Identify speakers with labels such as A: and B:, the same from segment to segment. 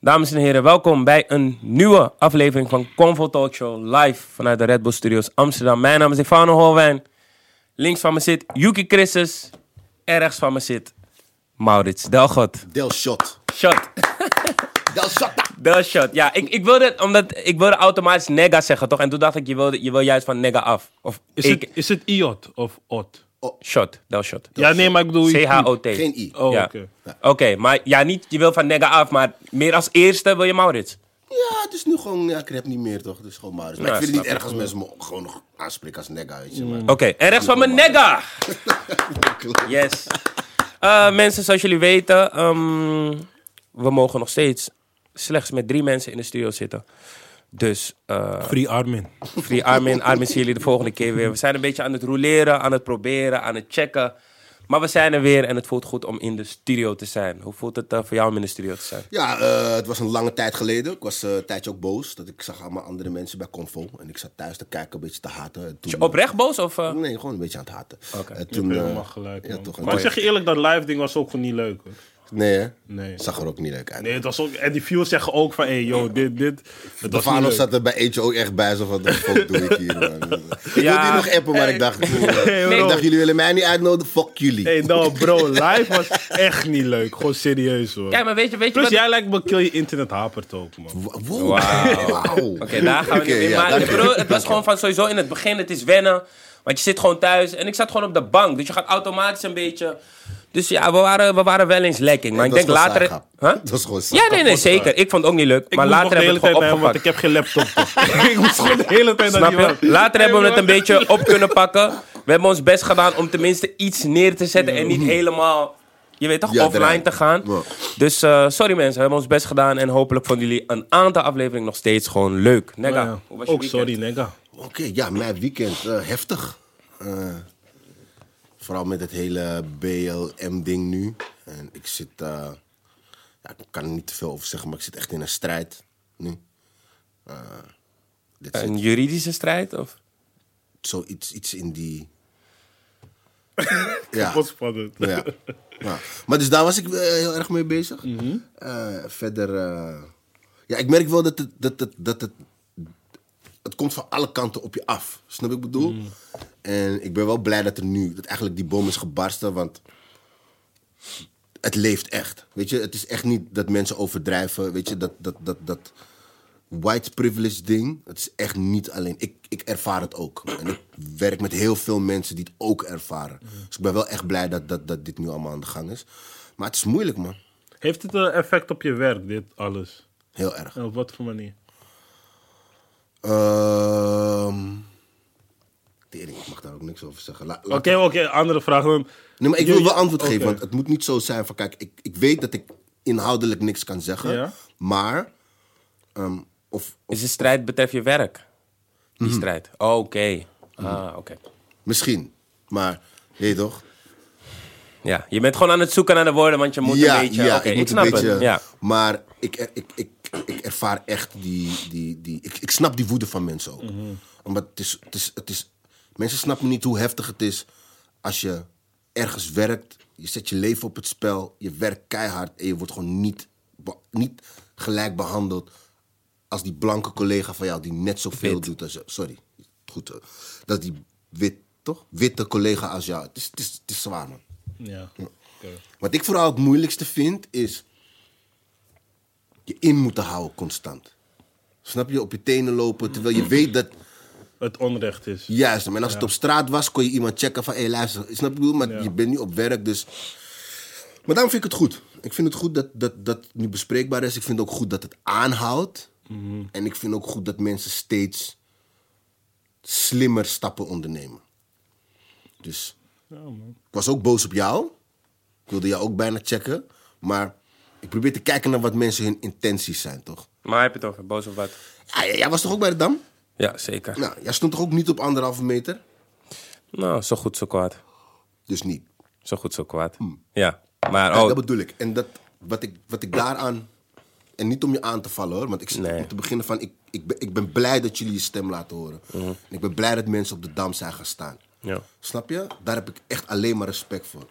A: Dames en heren, welkom bij een nieuwe aflevering van Convo Talk Show live vanuit de Red Bull Studios Amsterdam. Mijn naam is Stefano Holwijn. Links van me zit Yuki Christus en rechts van me zit Maurits Delgot.
B: Del shot.
A: Shot.
B: Del shot.
A: Del shot. Ja, ik, ik, wilde, omdat, ik wilde automatisch nega zeggen, toch? En toen dacht ik, je wil, je wil juist van nega af. Of
C: Is,
A: ik,
C: het, is het iot of ot?
A: Shot, del shot.
C: Ja, nee, maar ik bedoel...
A: C-H-O-T.
B: Geen i.
C: Oh,
A: Ja.
C: oké.
A: Oké, maar ja, niet je wil van nega af, maar meer als eerste wil je Maurits.
B: Ja, het is nu gewoon, ja, ik heb niet meer toch. Het is gewoon Maurits. Maar
A: Ja,
B: ik vind het niet erg als mensen me gewoon nog aanspreken als nega, weet je. Maar
A: Oké, en rechts van me nega. Yes. Eh, mensen, zoals jullie weten, ehm, we mogen nog steeds slechts met drie mensen in de studio zitten. Dus eh
C: Free Armin.
A: free Armin, Armin zien jullie de volgende keer weer. We zijn een beetje aan het roleren, aan het proberen, aan het checken. Maar we zijn er weer en het voelt goed om in de studio te zijn. Hoe voelt het eh, voor jou om in de studio te zijn?
B: Ja, eh, het was een lange tijd geleden. Ik was eh, een tijdje ook boos. Dat ik zag allemaal andere mensen bij Convo. En ik zat thuis te kijken, een beetje te haten. En toen,
A: je oprecht boos? Of, eh?
B: Nee, gewoon een beetje aan het haten.
A: Oké.
B: Toen,
C: helemaal gelijk,
B: ja, toch.
C: Maar ik zeg je eerlijk, dat live ding was ook gewoon niet leuk, hoor.
B: Nee, hè?
C: Nee.
B: Zag er ook niet leuk uit.
C: Nee, het was ook... En die viewers zeggen ook van, hé, hey, yo, dit, dit... Het was leuk.
B: zat er bij eentje ook echt bij. Zo van, wat fuck doe ik hier, man? Ik
A: Ja.
B: wilde hier nog appen, maar ik dacht...
C: Hey,
B: ik
C: bro.
B: dacht, jullie willen mij niet uitnodigen? Fuck jullie.
C: Hey, no, bro, live was echt niet leuk. Gewoon serieus, hoor.
A: Kijk, maar weet je, weet je
C: Plus,
A: wat...
C: jij lijkt me kill je internet hapert ook, man.
B: Wow.
A: Oké, daar gaan we niet
B: ja,
A: Maar ik bedoel, het was gewoon van sowieso in het begin, het is wennen. Want je zit gewoon thuis en ik zat gewoon op de bank. Dus je gaat automatisch een beetje... Dus ja, we waren, we waren wel eens lekking. Maar ik
B: Dat
A: denk later... Huh?
B: Dat was gewoon
A: Ja, nee, nee, zeker. Ik vond het ook niet leuk. Maar later hebben we het gewoon
C: naar hem, want
A: opgepakt.
C: ik heb geen laptop. ik moest gewoon de hele tijd naar
A: Snap
C: die.
A: Later hebben we het een beetje op kunnen pakken. We hebben ons best gedaan om tenminste iets neer te zetten en niet helemaal, je weet toch,
B: Ja,
A: offline te gaan.
B: Ja.
A: Dus eh, sorry mensen, we hebben ons best gedaan en hopelijk vonden jullie een aantal afleveringen nog steeds gewoon leuk. Nega,
C: Ja,
A: hoe was je
C: Ook
A: weekend?
C: sorry, nigga.
B: Oké, ja, mijn weekend eh, heftig. Eh, vooral met het hele BLM-ding nu. En ik zit, eh, ja, ik kan er niet te veel over zeggen, maar ik zit echt in een strijd nu. Eh, dit zit
A: Een juridische strijd? Of?
B: zoiets iets in die. ja.
C: Wat spannend.
B: Ja. ja. Maar dus daar was ik eh, heel erg mee bezig. Eh, verder, eh, ja, ik merk wel dat het, dat, het, dat het, het komt van alle kanten op je af. Snap ik bedoel? En ik ben wel blij dat er nu, dat eigenlijk die bom is gebarsten, want het leeft echt. Weet je, het is echt niet dat mensen overdrijven. Weet je, dat, dat, dat, dat white privilege ding, het is echt niet alleen. Ik, ik ervaar het ook. En ik werk met heel veel mensen die het ook ervaren. Dus ik ben wel echt blij dat, dat, dat dit nu allemaal aan de gang is. Maar het is moeilijk, man.
C: Heeft het een effect op je werk, dit alles?
B: Heel erg.
C: En op wat voor manier?
B: Ehm tering, ik mag daar ook niks over zeggen.
C: Oké, oké, andere vraag. Dan...
B: Nee, maar ik wil wel antwoord geven, want het moet niet zo zijn van... Kijk, ik, ik weet dat ik inhoudelijk niks kan zeggen,
C: Ja.
B: maar... ehm, of, of
A: Is de strijd betreft je werk? Die
B: Mhm.
A: strijd. Oh, Oké. Ah, oké.
B: misschien, maar... Weet je toch?
A: Ja, je bent gewoon aan het zoeken naar de woorden, want je moet een beetje...
B: Ja,
A: Oké,
B: ik,
A: ik,
B: moet
A: snap
B: een beetje,
A: het. Ja.
B: Maar ik, ik, ik, ik ervaar echt die... die, die ik, ik snap die woede van mensen ook. Omdat het is, het, is, het is... Mensen snappen niet hoe heftig het is als je ergens werkt. Je zet je leven op het spel. Je werkt keihard en je wordt gewoon niet, niet gelijk behandeld als die blanke collega van jou die net zoveel
A: Wit.
B: doet als je. Sorry, goed. eh, Dat die wit, toch? Witte collega als jou. Het is, het is, het is zwaar, man.
C: Ja. Oké.
B: Wat ik vooral het moeilijkste vind, is je in moeten houden constant. Snap je? Op je tenen lopen, terwijl je weet dat...
C: Het onrecht is.
B: Juist, en als het op straat was, kon je iemand checken van... Hé, hey, luister, snap je wat ik bedoel? Maar
C: Ja.
B: je bent nu op werk, dus... Maar daarom vind ik het goed. Ik vind het goed dat, dat dat nu bespreekbaar is. Ik vind ook goed dat het aanhoudt. En ik vind ook goed dat mensen steeds slimmer stappen ondernemen. Dus
C: Ja, man.
B: ik was ook boos op jou. Ik wilde jou ook bijna checken. Maar ik probeer te kijken naar wat mensen hun intenties zijn, toch?
A: Maar heb je het over? Boos of wat?
B: Ja, jij was toch ook bij de Dam?
A: Ja, zeker.
B: Nou, jij stond toch ook niet op anderhalve meter?
A: Nou, zo goed, zo kwaad.
B: Dus niet.
A: Zo goed, zo kwaad. Ja. Maar, oh,
B: dat bedoel ik. En dat, wat, ik, wat ik daaraan... En niet om je aan te vallen hoor, want ik
A: Nee.
B: om te beginnen van... Ik, ik, ben, ik ben blij dat jullie je stem laten horen. En ik ben blij dat mensen op de Dam zijn gaan staan.
A: ja.
B: Snap je? Daar heb ik echt alleen maar respect voor.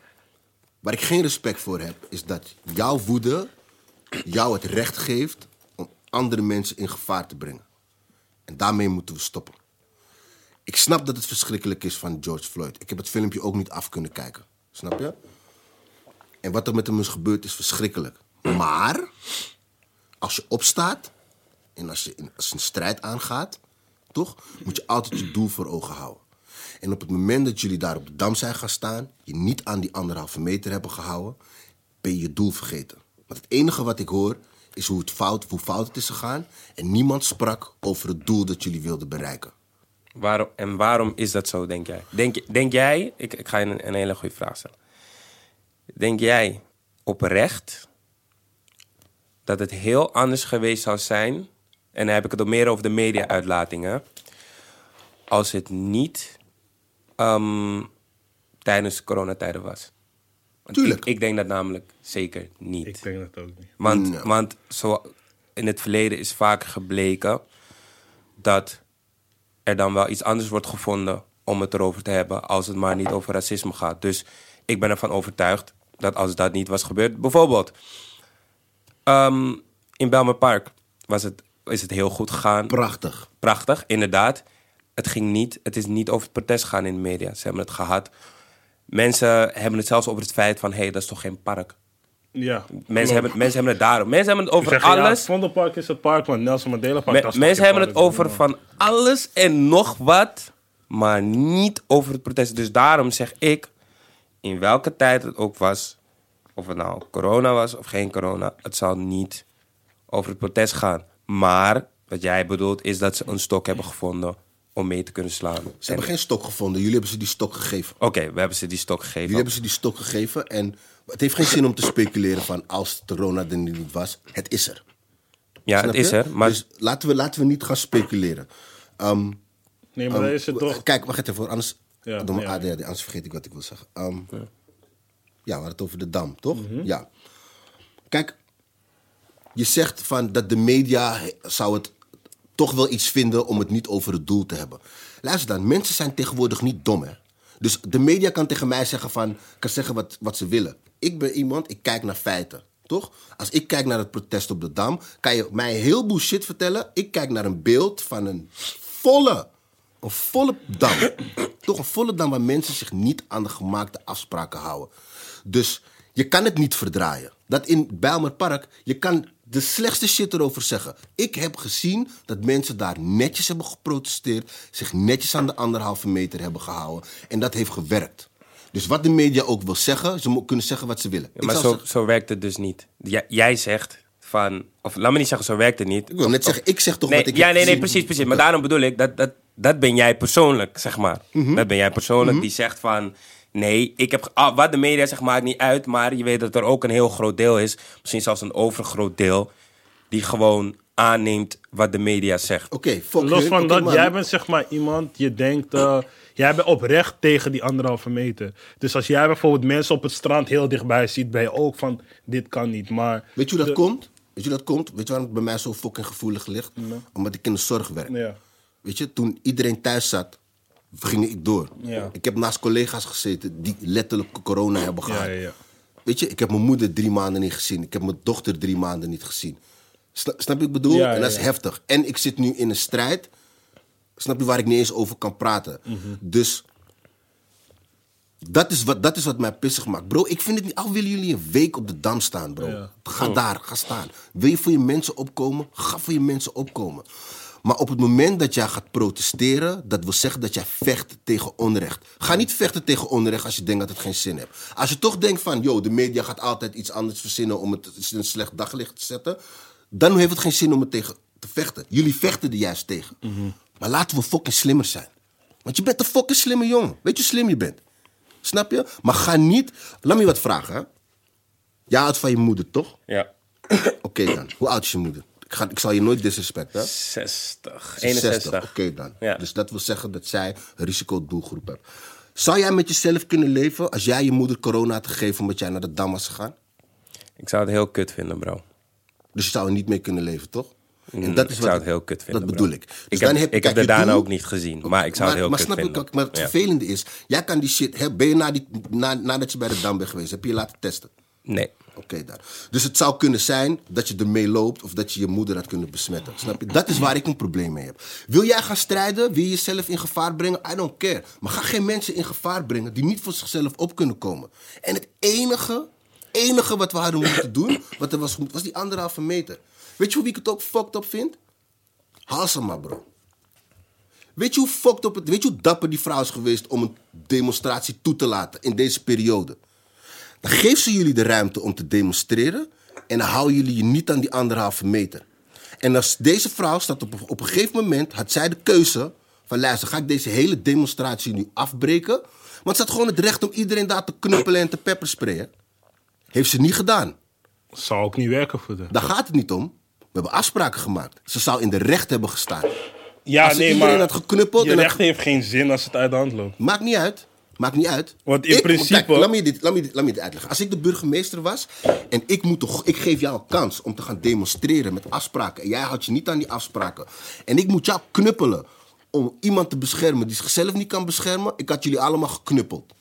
B: Waar ik geen respect voor heb, is dat jouw woede jou het recht geeft om andere mensen in gevaar te brengen. En daarmee moeten we stoppen. Ik snap dat het verschrikkelijk is van George Floyd. Ik heb het filmpje ook niet af kunnen kijken. Snap je? En wat er met hem is gebeurd is verschrikkelijk. Maar als je opstaat en als je, in- als een strijd aangaat, toch, moet je altijd je doel voor ogen houden. En op het moment dat jullie daar op de dam zijn gaan staan, je niet aan die anderhalve meter hebben gehouden, ben je je doel vergeten. Want het enige wat ik hoor is hoe, het fout, hoe fout het is gegaan. En niemand sprak over het doel dat jullie wilden bereiken.
A: Waarom, en waarom is dat zo, denk jij? Denk, jij, ik, ik ga je een, een hele goede vraag stellen. Denk jij oprecht dat het heel anders geweest zou zijn, en dan heb ik het ook meer over de media-uitlatingen, als het niet ehm, tijdens coronatijden was? Want
B: Tuurlijk.
A: Ik, ik denk dat namelijk zeker niet.
C: Ik denk dat ook niet.
A: Want,
B: Ja.
A: want zo in het verleden is vaak gebleken dat er dan wel iets anders wordt gevonden om het erover te hebben, als het maar niet over racisme gaat. Dus ik ben ervan overtuigd dat als dat niet was gebeurd, bijvoorbeeld ehm, in Belmer Park was het, is het heel goed gegaan.
B: Prachtig.
A: Prachtig, inderdaad. Het ging niet, het is niet over het protest gegaan in de media. Ze hebben het gehad. Mensen hebben het zelfs over het feit van, hé, hey, dat is toch geen park.
C: Ja.
A: Mensen hebben, mensen hebben het daarom. Mensen hebben het over
C: ja,
A: alles.
C: het Vondelpark is het park, maar Nelson Mandela Park...
A: Me-
C: dat is
A: mensen hebben het over van alles en nog wat, maar niet over het protest. Dus daarom zeg ik, in welke tijd het ook was, of het nou corona was of geen corona, het zal niet over het protest gaan. Maar wat jij bedoelt is dat ze een stok hebben gevonden om mee te kunnen slaan.
B: Ze
A: En-
B: hebben geen stok gevonden. Jullie hebben ze die stok gegeven.
A: Oké, we hebben ze die stok gegeven.
B: Jullie hebben ze die stok gegeven. En het heeft geen zin om te speculeren van als corona er niet was. Het is er.
A: ja,
B: Snap
A: het is
B: je?
A: er. Maar
B: Dus laten we, laten we niet gaan speculeren. Ehm,
C: Nee, maar dan is het toch...
B: Kijk, wacht even. Anders,
C: Ja,
B: door mijn
C: ja.
B: ADHD, anders vergeet ik wat ik wil zeggen. Ehm, ja. we hadden het over de dam, toch?
C: Mhm.
B: Ja. Kijk, je zegt van dat de media zou het toch wel iets vinden om het niet over het doel te hebben. Luister dan, mensen zijn tegenwoordig niet dom, hè? Dus de media kan tegen mij zeggen van, kan zeggen wat, wat ze willen. Ik ben iemand, ik kijk naar feiten, toch? Als ik kijk naar het protest op de Dam, kan je mij een heleboel shit vertellen. Ik kijk naar een beeld van een volle, een volle dam. toch een volle dam waar mensen zich niet aan de gemaakte afspraken houden. Dus je kan het niet verdraaien. Dat in Bijlmer Park, je kan de slechtste shit erover zeggen. Ik heb gezien dat mensen daar netjes hebben geprotesteerd, zich netjes aan de anderhalve meter hebben gehouden. En dat heeft gewerkt. Dus wat de media ook wil zeggen, ze kunnen zeggen wat ze willen.
A: Maar zo,
B: zeggen-
A: zo werkt het dus niet. Jij, jij zegt van... Of laat me niet zeggen, zo werkt het niet.
B: ik wil net zeggen, ik zeg toch
A: Nee,
B: wat ik
A: ja, nee, nee,
B: gezien.
A: precies, precies. Maar daarom bedoel ik, dat, dat, dat ben jij persoonlijk, zeg maar.
B: Mhm.
A: Dat ben jij persoonlijk die zegt van... Nee, ik heb, ah, wat de media zegt maakt niet uit, maar je weet dat er ook een heel groot deel is, misschien zelfs een overgroot deel, die gewoon aanneemt wat de media zegt.
B: Oké, fuck
C: Los
B: hun.
C: van dat, jij bent zeg maar iemand, je denkt, eh, jij bent oprecht tegen die anderhalve meter. Dus als jij bijvoorbeeld mensen op het strand heel dichtbij ziet, ben je ook van, dit kan niet. Maar
B: Weet je hoe dat
C: de-
B: komt? Weet je hoe dat komt? Weet je waarom het bij mij zo fucking gevoelig ligt? Omdat ik in de zorg werk.
C: Ja.
B: Weet je, toen iedereen thuis zat, ging ik door.
C: Ja.
B: Ik heb naast collega's gezeten die letterlijk corona hebben gehad.
C: Ja, ja, ja.
B: Weet je, ik heb mijn moeder drie maanden niet gezien. Ik heb mijn dochter drie maanden niet gezien. Sna- snap je wat ik bedoel? En dat is heftig. En ik zit nu in een strijd, snap je, waar ik niet eens over kan praten.
C: Mhm.
B: Dus dat is, wat, dat is wat mij pissig maakt. Bro, ik vind het niet... Al willen jullie een week op de Dam staan, bro. Ga daar, ga staan. Wil je voor je mensen opkomen? Ga voor je mensen opkomen. Maar op het moment dat jij gaat protesteren... dat wil zeggen dat jij vecht tegen onrecht. Ga niet vechten tegen onrecht als je denkt dat het geen zin heeft. Als je toch denkt van... yo, de media gaat altijd iets anders verzinnen... om het in een slecht daglicht te zetten... dan heeft het geen zin om het tegen te vechten. Jullie vechten er juist tegen. Maar laten we fucking slimmer zijn. Want je bent een fucking slimme jongen. Weet je hoe slim je bent? Snap je? Maar ga niet... Laat me je wat vragen, hè? Jij houdt van je moeder, toch?
A: Ja.
B: Oké dan. Hoe oud is je moeder? Ik, ga, ik zal je nooit disrespecten. hè?
A: 60,
B: Ze is
A: 61.
B: Oké dan.
A: Ja.
B: Dus dat wil zeggen dat zij een risicodoelgroep hebt. Zou jij met jezelf kunnen leven als jij je moeder corona had gegeven omdat jij naar de Dam was gegaan?
A: Ik zou het heel kut vinden, bro.
B: Dus je zou er niet mee kunnen leven, toch? En
A: Mm,
B: dat
A: ik
B: is
A: zou
B: wat,
A: het heel kut vinden,
B: Dat
A: bro.
B: bedoel ik. Dus
A: Ik heb-
B: dan
A: ik heb
B: kijk,
A: de
B: je
A: daarna
B: doel-
A: ook niet gezien, maar ik zou het heel
B: maar
A: kut
B: snap
A: vinden.
B: kijk, Maar het
A: Ja.
B: vervelende is, jij kan die shit... Hè, ben je na die, na, nadat je bij de Dam bent geweest, heb je je laten testen?
A: Nee.
B: Oké, daar. Dus het zou kunnen zijn dat je ermee loopt of dat je je moeder had kunnen besmetten. Snap je? Dat is waar ik een probleem mee heb. Wil jij gaan strijden? Wil je jezelf in gevaar brengen? I don't care. Maar ga geen mensen in gevaar brengen die niet voor zichzelf op kunnen komen. En het enige, enige wat we hadden moeten doen, wat er was, was die anderhalve meter. Weet je hoe ik het ook fucked up vind? Halsema, bro. Weet je hoe fucked up het, weet je hoe dapper die vrouw is geweest om een demonstratie toe te laten in deze periode? Dan geeft ze jullie de ruimte om te demonstreren en dan houden jullie je niet aan die anderhalve meter. En als deze vrouw staat op, op een gegeven moment, had zij de keuze van luister, ga ik deze hele demonstratie nu afbreken? Want ze had gewoon het recht om iedereen daar te knuppelen en te peppersprayen. Heeft ze niet gedaan.
C: Zou ook niet werken voor de.
B: Daar gaat het niet om. We hebben afspraken gemaakt. Ze zou in de recht hebben gestaan.
C: Ja,
B: Als
C: nee,
B: iedereen
C: maar
B: had geknuppeld
C: je
B: en had
C: recht heeft geen zin als het uit de hand loopt.
B: Maakt niet uit. Maakt niet uit.
C: Want in principe-
B: Kijk, laat, me je dit, laat, me dit, laat me dit uitleggen. Als ik de burgemeester was en ik, moet toch, ik geef jou een kans om te gaan demonstreren met afspraken. En jij houdt je niet aan die afspraken. En ik moet jou knuppelen om iemand te beschermen die zichzelf niet kan beschermen. Ik had jullie allemaal geknuppeld.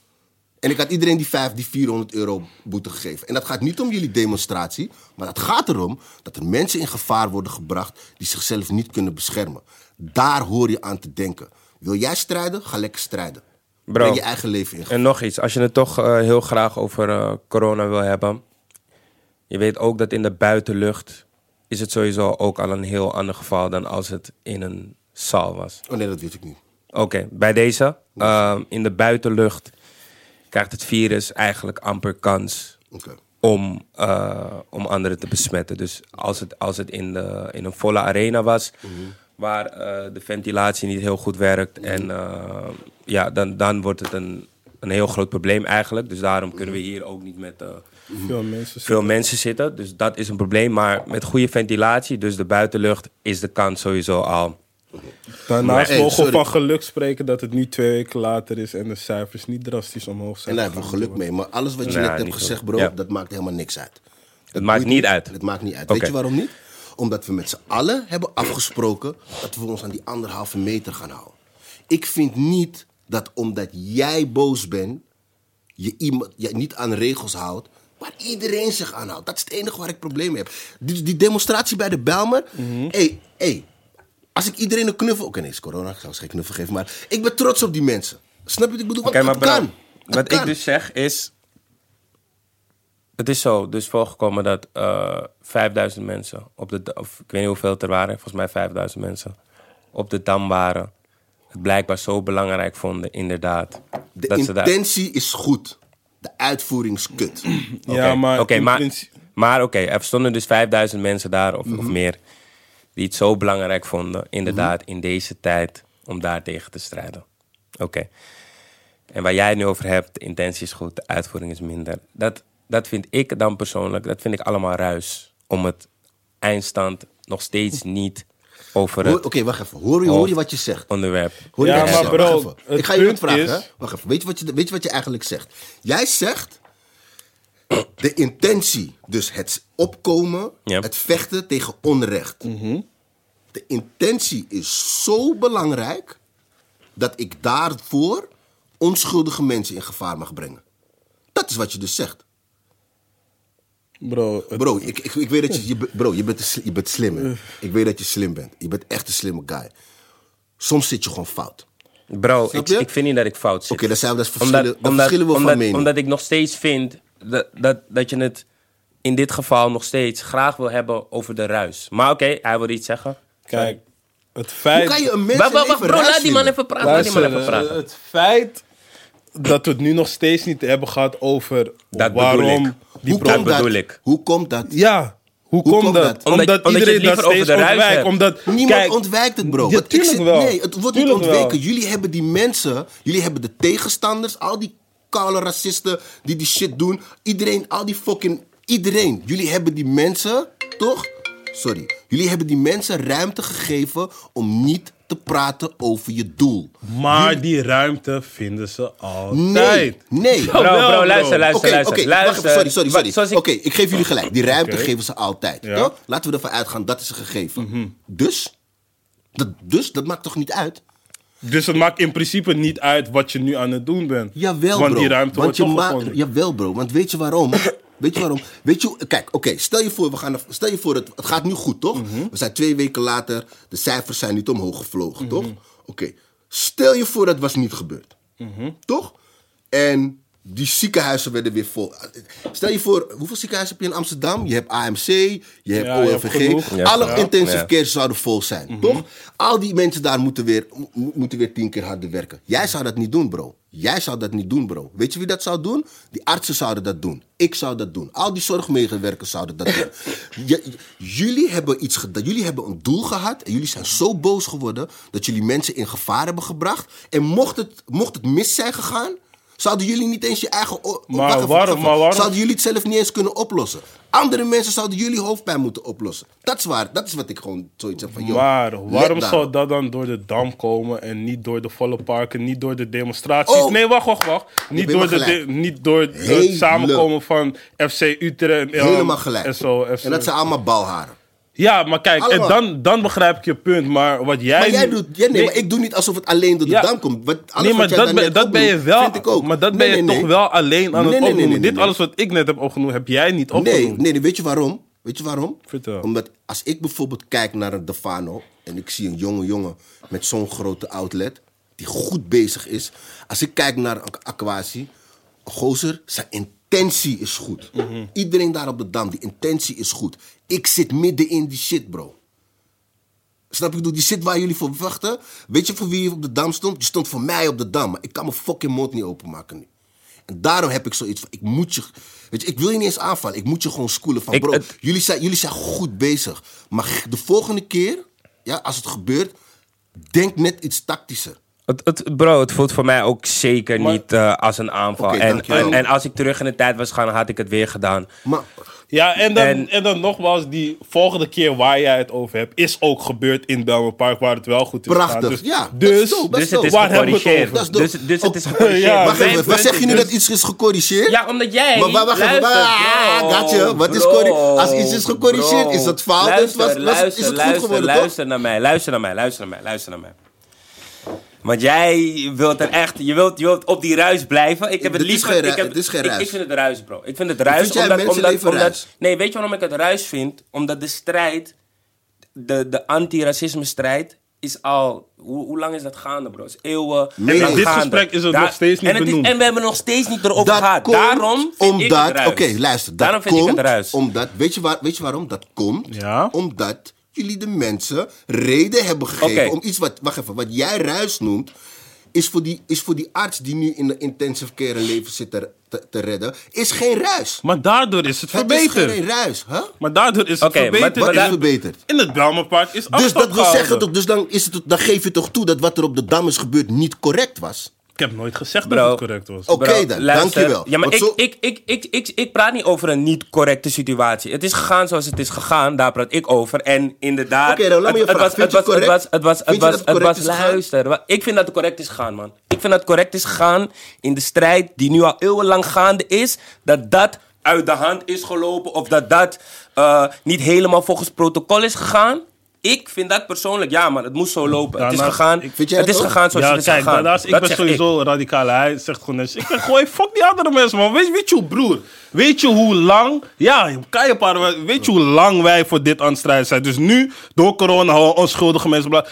B: En ik had iedereen die 5, die 400 euro boete gegeven. En dat gaat niet om jullie demonstratie. Maar het gaat erom dat er mensen in gevaar worden gebracht die zichzelf niet kunnen beschermen. Daar hoor je aan te denken. Wil jij strijden? Ga lekker strijden.
A: Bro.
B: Je eigen leven in.
A: En nog iets, als je het toch eh, heel graag over eh, corona wil hebben. Je weet ook dat in de buitenlucht is het sowieso ook al een heel ander geval dan als het in een zaal was.
B: Oh nee, dat weet ik niet.
A: Oké, bij deze. ehm, in de buitenlucht krijgt het virus eigenlijk amper kans om, eh, om anderen te besmetten. Dus als het, als het in, de, in een volle arena was, waar eh, de ventilatie niet heel goed werkt, en, eh, ja, dan, dan wordt het een, een heel groot probleem eigenlijk. Dus daarom kunnen we hier ook niet met eh,
C: Veel mensen
A: veel mensen zitten. Dus dat is een probleem. Maar met goede ventilatie, dus de buitenlucht, is de kans sowieso al.
C: Daarnaast
B: Hey,
C: mogen we van geluk spreken dat het nu twee weken later is en de cijfers niet drastisch omhoog
B: En
C: zijn.
B: daar hebben we geluk mee. Maar alles wat je net hebt gezegd, bro,
A: Ja.
B: dat maakt helemaal niks uit. Dat
A: maakt niet uit?
B: Het maakt niet uit. Weet je waarom niet? Omdat we met z'n allen hebben afgesproken dat we ons aan die anderhalve meter gaan houden. Ik vind niet dat omdat jij boos bent, je iemand je niet aan regels houdt, waar iedereen zich aan houdt. Dat is het enige waar ik probleem mee heb. Die, die demonstratie bij de Belmer,
A: Mhm.
B: hey, hey, als ik iedereen een knuffel... Oké, nee, is corona, ik zou ze geen knuffel geven, maar ik ben trots op die mensen. Snap je wat ik bedoel? Want
A: Oké, maar
B: het kan. Het
A: wat
B: kan.
A: ik dus zeg is... Het is zo, dus voorgekomen dat eh 5000 mensen op de... Of ik weet niet hoeveel het er waren, volgens mij 5000 mensen. Op de Dam waren. Het blijkbaar zo belangrijk vonden, inderdaad.
B: De
A: dat ze daar-
B: intentie is goed. De uitvoering is kut.
C: Ja, maar
A: oké, maar, maar oké, er stonden dus 5000 mensen daar of,
B: Mhm.
A: of meer. Die het zo belangrijk vonden, inderdaad, in deze tijd om daar tegen te strijden. Oké. En waar jij het nu over hebt, de intentie is goed, de uitvoering is minder. Dat, dat vind ik dan persoonlijk, dat vind ik allemaal ruis. Om het eindstand nog steeds niet over
B: Oké, wacht even. Hoor je, hoor je wat je zegt?
A: onderwerp.
B: Hoor je
C: Ja,
B: wat je
C: maar
B: zegt?
C: bro,
B: Wacht even.
C: het
B: Ik ga je wat
C: punt
B: vragen.
C: is-
B: hè? Wacht even. Weet je, wat je, weet je wat je eigenlijk zegt? Jij zegt... De intentie, dus het opkomen, het vechten tegen onrecht. De intentie is zo belangrijk... dat ik daarvoor onschuldige mensen in gevaar mag brengen. Dat is wat je dus zegt.
C: Bro, het-
B: Bro, ik, ik, ik weet dat je, bro, je, bent, je bent slim. hè. Ik weet dat je slim bent. Je bent echt een slimme guy. Soms zit je gewoon fout.
A: Bro, ik, ik vind niet dat ik fout zit.
B: Oké, dan zijn we dat verschillen, dan verschillen we
A: omdat,
B: van mening.
A: Omdat ik nog steeds vind dat, dat, dat je het in dit geval nog steeds graag wil hebben over de ruis. Maar oké, hij wil iets zeggen.
C: kijk, het
B: Hoe
C: feit...
B: kan je een mens
A: Wacht, wacht,
B: even
A: wacht, bro, laat die man even praten. Laat die man even
C: eh,
A: praten.
C: het feit dat we het nu nog steeds niet hebben gehad over
A: Dat bedoel
C: waarom
A: ik.
C: Die
B: Hoe
A: bedoel
B: dat?
A: ik.
B: Hoe komt dat?
C: Ja, hoe,
B: Hoe
C: komt
B: komt
C: dat?
B: dat?
A: Omdat-
C: iedereen dat
A: over
C: steeds ontwijkt. Omdat,
B: Niemand
C: kijk,
B: ontwijkt het, bro.
C: Ja,
B: zit-
C: wel.
B: Nee, het wordt niet
C: Tuurlijk wel.
B: ontweken. Jullie hebben die mensen, jullie hebben de tegenstanders, al die koude racisten die die shit doen. Iedereen, al die fucking, iedereen. Jullie hebben die mensen, toch? Sorry. Jullie hebben die mensen ruimte gegeven om niet te praten over je doel.
C: Maar die ruimte vinden ze altijd.
B: Nee, nee.
A: Bro, bro,
C: bro.
A: luister, luister,
B: Oké,
A: luister.
B: wacht sorry, sorry, sorry.
A: Ik-
B: Oké, ik geef jullie gelijk. Die ruimte geven ze altijd.
C: Ja.
B: Laten we ervan uitgaan, dat is een gegeven.
A: Mhm.
B: Dus, dat, dus, dat maakt toch niet uit?
C: Dus het maakt in principe niet uit wat je nu aan het doen bent.
B: Jawel,
C: Want
B: bro.
C: die ruimte
B: want
C: wordt
B: je
C: toch
B: ma-
C: gevonden.
B: Jawel, bro. Want weet je waarom? Weet je waarom? Weet je, kijk, oké, stel je voor, we gaan, stel je voor het, het gaat nu goed, toch?
C: Mhm.
B: We zijn twee weken later, de cijfers zijn niet omhoog gevlogen, toch? Oké, stel je voor dat was niet gebeurd,
C: Mhm.
B: toch? En die ziekenhuizen werden weer vol. Stel je voor, hoeveel ziekenhuizen heb je in Amsterdam? Je hebt AMC, je hebt
C: Ja, je hebt
B: OLVG. Alle
A: Ja.
B: intensive
A: Ja.
B: care zouden vol zijn, toch? Al die mensen daar moeten weer, mo- moeten weer tien keer harder werken. Jij zou dat niet doen, bro. Jij zou dat niet doen, bro. Weet je wie dat zou doen? Die artsen zouden dat doen. Ik zou dat doen. Al die zorgmedewerkers zouden dat doen. J- jullie hebben iets gedaan. Jullie hebben een doel gehad. En jullie zijn zo boos geworden dat jullie mensen in gevaar hebben gebracht. En mocht het, mocht het mis zijn gegaan. Zouden jullie niet eens je eigen.
C: Maar waarom- maar
B: Zouden jullie het zelf niet eens kunnen oplossen? Andere mensen zouden jullie hoofdpijn moeten oplossen. Dat is waar. Dat is wat ik gewoon zoiets heb van. joh,
C: Maar waarom zou dat dan door de Dam komen en niet door de volle parken, niet door de demonstraties?
B: Oh.
C: Nee, wacht, wacht, wacht. Niet door, de, niet door het samenkomen van FC Utrecht en,
B: Helemaal gelijk.
C: en zo. FC.
B: En dat zijn allemaal balharen.
C: Ja, maar kijk, en dan, dan begrijp ik je punt. Maar wat jij.
B: Maar jij doet, nee, maar ik doe niet alsof het alleen door de
C: Ja.
B: dam komt. Wat, alles
C: Nee, maar
B: wat
C: dat, ben, dat ben je wel.
B: Vind ik ook.
C: Maar dat
B: Nee,
C: ben je toch wel alleen aan het
B: nee, nee,
C: opnoemen.
B: nee, nee,
C: Dit alles wat ik net heb opgenoemd, heb jij niet opgenoemd.
B: nee, nee, weet je waarom? Weet je waarom?
C: Vertel.
B: Omdat als ik bijvoorbeeld kijk naar een Defano en ik zie een jonge jongen met zo'n grote outlet die goed bezig is. Als ik kijk naar een Aquasi, gozer, zijn intentie is goed.
C: Mhm.
B: Iedereen daar op de dam, die intentie is goed. Ik zit midden in die shit, bro. Snap je? Ik bedoel, die shit waar jullie voor wachten. Weet je voor wie je op de dam stond? Je stond voor mij op de dam. Maar ik kan mijn fucking mond niet openmaken nu. En daarom heb ik zoiets van, ik moet je... Weet je, ik wil je niet eens aanvallen. Ik moet je gewoon schoolen van,
A: Ik-
B: bro,
A: het-
B: jullie, zijn, jullie zijn goed bezig. Maar de volgende keer, ja, als het gebeurt, denk net iets tactischer.
A: Het, het, bro, het voelt voor mij ook zeker
C: Maar-
A: niet eh, als een aanval. En, en, en als ik terug in de tijd was gaan, had ik het weer gedaan.
B: Maar
C: Ja, en dan,
A: En-
C: en, dan nogmaals, die volgende keer waar jij het over hebt, is ook gebeurd in Belmer Park, waar het wel goed is
B: Prachtig.
C: gegaan. Dus,
B: Ja,
C: dus,
B: dope.
A: Dus het is
C: Waar hebben we het
A: gecorrigeerd.
B: is
A: Dus, dus het is
B: Oh,
A: gecorrigeerd.
C: ja,
B: wacht even, wat
A: punt
B: zeg je nu dat iets is gecorrigeerd?
A: Ja, omdat jij.
B: Maar wacht even,
A: luister,
B: ah, gotcha. Wat is corri- als iets is gecorrigeerd,
A: bro.
B: is dat fout?
A: Luister,
B: Was- was- is
A: luister,
B: het goed
A: luister,
B: geworden, toch?
A: luister naar mij, luister naar mij, luister naar mij, luister naar mij. Want jij wilt er echt, je wilt, je wilt op die ruis blijven. Ik heb het
B: geen ru-
A: ik heb,
B: het is geen
A: ik,
B: ruis.
A: ik vind het ruis, bro. Ik vind het ruis
B: Vind jij
A: omdat, omdat, omdat
B: ruis?
A: Nee, weet je waarom ik het ruis vind? Omdat de strijd, de, de anti-racisme strijd, is al. Hoe, hoe lang is dat gaande, bro? Is eeuwen.
B: Nee, dit
A: gaande.
C: gesprek is het nog steeds niet
A: en, is-
C: benoemd.
A: en we hebben nog steeds niet erover
B: Dat
A: gehad.
B: komt
A: Daarom vind ik
B: omdat,
A: het ruis.
B: Oké, luister. Dat
A: Daarom vind
B: komt
A: ik het ruis.
B: Omdat, weet, je waar, weet je waarom? Dat komt
C: Ja.
B: omdat jullie de mensen reden hebben gegeven om iets wat... Wacht even, wat jij ruis noemt... Is voor, die, is voor die arts die nu in de intensive care een leven zit te, te, te redden... Is geen ruis.
C: Maar daardoor is het
B: Het is
C: verbeterd.
B: geen ruis, hè?
C: Maar daardoor is het
A: Oké, maar-
C: verbeterd.
B: Wat is verbeterd?
C: In het Belmerpark is
B: Dus dat wil zeggen, toch, dus dan, is het, dan geef je toch toe dat wat er op de Dam is gebeurd niet correct was?
C: Ik heb nooit gezegd
A: Bro.
C: dat het correct was.
B: Oké
A: Bro,
B: dan,
A: luister.
B: dankjewel.
A: Ja, maar ik,
B: zo-
A: ik, ik, ik, ik, ik praat niet over een niet correcte situatie. Het is gegaan zoals het is gegaan, daar praat ik over. En inderdaad,
B: Oké, dan laat me je
A: het, het
B: vragen.
A: was,
B: Vind
A: het
B: je
A: was,
B: het
A: het was,
B: correct?
A: het was, het was,
B: het
A: was, luister. Ik vind dat het correct is gegaan, man. Ik vind dat het correct is gegaan in de strijd die nu al eeuwenlang gaande is. Dat dat uit de hand is gelopen of dat dat eh, niet helemaal volgens protocol is gegaan. Ik vind dat persoonlijk, ja man, het moest zo lopen. het is
C: Daarnaast-
A: gegaan,
C: ik-
B: Vind jij
A: het
B: dat
A: is
B: ook?
A: gegaan zoals
C: Ja,
A: het is
C: kijk,
A: gegaan.
C: daarnaast, ik
A: Dat
C: ben
A: zeg
C: sowieso radicaal. Hij zegt gewoon, net, ik ben gewoon, fuck die andere mensen, man. Weet, weet je hoe, broer, weet je hoe lang, ja, kan je paar, weet je hoe lang wij voor dit aan het strijden zijn? Dus nu, door corona, houden onschuldige mensen, bla-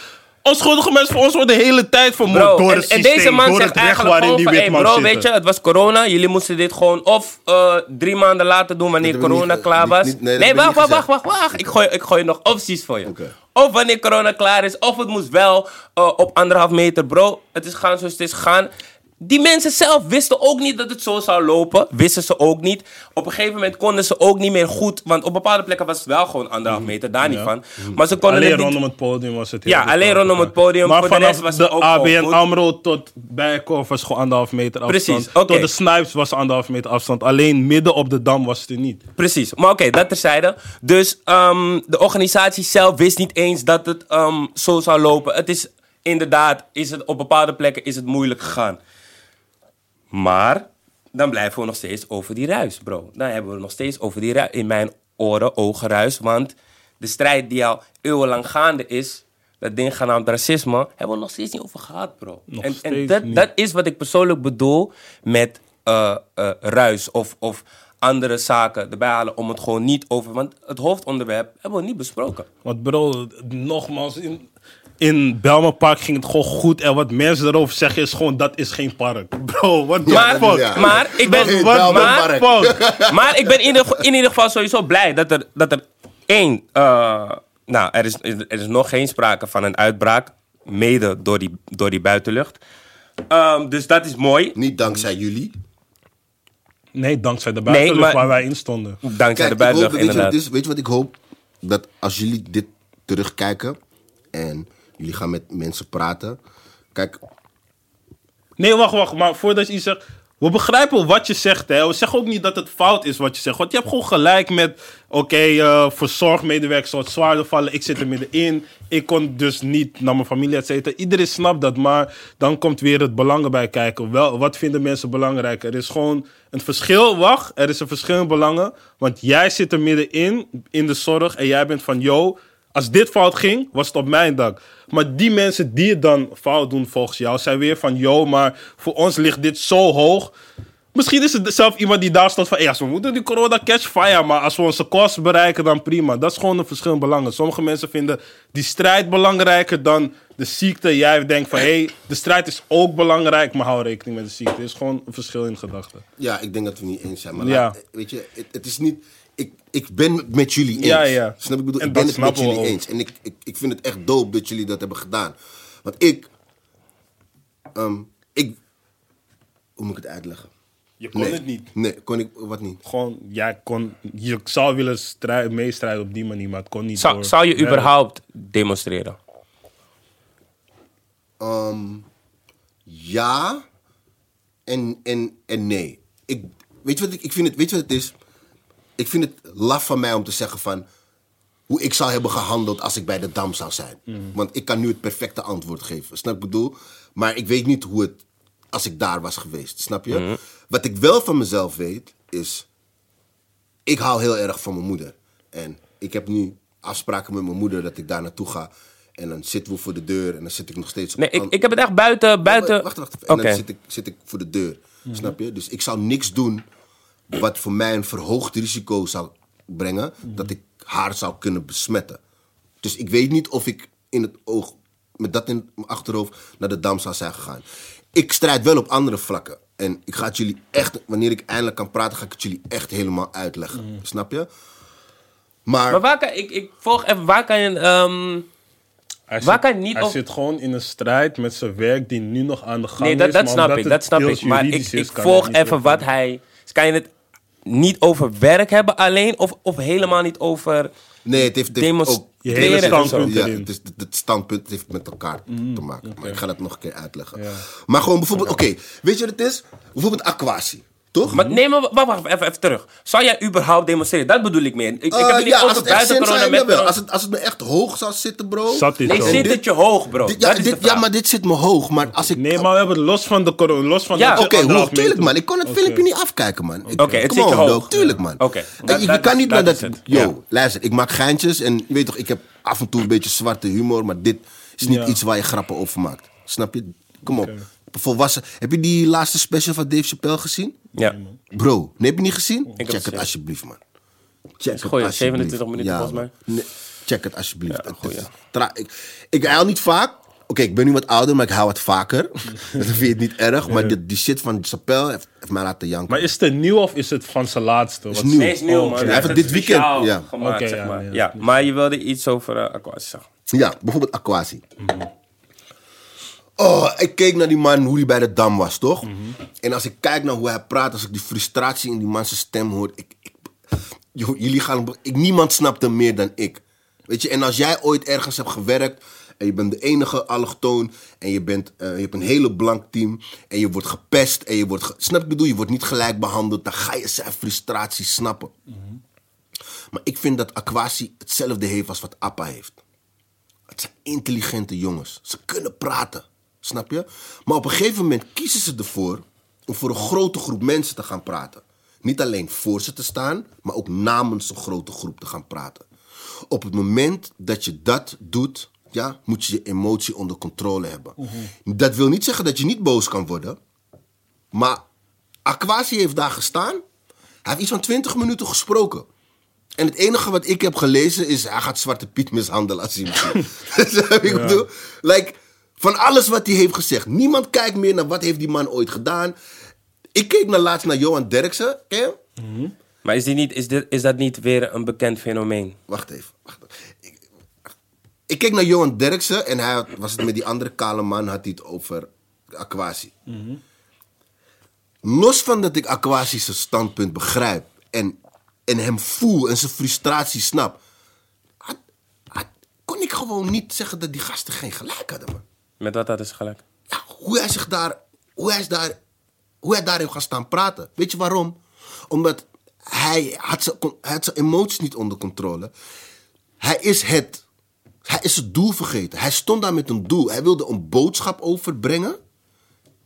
C: onschuldige mensen voor ons worden de hele tijd vermoord
A: Bro,
C: door
A: en,
C: het
A: en deze man
C: door
A: zegt eigenlijk gewoon van... Hey bro,
C: zitten.
A: weet je, het was corona. Jullie moesten dit gewoon of eh, drie maanden later doen wanneer corona
B: niet-
A: klaar was.
B: niet- nee,
A: wacht, wacht, wacht, wacht, wacht. Ik gooi, ik gooi nog opties voor je.
B: Oké.
A: Of wanneer corona klaar is, of het moest wel eh, op anderhalf meter. Bro, het is gaan zoals het is gegaan. Die mensen zelf wisten ook niet dat het zo zou lopen. Wisten ze ook niet. Op een gegeven moment konden ze ook niet meer goed. Want op bepaalde plekken was het wel gewoon anderhalf meter, daar niet van. Maar ze konden
C: Alleen
A: het niet...
C: rondom het podium was het
A: Ja,
C: heel
A: alleen
C: goed
A: rondom het podium.
C: Maar
A: Voor de
C: vanaf
A: rest was
C: de
A: het ook
C: ABN. AMRO tot Bijenkorf was gewoon anderhalf meter afstand.
A: Precies.
C: Tot de Snipes was anderhalf meter afstand. Alleen midden op de Dam was het er niet.
A: Precies, maar oké, dat terzijde. Dus ehm, de organisatie zelf wist niet eens dat het ehm, zo zou lopen. Het is inderdaad, is het, op bepaalde plekken is het moeilijk gegaan. Maar dan blijven we nog steeds over die ruis, bro. Dan hebben we nog steeds over die ruis. In mijn oren, ogen ruis. Want de strijd die al eeuwenlang gaande is, dat ding genaamd racisme, hebben we nog steeds niet over gehad, bro.
C: Nog
A: en en dat,
C: niet.
A: dat is wat ik persoonlijk bedoel met eh, eh, ruis of, of andere zaken erbij halen om het gewoon niet over... Want het hoofdonderwerp hebben we niet besproken.
C: Want bro, nogmaals, in, in Belma Park ging het gewoon goed. En wat mensen erover zeggen is gewoon, dat is geen park. Bro, what the
A: Maar,
C: fuck?
B: ja.
A: maar ik ben... Wat- maar,
B: Park.
C: Fuck.
A: maar ik ben in ieder, in ieder geval sowieso blij dat er, dat er één... eh, nou, er is, er is nog geen sprake van een uitbraak. Mede door die, door die buitenlucht. Ehm, dus dat is mooi.
B: Niet dankzij jullie.
C: Nee, dankzij de buitenlucht
A: maar-
C: waar wij in stonden.
A: Dankzij
B: Kijk,
A: de
B: hoop,
A: buitenlucht,
B: dat- weet, je wat
A: inderdaad.
B: weet je wat ik hoop? Dat als jullie dit terugkijken en jullie gaan met mensen praten. Kijk,
C: Nee, wacht, wacht. Maar voordat je iets zegt... We begrijpen wat je zegt, hè. We zeggen ook niet dat het fout is wat je zegt. Want je hebt gewoon gelijk met... Oké, eh, voor zorgmedewerkers zou het zwaarder vallen. Ik zit er middenin. Ik kon dus niet naar mijn familie, et cetera. Iedereen snapt dat. Maar dan komt weer het belang erbij kijken. Wel, wat vinden mensen belangrijk? Er is gewoon een verschil. Wacht, er is een verschil in belangen. Want jij zit er middenin, in de zorg. En jij bent van, yo... Als dit fout ging, was het op mijn dak. Maar die mensen die het dan fout doen volgens jou, zijn weer van... Yo, maar voor ons ligt dit zo hoog. Misschien is het zelf iemand die daar staat van... Als we moeten die corona catch fire, maar als we onze kosten bereiken, dan prima. Dat is gewoon een verschil in belangen. Sommige mensen vinden die strijd belangrijker dan de ziekte. Jij denkt van, hé, hey, de strijd is ook belangrijk, maar hou rekening met de ziekte. Het is gewoon een verschil in gedachten.
B: ja, ik denk dat we niet eens zijn. Maar
C: Ja.
B: laat- weet je, het, het is niet. Ik, ik ben het met jullie eens.
C: Ja, ja.
B: Snap ik bedoel?
C: En
B: ik ben het met jullie
C: ook.
B: eens. En ik, ik, ik vind het echt dope dat jullie dat hebben gedaan. Want ik. ehm, ik hoe moet ik het uitleggen?
C: Je kon
B: nee.
C: het niet.
B: Nee, kon ik wat niet?
C: Gewoon, jij kon... Je zou willen strij- meestrijden op die manier, maar het kon niet
A: Zou,
C: door-
A: zou je
C: Ja.
A: überhaupt demonstreren?
B: Ehm, ja en, en, en nee. Ik, weet, je wat ik, ik vind het, weet je wat het is? Ik vind het laf van mij om te zeggen van... hoe ik zou hebben gehandeld als ik bij de Dam zou zijn. Want ik kan nu het perfecte antwoord geven. Snap ik bedoel? Maar ik weet niet hoe het als ik daar was geweest. Snap je? Wat ik wel van mezelf weet, is... Ik hou heel erg van mijn moeder. En ik heb nu afspraken met mijn moeder dat ik daar naartoe ga. En dan zitten we voor de deur en dan zit ik nog steeds op...
A: Nee, ik, ik heb het echt buiten... buiten...
B: Wacht, wacht. En dan zit ik, zit ik voor de deur. Snap je? Dus ik zou niks doen wat voor mij een verhoogd risico zou brengen dat ik haar zou kunnen besmetten. Dus ik weet niet of ik in het oog, met dat in mijn achterhoofd, naar de dam zou zijn gegaan. Ik strijd wel op andere vlakken. En ik ga het jullie echt, wanneer ik eindelijk kan praten, ga ik het jullie echt helemaal uitleggen. Snap je? Maar,
A: Maar waar kan... Ik, ik volg even... Waar kan je... ehm,
C: Hij
A: Waar
C: zit,
A: kan niet
C: hij
A: op-
C: zit gewoon in een strijd met zijn werk die nu nog aan de gang
A: Nee, dat,
C: is.
A: dat
C: maar
A: snap ik, dat snap ik. Maar ik, ik volg even wat hij... Dus kan je het niet over werk hebben alleen? Of, of helemaal niet over...
B: nee, het heeft, het ook...
C: Je hele standpunt
B: Ja, het, is, het, het standpunt heeft met elkaar te maken. Maar ik ga dat nog een keer uitleggen.
C: Ja.
B: Maar gewoon bijvoorbeeld, oké, weet je wat het is? Bijvoorbeeld aquatie, toch?
A: Maar nee, maar wacht, wacht even, even terug. Zou jij überhaupt demonstreren? Dat bedoel ik meer. Ik, ik
B: Eh,
A: heb het niet
B: ja, als
A: over
B: het echt
A: buiten corona
B: zijn,
A: met corona.
B: Als het, als het me echt hoog zou zitten, bro.
C: Zat dit
A: Nee,
C: zo.
A: zit het je hoog, bro?
B: Dit- ja,
A: dat is de
B: dit,
A: vraag.
B: ja, maar dit zit me hoog. Maar als ik...
C: Nee, maar we hebben het los van de corona, los van
A: Ja,
B: Oké, hoog? Tuurlijk, man. Ik kon het filmpje niet afkijken, man. Ik-
A: Oké, het zit je
B: on,
A: hoog.
B: dog. Tuurlijk, man.
A: Oké,
B: je,
A: dat
B: kan niet naar dat... Yo, luister. Ik maak geintjes en je weet toch, ik heb af en toe een beetje zwarte humor. Maar dit is niet iets waar je grappen over maakt. Snap je? Kom op. Volwassen. Heb je die laatste special van Dave Chappelle gezien?
A: Ja.
B: Bro, nee, heb je niet gezien?
A: heb
B: Check
A: het
B: het alsjeblieft, man. Check het
A: goeie,
B: alsjeblieft.
A: 27 minuten
B: Ja,
A: volgens mij.
B: Nee, check het alsjeblieft.
A: Ja,
B: Het
A: goeie.
B: tra- ik, ik huil niet vaak. Oké, ik ben nu wat ouder, maar ik hou wat vaker. dan vind je het niet erg. Maar die, die shit van Chappelle heeft, heeft mij laten janken.
C: Maar is het nieuw of is het van zijn laatste? Wat-
B: nieuw.
A: Nee, is nieuw,
C: Oh,
A: man. Hij heeft
B: dit
A: het
B: weekend, ja.
A: gemaakt,
C: Oké,
A: zeg
C: ja,
A: maar.
C: ja.
A: Ja, maar je wilde iets over uh, Aquatie zeggen.
B: Ja, bijvoorbeeld Aquasi. Oh, ik keek naar die man, hoe hij bij de Dam was, toch? En als ik kijk naar hoe hij praat, als ik die frustratie in die man stem hoor... Ik, ik, jullie gaan... Ik, niemand snapt hem meer dan ik. Weet je, en als jij ooit ergens hebt gewerkt... en je bent de enige allochtoon... en je, bent, eh, je hebt een hele blank team... en je wordt gepest en je wordt... Snap ik bedoel? Je wordt niet gelijk behandeld... dan ga je zijn frustratie snappen. Maar ik vind dat Aquasi hetzelfde heeft als wat Appa heeft. Het zijn intelligente jongens. Ze kunnen praten. Snap je? Maar op een gegeven moment kiezen ze ervoor om voor een grote groep mensen te gaan praten. Niet alleen voor ze te staan, maar ook namens een grote groep te gaan praten. Op het moment dat je dat doet, ja, moet je je emotie onder controle hebben. Dat wil niet zeggen dat je niet boos kan worden. Maar Aquasi heeft daar gestaan. heeft iets van 20 minuten gesproken. En het enige wat ik heb gelezen is, hij gaat Zwarte Piet mishandelen als hij hem ziet. Wat ik bedoel? Like, van alles wat hij heeft gezegd. Niemand kijkt meer naar wat heeft die man ooit gedaan. Ik keek naar laatst naar Johan Derksen. Ken je hem?
A: Maar is, die niet, is, dit, is dat niet weer een bekend fenomeen?
B: Wacht even. Wacht even. Ik, ik keek naar Johan Derksen en hij had- was het met die andere kale man, had hij het over Aquasi. Los van dat ik Aquasi's standpunt begrijp en, en hem voel en zijn frustratie snap, had, had- kon ik gewoon niet zeggen dat die gasten geen gelijk hadden, man.
A: Met wat dat is gelijk.
B: Hoe hij zich daar, hoe hij, daar, hoe hij daar heeft gaan staan praten. Weet je waarom? Omdat hij had zijn, hij had zijn emoties niet onder controle. Hij is het, hij is het doel vergeten. Hij stond daar met een doel. Hij wilde een boodschap overbrengen.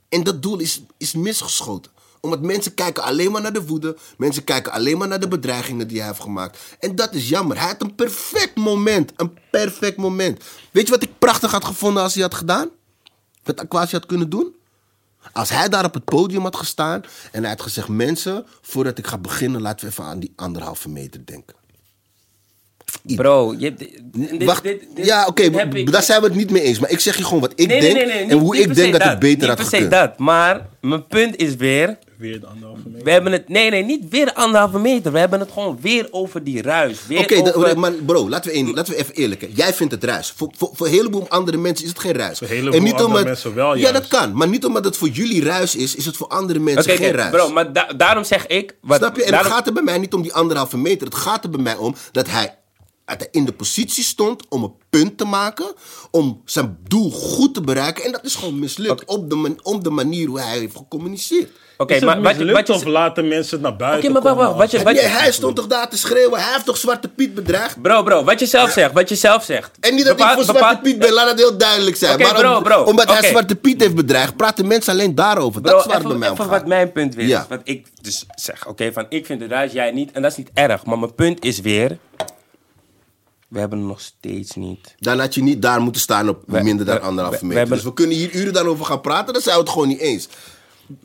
B: En dat doel is, is misgeschoten. Omdat mensen kijken alleen maar naar de woede. Mensen kijken alleen maar naar de bedreigingen die hij heeft gemaakt. En dat is jammer. Hij had een perfect moment. Een perfect moment. Weet je wat ik prachtig had gevonden als hij had gedaan? Wat Aquasi had kunnen doen? Als hij daar op het podium had gestaan en hij had gezegd: Mensen, voordat ik ga beginnen, laten we even aan die anderhalve meter denken.
A: Bro, je hebt... dit-
B: Wacht,
A: dit- dit-
B: ja, oké, daar zijn we het niet mee eens. Maar ik zeg je gewoon wat ik
A: Nee,
B: denk
A: nee, nee,
B: en
A: niet-
B: hoe
A: niet
B: ik
A: per
B: denk dat het beter
A: niet
B: had
A: per se
B: gekund.
A: dat, maar mijn punt is weer...
C: Weer de anderhalve meter.
A: We hebben het... Nee, nee, niet weer de anderhalve meter. We hebben het gewoon weer over die ruis. Weer
B: Oké,
A: over...
B: maar bro, laten we, één- laten we even eerlijk zijn. Jij vindt het ruis. Voor, voor, voor een heleboel andere mensen is het geen ruis.
C: Voor een heleboel andere mensen wel
B: Ja, dat kan. Maar niet omdat het voor jullie ruis is, is het voor andere mensen geen
A: oké,
B: ruis.
A: bro, maar da- daarom zeg ik... Wat,
B: Snap je? En
A: daarom-
B: het gaat er bij mij niet om die anderhalve meter. Het gaat er bij mij om dat hij, dat hij in de positie stond om een punt te maken. Om zijn doel goed te bereiken. En dat is gewoon mislukt. Op, de man- op de manier hoe hij heeft gecommuniceerd.
A: Oké, maar wat je...
C: mislukt
A: Wat je
C: of laten mensen het naar buiten
A: Oké, maar
C: komen
A: wacht, wat je... Wat
B: Nee,
A: je
B: hij stond toch daar te schreeuwen. Hij heeft toch Zwarte Piet bedreigd?
A: bro, bro, wat je zelf zegt. Wat je zelf zegt.
B: En niet dat
A: Bepaal-
B: ik voor
A: bepaal-
B: Zwarte Piet ben, laat het heel duidelijk zijn.
A: Oké,
B: maar
A: bro,
B: om-
A: bro,
B: omdat hij. Zwarte Piet heeft bedreigd, praten mensen alleen daarover.
A: Bro,
B: dat is waar het bij
A: even,
B: mij
A: even wat mijn punt weer
B: Ja.
A: is. Wat ik dus zeg, oké, van ik vind het ruis, jij niet. En dat is niet erg. Maar mijn punt is weer... We hebben het nog steeds niet.
B: Dan had je niet daar moeten staan op
A: We-
B: minder dan
A: we-
B: anderhalve
A: we- we
B: meter.
A: hebben-
B: Dus we kunnen hier uren daarover gaan praten, dan zijn we het gewoon niet eens.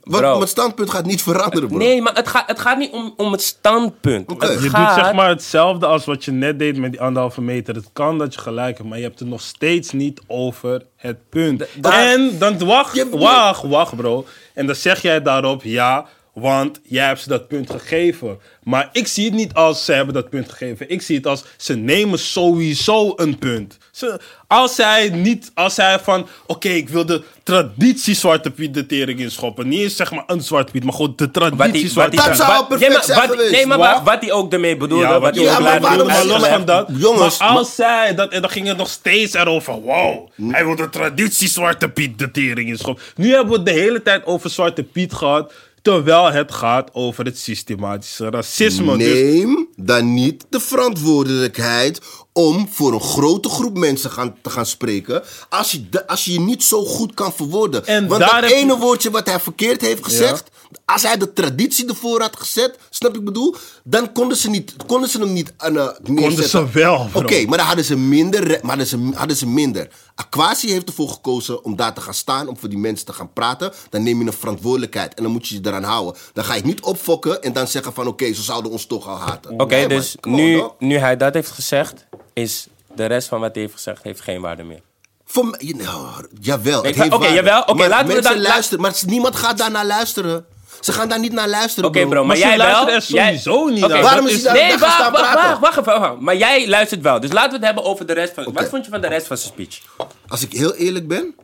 B: Wat,
A: Bro.
B: Mijn standpunt gaat niet veranderen, bro.
A: Nee, maar het gaat, het gaat niet om, om het standpunt. Het
C: Je
A: gaat...
C: doet zeg maar hetzelfde als wat je net deed met die anderhalve meter. Het kan dat je gelijk hebt, maar je hebt het nog steeds niet over het punt. En dan wacht,
B: Je-
C: wacht, wacht bro. En dan zeg jij daarop ja, want jij hebt ze dat punt gegeven. Maar ik zie het niet als ze hebben dat punt gegeven. Ik zie het als ze nemen sowieso een punt. Ze, als zij niet, als zij van, oké, ik wil de traditie Zwarte Piet de tering inschoppen. Niet eens zeg maar een Zwarte Piet, maar gewoon de traditie
A: die,
C: Zwarte
B: Dat
C: Piet.
B: zou
A: wat-
B: perfect
A: nee, maar
B: zijn geweest.
A: Nee, maar
C: Wat?
A: wat hij ook ermee bedoelde.
C: Ja,
A: wat
C: je
A: ook
B: Ja,
C: ook
B: maar waarom
C: doen, maar los van dat.
B: jongens,
C: maar als
B: maar-
C: zij dat, en dan ging het nog steeds erover. Wow, hij wil de traditie Zwarte Piet de tering inschoppen. Nu hebben we het de hele tijd over Zwarte Piet gehad. Terwijl het gaat over het systematische racisme. Dus
B: Neem dan niet de verantwoordelijkheid om voor een grote groep mensen gaan, te gaan spreken. Als je, de- als je je niet zo goed kan verwoorden.
C: En
B: Want dat ene woordje wat hij verkeerd heeft gezegd. Als hij de traditie ervoor had gezet, snap ik bedoel? Dan konden ze, niet, konden ze hem niet aan, uh, neerzetten.
C: ze wel, bro.
B: Oké, maar dan hadden ze minder. Maar hadden ze, hadden ze minder. Aquasi heeft ervoor gekozen om daar te gaan staan, om voor die mensen te gaan praten. Dan neem je een verantwoordelijkheid en dan moet je je eraan houden. Dan ga je het niet opfokken en dan zeggen van oké, ze zouden ons toch al haten.
A: Oké,
B: Nee,
A: dus nu, nu hij dat heeft gezegd, is de rest van wat hij heeft gezegd heeft geen waarde meer.
B: Voor mij, nou, jawel, het
A: Ik-
B: heeft
A: oké,
B: waarde.
A: jawel, oké,
B: Maar
A: laten we dan-
B: luisteren, maar niemand gaat daar naar luisteren. Ze gaan daar niet naar luisteren,
A: Oké, bro, maar, jij wel.
C: luisteren er
A: jij-
C: sowieso niet
A: Oké,
C: naar.
B: Waarom
C: Dat
B: is
C: is-
B: hij daar,
A: Nee,
B: daar gaan
A: wacht,
B: staan
A: wacht,
B: praten?
A: wacht, wacht even, wacht. Maar jij luistert wel. Dus laten we het hebben over de rest van... Wat vond je van de rest van zijn speech?
B: Als ik heel eerlijk ben,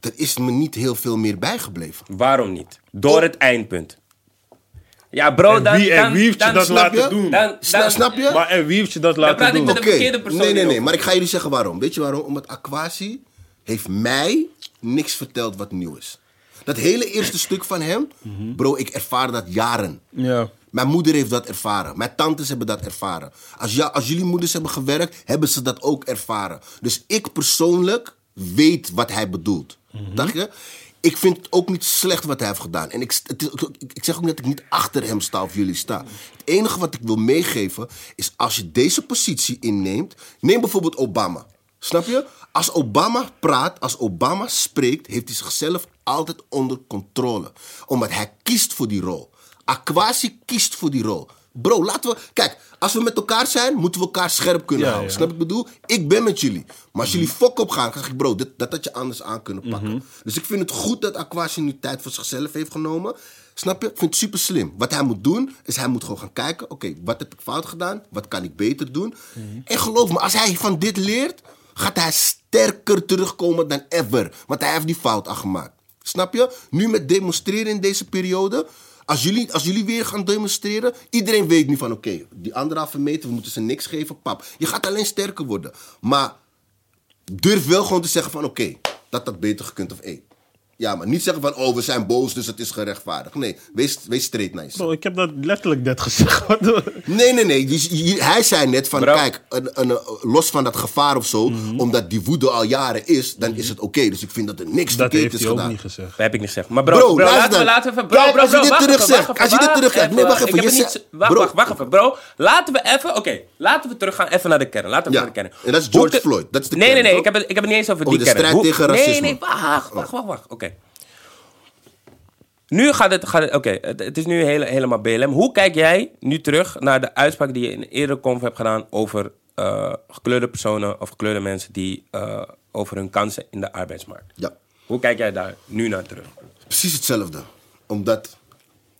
B: er is me niet heel veel meer bijgebleven.
A: Waarom niet? Door het eindpunt. Ja, bro,
C: En
A: dan...
C: wie- en
A: dan,
C: wie heeft je
A: dan-
C: dat
B: Snap
C: laten
B: je?
C: doen?
A: Dan,
B: Sna-
A: dan,
B: snap je?
C: Maar en wie heeft je dat
A: praat
C: laten
A: ik
C: doen?
A: met de
B: Oké,
A: verkeerde persoon
B: Nee, nee, nee,
A: hierover.
B: maar ik ga jullie zeggen waarom. Weet je waarom? Omdat Aquasi heeft mij niks verteld wat nieuw is. Dat hele eerste stuk van hem, bro, ik ervaar dat jaren.
C: Ja.
B: Mijn moeder heeft dat ervaren. Mijn tantes hebben dat ervaren. Als, ja, als jullie moeders hebben gewerkt, hebben ze dat ook ervaren. Dus ik persoonlijk weet wat hij bedoelt. Dacht je? Ik vind het ook niet slecht wat hij heeft gedaan. En ik, het is, ik- ik zeg ook dat ik niet achter hem sta of jullie sta. Het enige wat ik wil meegeven is als je deze positie inneemt. Neem bijvoorbeeld Obama. Snap je? Als Obama praat, als Obama spreekt, heeft hij zichzelf altijd onder controle. Omdat hij kiest voor die rol. Aquasi kiest voor die rol. Bro, laten we... Kijk, als we met elkaar zijn, moeten we elkaar scherp kunnen
C: Ja,
B: houden. Snap ik bedoel? Ik ben met jullie. Maar als jullie fok op gaan, dan zeg ik, bro, dit, dat had je anders aan kunnen pakken. Dus ik vind het goed dat Aquasi nu tijd voor zichzelf heeft genomen. Snap je? Ik vind het super slim. Wat hij moet doen, is hij moet gewoon gaan kijken. Oké, wat heb ik fout gedaan? Wat kan ik beter doen? En geloof me, als hij van dit leert, gaat hij sterker terugkomen dan ever. Want hij heeft die fout al gemaakt. Snap je? Nu met demonstreren in deze periode. Als jullie, als jullie weer gaan demonstreren, iedereen weet nu van oké, die anderhalve meter, we moeten ze niks geven, pap. Je gaat alleen sterker worden. Maar durf wel gewoon te zeggen van oké, dat dat beter gekund of één. Ja, maar niet zeggen van oh, we zijn boos, dus het is gerechtvaardigd. Nee, wees, wees straight nice.
C: Bro, ik heb dat letterlijk net gezegd.
B: Nee, nee, nee. Die- hij zei net van,
A: Bro.
B: kijk, een, een, een- los van dat gevaar of zo, omdat die woede al jaren is, dan is het oké. Dus ik vind dat er niks
C: dat
B: verkeerd
C: heeft
B: is
C: hij ook
B: gedaan.
C: niet gezegd.
A: Dat heb ik niet gezegd. Maar bro,
B: Bro,
A: bro, laten we, laten we... Bro,
B: Kijk,
A: bro,
B: als je
A: bro,
B: dit terug
A: even,
B: zegt,
A: wacht
B: als je
A: even,
B: dit terug zegt. Nee, wacht even,
A: Ik heb
B: je zegt-.
A: Wacht,
B: bro.
A: wacht, wacht even, bro. Laten we even... Oké, laten we teruggaan even naar de kern. Laten we
B: Ja,
A: naar de kern.
B: en dat is George Floyd. Dat is de
A: nee,
B: kern,
A: nee, nee. Ik heb, het, ik heb niet eens over die
B: de
A: kern.
B: strijd
A: Hoe-
B: tegen
A: Nee,
B: racisme.
A: nee, wacht, wacht, wacht, wacht. Oké. Nu gaat het... Gaat het Oké, het, het is nu hele, helemaal BLM. Hoe kijk jij nu terug naar de uitspraak die je in een eerdere conf hebt gedaan... over eh, gekleurde personen of gekleurde mensen... die eh, over hun kansen in de arbeidsmarkt.
B: Ja,
A: Hoe kijk jij daar nu naar terug?
B: precies hetzelfde. Omdat,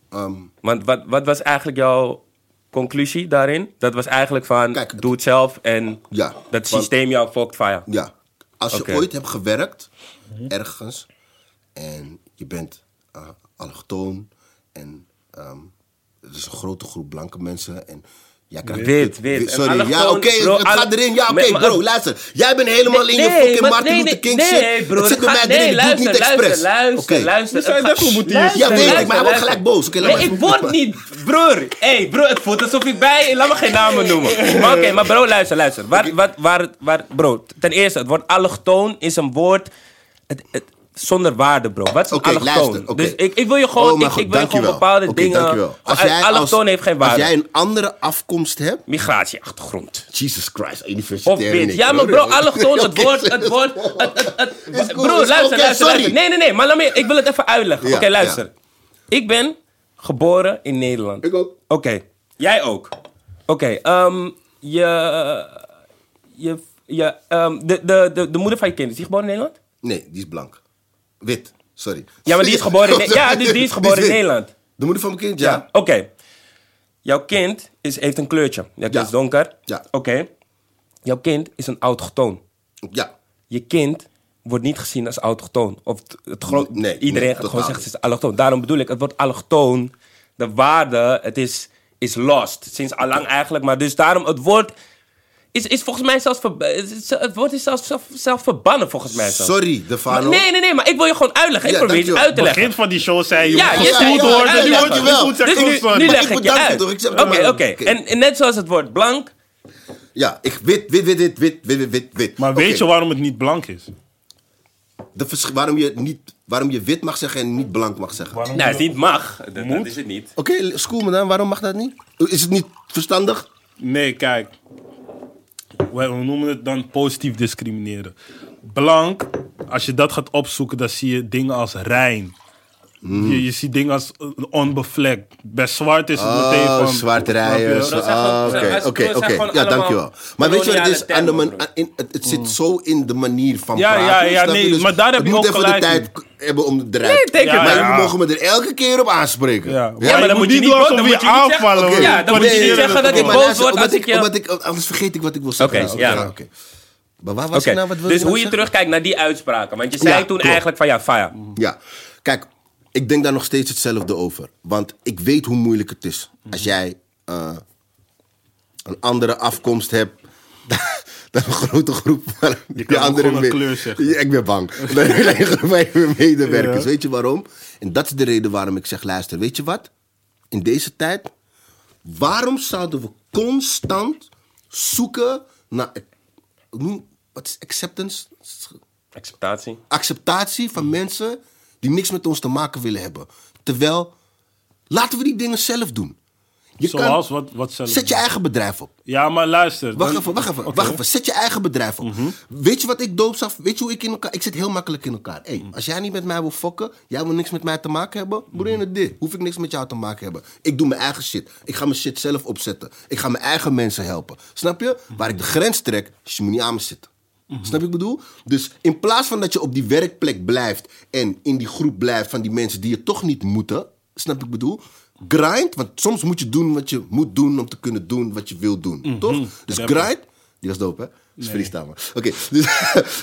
B: ehm,
A: Want wat, wat was eigenlijk jouw conclusie daarin? Dat was eigenlijk van,
B: Kijk,
A: doe het zelf en
B: Ja,
A: dat systeem jou fokt fire.
B: ja, als je ooit hebt gewerkt, ergens, en je bent eh allochtoon, en ehm er is een grote groep blanke mensen, en jij krijgt...
A: Wit,
B: Sorry, ja, oké,
A: bro,
B: het gaat erin. Ja, oké,
A: Nee,
B: bro, luister. Jij bent helemaal in je
A: Nee,
B: fucking
A: maar-
B: Martin
A: nee,
B: Luther
A: nee,
B: King
A: nee,
B: shit.
A: broer,
B: het zit bij
A: het
B: mij erin,
A: nee,
B: ik doe het niet
A: luister,
B: expres.
A: Luister,
B: Oké.
A: luister.
C: We zijn
A: het
C: net
A: gaat-
C: hoe moet hij
A: luister,
C: je-
B: Ja, weet ik,
A: luister,
B: maar hij wordt
A: luister.
B: gelijk boos. Oké, laat
A: Nee, ik word niet, broer. hey, broer, het voelt alsof ik bij... Laat me geen namen noemen. Maar oké, maar bro, luister, luister. Waar, wat, waar, waar, bro, ten eerste, het woord allochtoon is een woord... Het, het, zonder waarde, bro. Wat is een
B: luister.
A: Dus ik, ik wil je gewoon,
B: Oh,
A: ik, wil je gewoon bepaalde dingen...
B: Als
A: Al-
B: jij als-
A: allochtoon heeft geen waarde.
B: Als jij een andere afkomst hebt,
A: Migratieachtergrond.
B: Jesus Christ,
A: Of
B: universitair
A: wit.
B: niks,
A: Ja, maar bro, allochtoon, het woord, het woord, het, het, het,
B: Is cool,
A: broer,
B: is
A: luister, luister,
B: sorry.
A: luister. Nee, nee, nee, maar laat me, ik wil het even uitleggen.
B: Ja,
A: Oké, luister. Ik ben geboren in Nederland.
B: Ik ook.
A: Oké, jij ook. Oké, ehm, je, je, je, ehm, de, de, de, de moeder van je kind, is die geboren in Nederland?
B: Nee, die is blank. Wit, sorry.
A: Ja, maar die is geboren in, ja, dus die is geboren in. Nederland.
B: De moeder van mijn kind, ja.
A: Oké. Jouw kind is, heeft een kleurtje.
B: Ja.
A: is donker.
B: Ja.
A: Oké. Jouw kind is een autochtoon.
B: Ja,
A: je kind wordt niet gezien als autochtoon. Of het,
B: Nee,
A: iedereen
B: nee,
A: gaat gewoon zeggen het is allochtoon. Daarom bedoel ik, het wordt allochtoon. De waarde, het is, is lost. Sinds allang eigenlijk. Maar dus daarom, het woord is, is volgens mij zelfs... het woord is zelfs zelf, zelf verbannen volgens mij zelfs.
B: sorry, de Fano.
A: nee, nee, nee, maar ik wil je gewoon uitleggen. Ik
B: Ja,
A: probeer je uit te leggen.
C: Begin van die show zei je
A: Ja,
C: moet
A: je
C: gevoeld
A: ja,
C: worden. Nu word je wel goed
A: Dus
C: zeggen.
A: nu, nu
B: Maar
A: leg
B: ik
A: ik je uit.
B: toch?
A: Oké, oké.
B: Oké.
A: En, en net zoals het woord blank...
B: Ja, ik wit, wit, wit, wit, wit, wit, wit, wit.
C: Maar
B: Oké,
C: weet je waarom het niet blank is?
B: de waarom, je niet, waarom je wit mag zeggen en niet blank mag zeggen? Oké,
A: Nou, het niet mag. Dat, dat is het niet.
B: school me dan, waarom mag dat niet? Is het niet verstandig?
C: Nee, kijk. We noemen het dan positief discrimineren. Blank, als je dat gaat opzoeken, dan zie je dingen als rein.
B: Hmm.
C: Je, je ziet dingen als onbevlekt. Bij zwart is het meteen
B: Oh,
C: van...
A: Bro, zijn gewoon-
B: Ah,
A: zijn-
B: Oké, oké, oké. Ja, dankjewel. Maar weet je wat het is? Aan de man- in- het, het zit zo in de manier van
C: Ja,
B: praten.
C: ja, ja,
B: je?
C: nee,
B: Dus
C: maar daar heb je
B: moet
C: ook
B: even de
C: gelijk
B: tijd hebben om het eruit.
A: Nee, denk
C: Ja,
A: het
B: maar
A: maar.
B: jullie mogen me er elke keer op aanspreken.
C: Ja,
A: Ja, maar dan moet je niet
C: doen
A: boos-
C: alsof je aanvallen.
A: Ja, dan moet je niet zeggen dat ik
B: maar
A: boos word
B: omdat
A: als
B: ik,
A: ik je-
B: omdat ik, anders vergeet ik wat ik wil zeggen.
A: Oké, ja.
B: oké. Maar waar was je nou? Wat wil
A: dus
B: je
A: hoe je
B: zeggen?
A: terugkijkt naar die uitspraken. Want je zei
B: Ja,
A: toen
B: klopt.
A: eigenlijk van ja, fire.
B: Ja, kijk, ik denk daar nog steeds hetzelfde over. Want ik weet hoe moeilijk het is. Als jij eh, een andere afkomst hebt dan een grote groep van die
C: kan
B: andere
C: een kleur zeggen.
B: Ja, ik ben bang. Van je medewerkers.
C: Ja.
B: Weet je waarom? En dat is de reden waarom ik zeg, luister, weet je wat? In deze tijd, waarom zouden we constant zoeken naar... noem- Wat is acceptance?
A: Acceptatie.
B: acceptatie van mensen die niks met ons te maken willen hebben. Terwijl, laten we die dingen zelf doen. Je
C: Zoals,
B: kan,
C: wat, wat zelf?
B: zet je eigen bedrijf op.
C: Ja, maar luister.
B: Wacht
C: dan-
B: even, wacht even.
C: Mhm.
B: wacht even. Zet je eigen bedrijf op. Weet je wat ik doopsaf? Weet je hoe ik in elkaar... Ik zit heel makkelijk in elkaar. Hey,
C: Mhm.
B: als jij niet met mij wil fokken, jij wil niks met mij te maken hebben, broer in het dit. Hoef ik niks met jou te maken hebben. Ik doe mijn eigen shit. Ik ga mijn shit zelf opzetten. Ik ga mijn eigen mensen helpen. Snap je?
C: Mhm.
B: Waar ik de grens trek, is je moet niet aan me zitten. Snap je wat ik bedoel? Dus in plaats van dat je op die werkplek blijft en in die groep blijft van die mensen die je toch niet moeten, snap ik bedoel? Grind, want soms moet je doen wat je moet doen om te kunnen doen wat je wil doen. Toch? Dus
C: Rappen.
B: grind, die was dope, hè? Dat is freestyle, man. Oké, dus,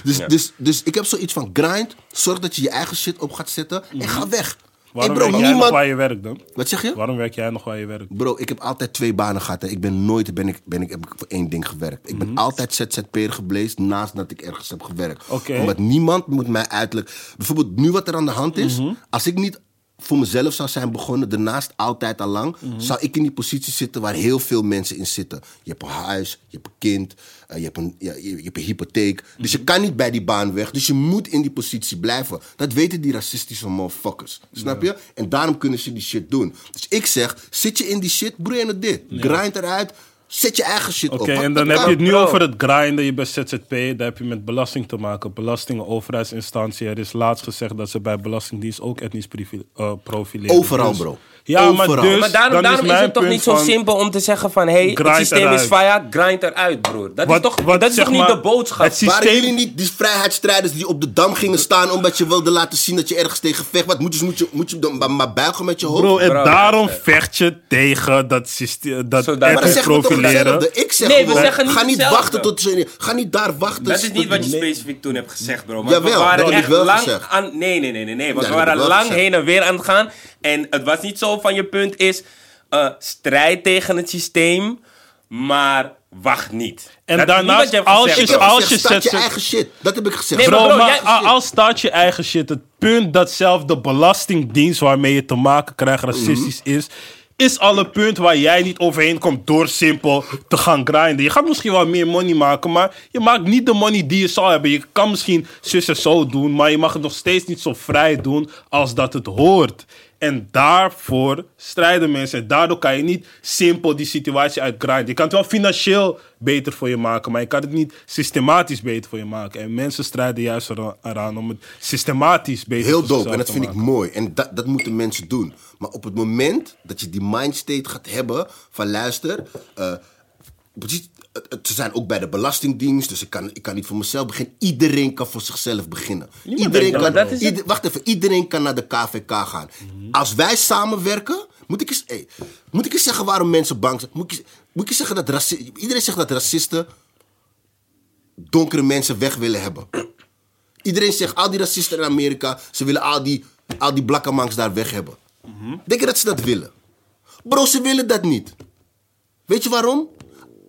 B: dus, dus, dus ik heb zoiets van grind. Zorg dat je je eigen shit op gaat zetten en ga weg.
C: Waarom
B: hey bro,
C: werk jij nog waar je werkt dan?
B: Wat zeg je?
C: Waarom werk jij nog waar je werkt?
B: Bro, ik heb altijd twee banen gehad. Hè. Ik ben nooit ben ik, ben ik, heb ik voor één ding gewerkt. Ik ben altijd ZZP'er geblezen naast dat ik ergens heb gewerkt.
C: Oké.
B: Omdat niemand moet mij uitleggen. Bijvoorbeeld nu wat er aan de hand is. Als ik niet voor mezelf zou zijn begonnen, daarnaast altijd al lang, zou ik in die positie zitten waar heel veel mensen in zitten. Je hebt een huis, je hebt een kind, eh, je, hebt een, je, je hebt een hypotheek. Dus je kan niet bij die baan weg. Dus je moet in die positie blijven. Dat weten die racistische motherfuckers. Snap je? En daarom kunnen ze die shit doen. Dus ik zeg, zit je in die shit, broer het dit. Grind eruit, zet je eigen shit
C: Oké,
B: op.
C: en
B: Dat
C: dan heb je het nu
A: bro.
C: over het grinden. Je bent ZZP, daar heb je met belasting te maken. Belastingen, overheidsinstantie. Er is laatst gezegd dat ze bij Belastingdienst ook etnisch eh, profileren.
B: Overal,
C: Dus-
B: bro.
C: Ja, maar dus,
A: Maar daarom,
C: dan
A: daarom is,
C: mijn
A: het toch
C: punt
A: niet zo simpel om te zeggen van... hé, hey, het
C: Grind
A: systeem
C: eruit.
A: is fire, grind eruit, broer. Dat is toch, dat is niet de boodschap?
C: Het systeem,
B: Waren jullie niet die vrijheidsstrijders die op de dam gingen staan omdat je wilde laten zien dat je ergens tegen vecht? Wat moet je, moet je, moet je dan maar, buigen met je hoofd?
C: Bro, en
A: Bro,
C: daarom
A: luister.
C: vecht je tegen dat systeem, dat
A: Zodat-
B: maar
C: profileren.
B: Ik zeg
A: Nee, we
B: gewoon,
A: zeggen niet
B: ga niet
A: hetzelfde.
B: wachten tot ze... Ga niet daar wachten.
A: Dat is niet wat je specifiek toen hebt gezegd, bro. Want
B: Jawel,
A: we waren
B: dat heb ik
A: echt
B: wel
A: lang
B: gezegd.
A: aan... Nee, nee, nee, nee. want we waren lang heen en weer aan het gaan. En het was niet zo van je punt is... eh, strijd tegen het systeem, maar wacht niet.
C: En
A: Dat is niet
C: daarnaast,
A: je
C: als
A: gezegd,
C: je-
A: bro.
C: als
B: gezegd, start je eigen shit. Dat heb ik gezegd.
A: Nee,
C: Bro,
A: maar
C: maar,
A: bro, jij-
C: a- als staat je eigen shit, het punt dat zelf de belastingdienst waarmee je te maken krijgt racistisch
B: Mhm.
C: is, is al een punt waar jij niet overheen komt door simpel te gaan grinden. Je gaat misschien wel meer money maken, maar je maakt niet de money die je zou hebben. Je kan misschien zus en zo doen, maar je mag het nog steeds niet zo vrij doen als dat het hoort. En daarvoor strijden mensen. En daardoor kan je niet simpel die situatie uitgrinden. Je kan het wel financieel beter voor je maken, maar je kan het niet systematisch beter voor je maken. En mensen strijden juist era- eraan om het systematisch beter
B: Heel dope. En dat vind ik mooi. En dat, dat moeten mensen doen. Maar op het moment dat je die mindstate gaat hebben van luister... eh, precies, ze zijn ook bij de Belastingdienst, dus ik kan, ik kan niet voor mezelf beginnen. Iedereen kan voor zichzelf beginnen. Iedereen kan,
A: dat. Is
B: ieder- wacht even, iedereen kan naar de KVK gaan. Als wij samenwerken, moet ik, eens, hey, moet ik eens zeggen waarom mensen bang zijn. Moet ik, moet ik eens zeggen dat raci- iedereen zegt dat racisten donkere mensen weg willen hebben. Iedereen zegt, al die racisten in Amerika, ze willen al die, al die blakkemangs daar weg hebben. Denk je dat ze dat willen? Bro, ze willen dat niet. Weet je waarom?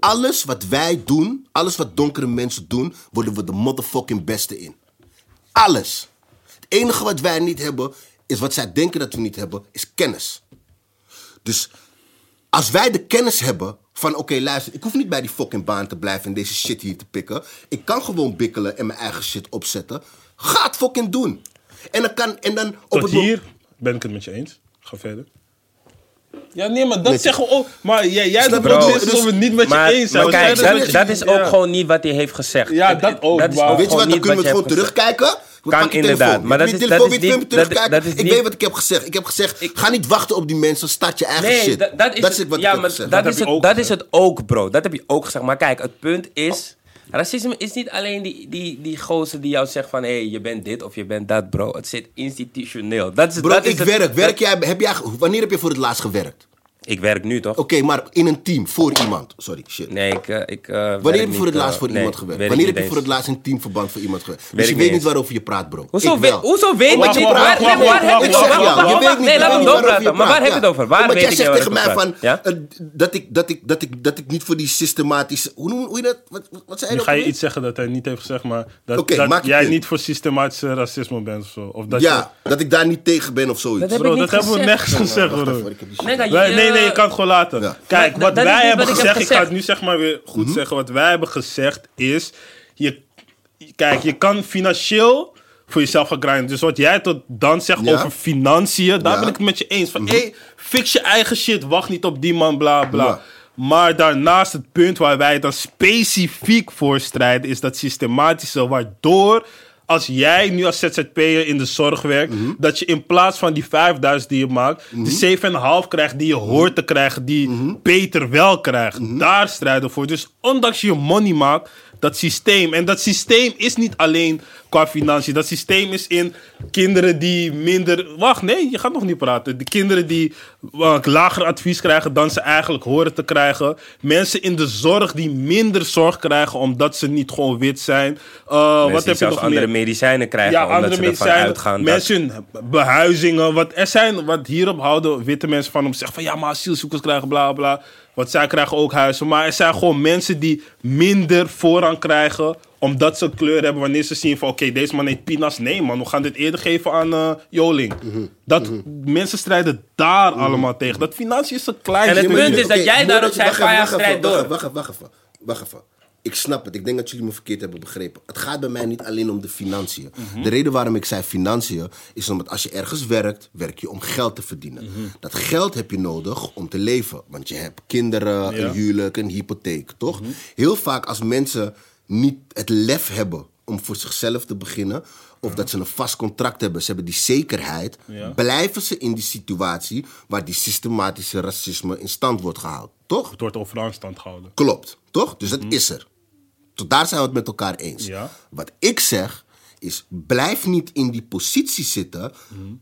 B: Alles wat wij doen, alles wat donkere mensen doen, worden we de motherfucking beste in. Alles. Het enige wat wij niet hebben, is wat zij denken dat we niet hebben, is kennis. Dus als wij de kennis hebben van, oké, luister, ik hoef niet bij die fucking baan te blijven en deze shit hier te pikken. Ik kan gewoon bikkelen en mijn eigen shit opzetten. Ga het fucking doen. En dan kan, en dan op
C: Tot
B: het
C: hier ben ik het met je eens. Ga verder. Ja, nee, maar dat zeggen we ook. Maar jij, jij
B: je?
C: ook
B: Dus-
C: het niet met je
A: Maar,
C: eens zijn.
A: maar kijk, dat, dat is ook
C: ja.
A: gewoon niet wat hij heeft gezegd.
C: Ja, dat ook,
A: Dat is
C: maar-
A: ook
B: Weet je wat, dan kunnen we het gewoon terugkijken. We
A: Kan inderdaad,
B: telefoon.
A: maar dat is-
B: telefoon,
A: dat is niet- dat-
B: terugkijken?
A: dat is
B: Ik
A: niet-
B: weet wat ik heb gezegd. Ik heb gezegd, ga niet wachten op die mensen. Start je eigen
A: Nee,
B: shit.
A: dat, dat is,
B: dat
A: het,
B: is wat
A: ja,
B: ik heb
A: maar
B: gezegd.
A: dat,
C: Dat
A: is het, dat is het ook, bro. Dat heb je ook gezegd. Maar kijk, het punt is... Racisme is niet alleen die, die, die gozer die jou zegt van... hé, hey, je bent dit of je bent dat, bro. Het zit institutioneel. Dat is,
B: Bro,
A: dat is
B: ik
A: het-
B: werk. werk
A: dat-
B: jij, heb jij, wanneer heb je voor het laatst gewerkt?
A: Ik werk nu, toch?
B: Oké, maar in een team, voor iemand. Sorry, shit.
A: Nee, ik... eh, ik eh, werk
B: Wanneer heb je voor
A: niet,
B: het laatst
A: eh,
B: voor
A: nee,
B: iemand gewerkt? Wanneer heb je voor het laatst in teamverband voor iemand gewerkt? Dus je
A: ik
B: weet
A: niet
B: waarover je praat, bro.
A: Hoezo,
B: Ik
A: weet,
B: wel.
A: hoezo weet
B: Omdat je praat,
A: Waar, nee, waar heb je
B: ik
A: het
B: zeg
A: over?
B: jou,
A: Wacht,
B: je
A: wacht,
B: weet
A: wacht.
B: niet-
A: Nee, laat doorpraten.
B: waarover
A: Maar waar heb je het over? Waar
B: Omdat
A: weet
B: jij
A: ik
B: zegt
A: waar
B: tegen
A: ik
B: mij
A: over
B: van,
A: praat?
B: Eh, dat, ik, dat, ik, dat, ik, dat ik niet voor die systematische... Hoe, noem, hoe je dat? Wat, wat- wat zei je
C: Nu ga je iets zeggen dat hij niet heeft gezegd, maar dat,
B: Oké,
C: jij
B: punt.
C: niet voor systematische racisme bent of zo. Of dat
B: Ja, dat ik daar niet tegen ben of zoiets.
A: Dat heb
C: je, bro,
A: ik
C: dat
A: niet
C: hebben we
A: gezegd.
C: nergens gezegd, bro.
A: Nee, dat je-
C: Wij- nee, nee, je kan het gewoon laten.
B: Ja.
C: Kijk, wat wij hebben
A: wat ik heb
C: gezegd, ik ga het nu zeg maar weer goed zeggen. Wat wij hebben gezegd is, je, kijk, je kan financieel voor jezelf gaat grinden. Dus wat jij tot dan zegt
B: Ja.
C: over financiën, daar
B: Ja.
C: ben ik het met je eens. Van, hey, fix je eigen shit, wacht niet op die man, bla bla.
B: Ja.
C: Maar daarnaast het punt waar wij dan specifiek voor strijden, is dat systematische, waardoor als jij nu als ZZP'er in de zorg werkt,
B: Mhm.
C: dat je in plaats van die 5000 die je maakt, de 7,5 krijgt die je hoort te krijgen, die
B: Mhm.
C: Peter wel krijgt. Daar strijden we voor. Dus ondanks je money maakt, dat systeem. En dat systeem is niet alleen qua financiën. Dat systeem is in kinderen die minder. Wacht, nee, je gaat nog niet praten. De kinderen die uh, lager advies krijgen dan ze eigenlijk horen te krijgen. Mensen in de zorg die minder zorg krijgen omdat ze niet gewoon wit zijn. Uh, wat heb je nog
A: andere
C: meer?
A: medicijnen krijgen,
C: Ja,
A: omdat
C: andere
A: ze ervan
C: medicijnen,
A: uitgaan dat...
C: mensen behuizingen. Wat, er zijn, wat hierop houden witte mensen van om te zeggen van ja, maar asielzoekers krijgen bla bla. Want zij krijgen ook huizen. Maar er zijn gewoon mensen die minder voorrang krijgen omdat ze een kleur hebben wanneer ze zien van oké, deze man heeft pinas. Nee man, we gaan dit eerder geven aan eh, Joling.
A: Mhm.
C: Dat mensen strijden daar allemaal tegen. Dat financiën is een klein
A: En het punt is dat jij daarop
B: je-
A: Faya,
B: wacht even,
A: strijd
B: wacht
A: door.
B: Wacht even, wacht even. Wacht even. Ik snap het. Ik denk dat jullie me verkeerd hebben begrepen. Het gaat bij mij niet alleen om de financiën. De reden waarom ik zei financiën is omdat als je ergens werkt, werk je om geld te verdienen. Dat geld heb je nodig om te leven. Want je hebt kinderen,
C: Ja.
B: een huwelijk, een hypotheek, toch? Heel vaak als mensen niet het lef hebben om voor zichzelf te beginnen, of dat ze een vast contract hebben, ze hebben die zekerheid,
C: Ja.
B: blijven ze in die situatie waar die systematische racisme in stand wordt gehouden, toch?
C: Het wordt overal in stand gehouden.
B: Klopt, toch? Dus dat is er. Tot daar zijn we het met elkaar eens.
C: Ja.
B: Wat ik zeg is, blijf niet in die positie zitten,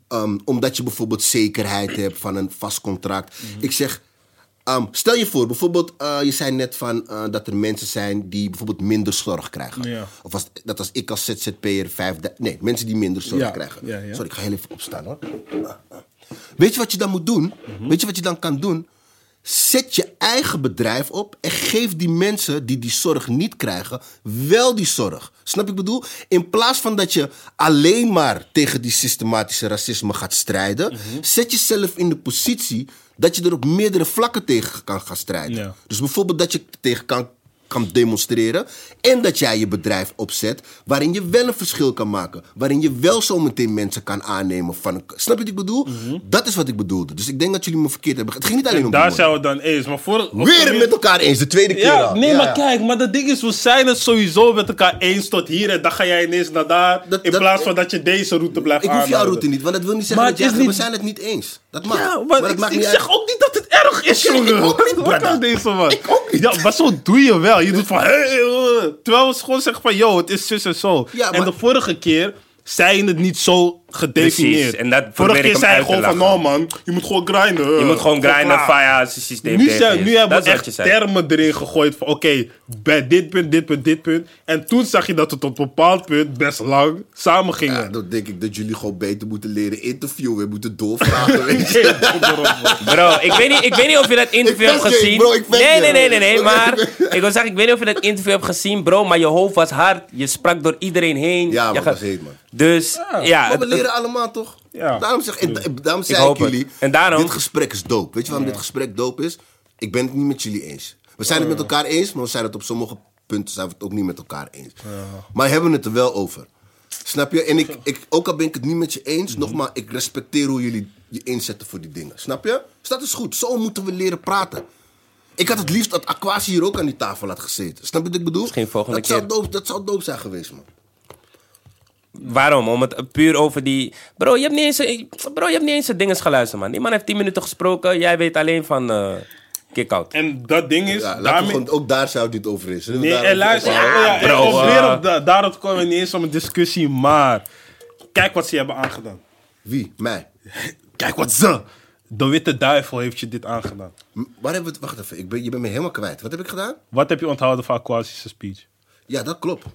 B: ehm, omdat je bijvoorbeeld zekerheid hebt van een vast contract. Ik zeg, ehm, stel je voor, bijvoorbeeld, eh, je zei net van eh, dat er mensen zijn die bijvoorbeeld minder zorg krijgen.
C: Ja.
B: Of als, dat als ik als ZZP'er vijf, nee, mensen die minder zorg
C: Ja,
B: krijgen.
C: ja.
B: Sorry, ik ga heel even opstaan hoor. Weet je wat je dan moet doen? Weet je wat je dan kan doen? Zet je eigen bedrijf op en geef die mensen die die zorg niet krijgen, wel die zorg. Snap ik bedoel? In plaats van dat je alleen maar tegen die systematische racisme gaat strijden, zet jezelf in de positie dat je er op meerdere vlakken tegen kan gaan strijden.
C: Ja.
B: Dus bijvoorbeeld dat je tegen kan, kan demonstreren en dat jij je bedrijf opzet waarin je wel een verschil kan maken. Waarin je wel zometeen mensen kan aannemen van. Snap je wat ik bedoel? Dat is wat ik bedoelde. Dus ik denk dat jullie me verkeerd hebben. Het ging niet alleen om
C: Daar zijn we dan eens. Maar voor,
B: Weer het met elkaar eens, de tweede keer
C: Ja,
B: al.
C: nee,
B: Ja,
C: maar
B: ja.
C: kijk, maar dat ding is, we zijn het sowieso met elkaar eens tot hier en dan ga jij ineens naar daar.
B: Dat-
C: in
B: dat-
C: plaats van dat je deze route blijft
B: Ik hoef jouw route niet, want dat wil niet zeggen
C: Maar
B: dat jij... We zijn het niet eens. Dat mag.
C: Ja, maar,
B: dat
C: ik,
B: maakt
C: ik
B: niet
C: zeg
B: uit.
C: ook niet dat het erg is,
B: Oké, ik
C: jongen.
B: ook niet? Ik ook niet.
C: Ja, maar zo doe je wel. Je doet van, hey, eh, terwijl we gewoon zeggen van, yo, het is zus en zo.
B: Ja,
C: En
B: maar-
C: de vorige keer zei je het niet zo gedefinieerd.
A: Precies, en dat
C: vorige
A: ik
C: keer
A: hem
C: zei
A: te
C: gewoon van, nou man, je moet gewoon grinden.
A: Je moet gewoon grinden. Faya, als het systeem
C: Nu, zijn,
A: is.
C: nu hebben
A: Dat
C: we
A: wat
C: echt termen erin gegooid van oké, bij dit punt, dit punt, dit punt. En toen zag je dat het op een bepaald punt best lang samen gingen.
B: Ja, dan denk ik dat jullie gewoon beter moeten leren interviewen en moeten doorvragen, weet je.
A: Bro, ik weet, niet, ik weet niet of je dat interview hebt gezien.
B: bro, ik vet
A: nee, nee, nee, nee, Maar ik wil zeggen, ik weet niet of je dat interview hebt gezien, bro. Maar je hoofd was hard. Je sprak door iedereen heen.
B: Ja,
A: gaat-
B: dat is heet, man.
A: Dus ja,
B: Leren allemaal toch?
C: Ja.
B: Daarom, zeg, en, en daarom zei ik jullie,
A: En daarom-
B: dit gesprek is dope. Weet je waarom dit gesprek dope is? Ik ben het niet met jullie eens. We zijn het met elkaar eens, maar we zijn het op sommige punten zijn we het ook niet met elkaar eens. Maar we hebben het er wel over. Snap je? En ik, ik, ook al ben ik het niet met je eens, nogmaals, ik respecteer hoe jullie je inzetten voor die dingen. Snap je? Dus dat is goed. Zo moeten we leren praten. Ik had het liefst dat Aquasi hier ook aan die tafel had gezeten. Snap je wat ik bedoel?
A: Misschien volgende
B: dat Zou
A: keer.
B: dope, dat zou dope zijn geweest, man.
A: Waarom? Om het puur over die... Bro, je hebt niet eens, bro, je hebt niet eens de dinges geluisterd, man. Die man heeft 10 minuten gesproken. Jij weet alleen van eh kick-out.
C: En dat ding is,
B: Ja,
C: daarmee...
B: gewoon, ook daar zou dit over is.
C: Nee, en luister, ja,
A: bro,
C: en om weer
A: eh.
C: op da- daarop komen we niet eens om een discussie, maar kijk wat ze hebben aangedaan.
B: Wie? Mij?
C: Kijk wat ze. De witte duivel heeft je dit aangedaan.
B: M- Waar hebben we het? Wacht even, ik ben, je bent me helemaal kwijt. Wat heb ik gedaan?
C: Wat heb je onthouden van Aquasische speech?
B: Ja, dat klopt.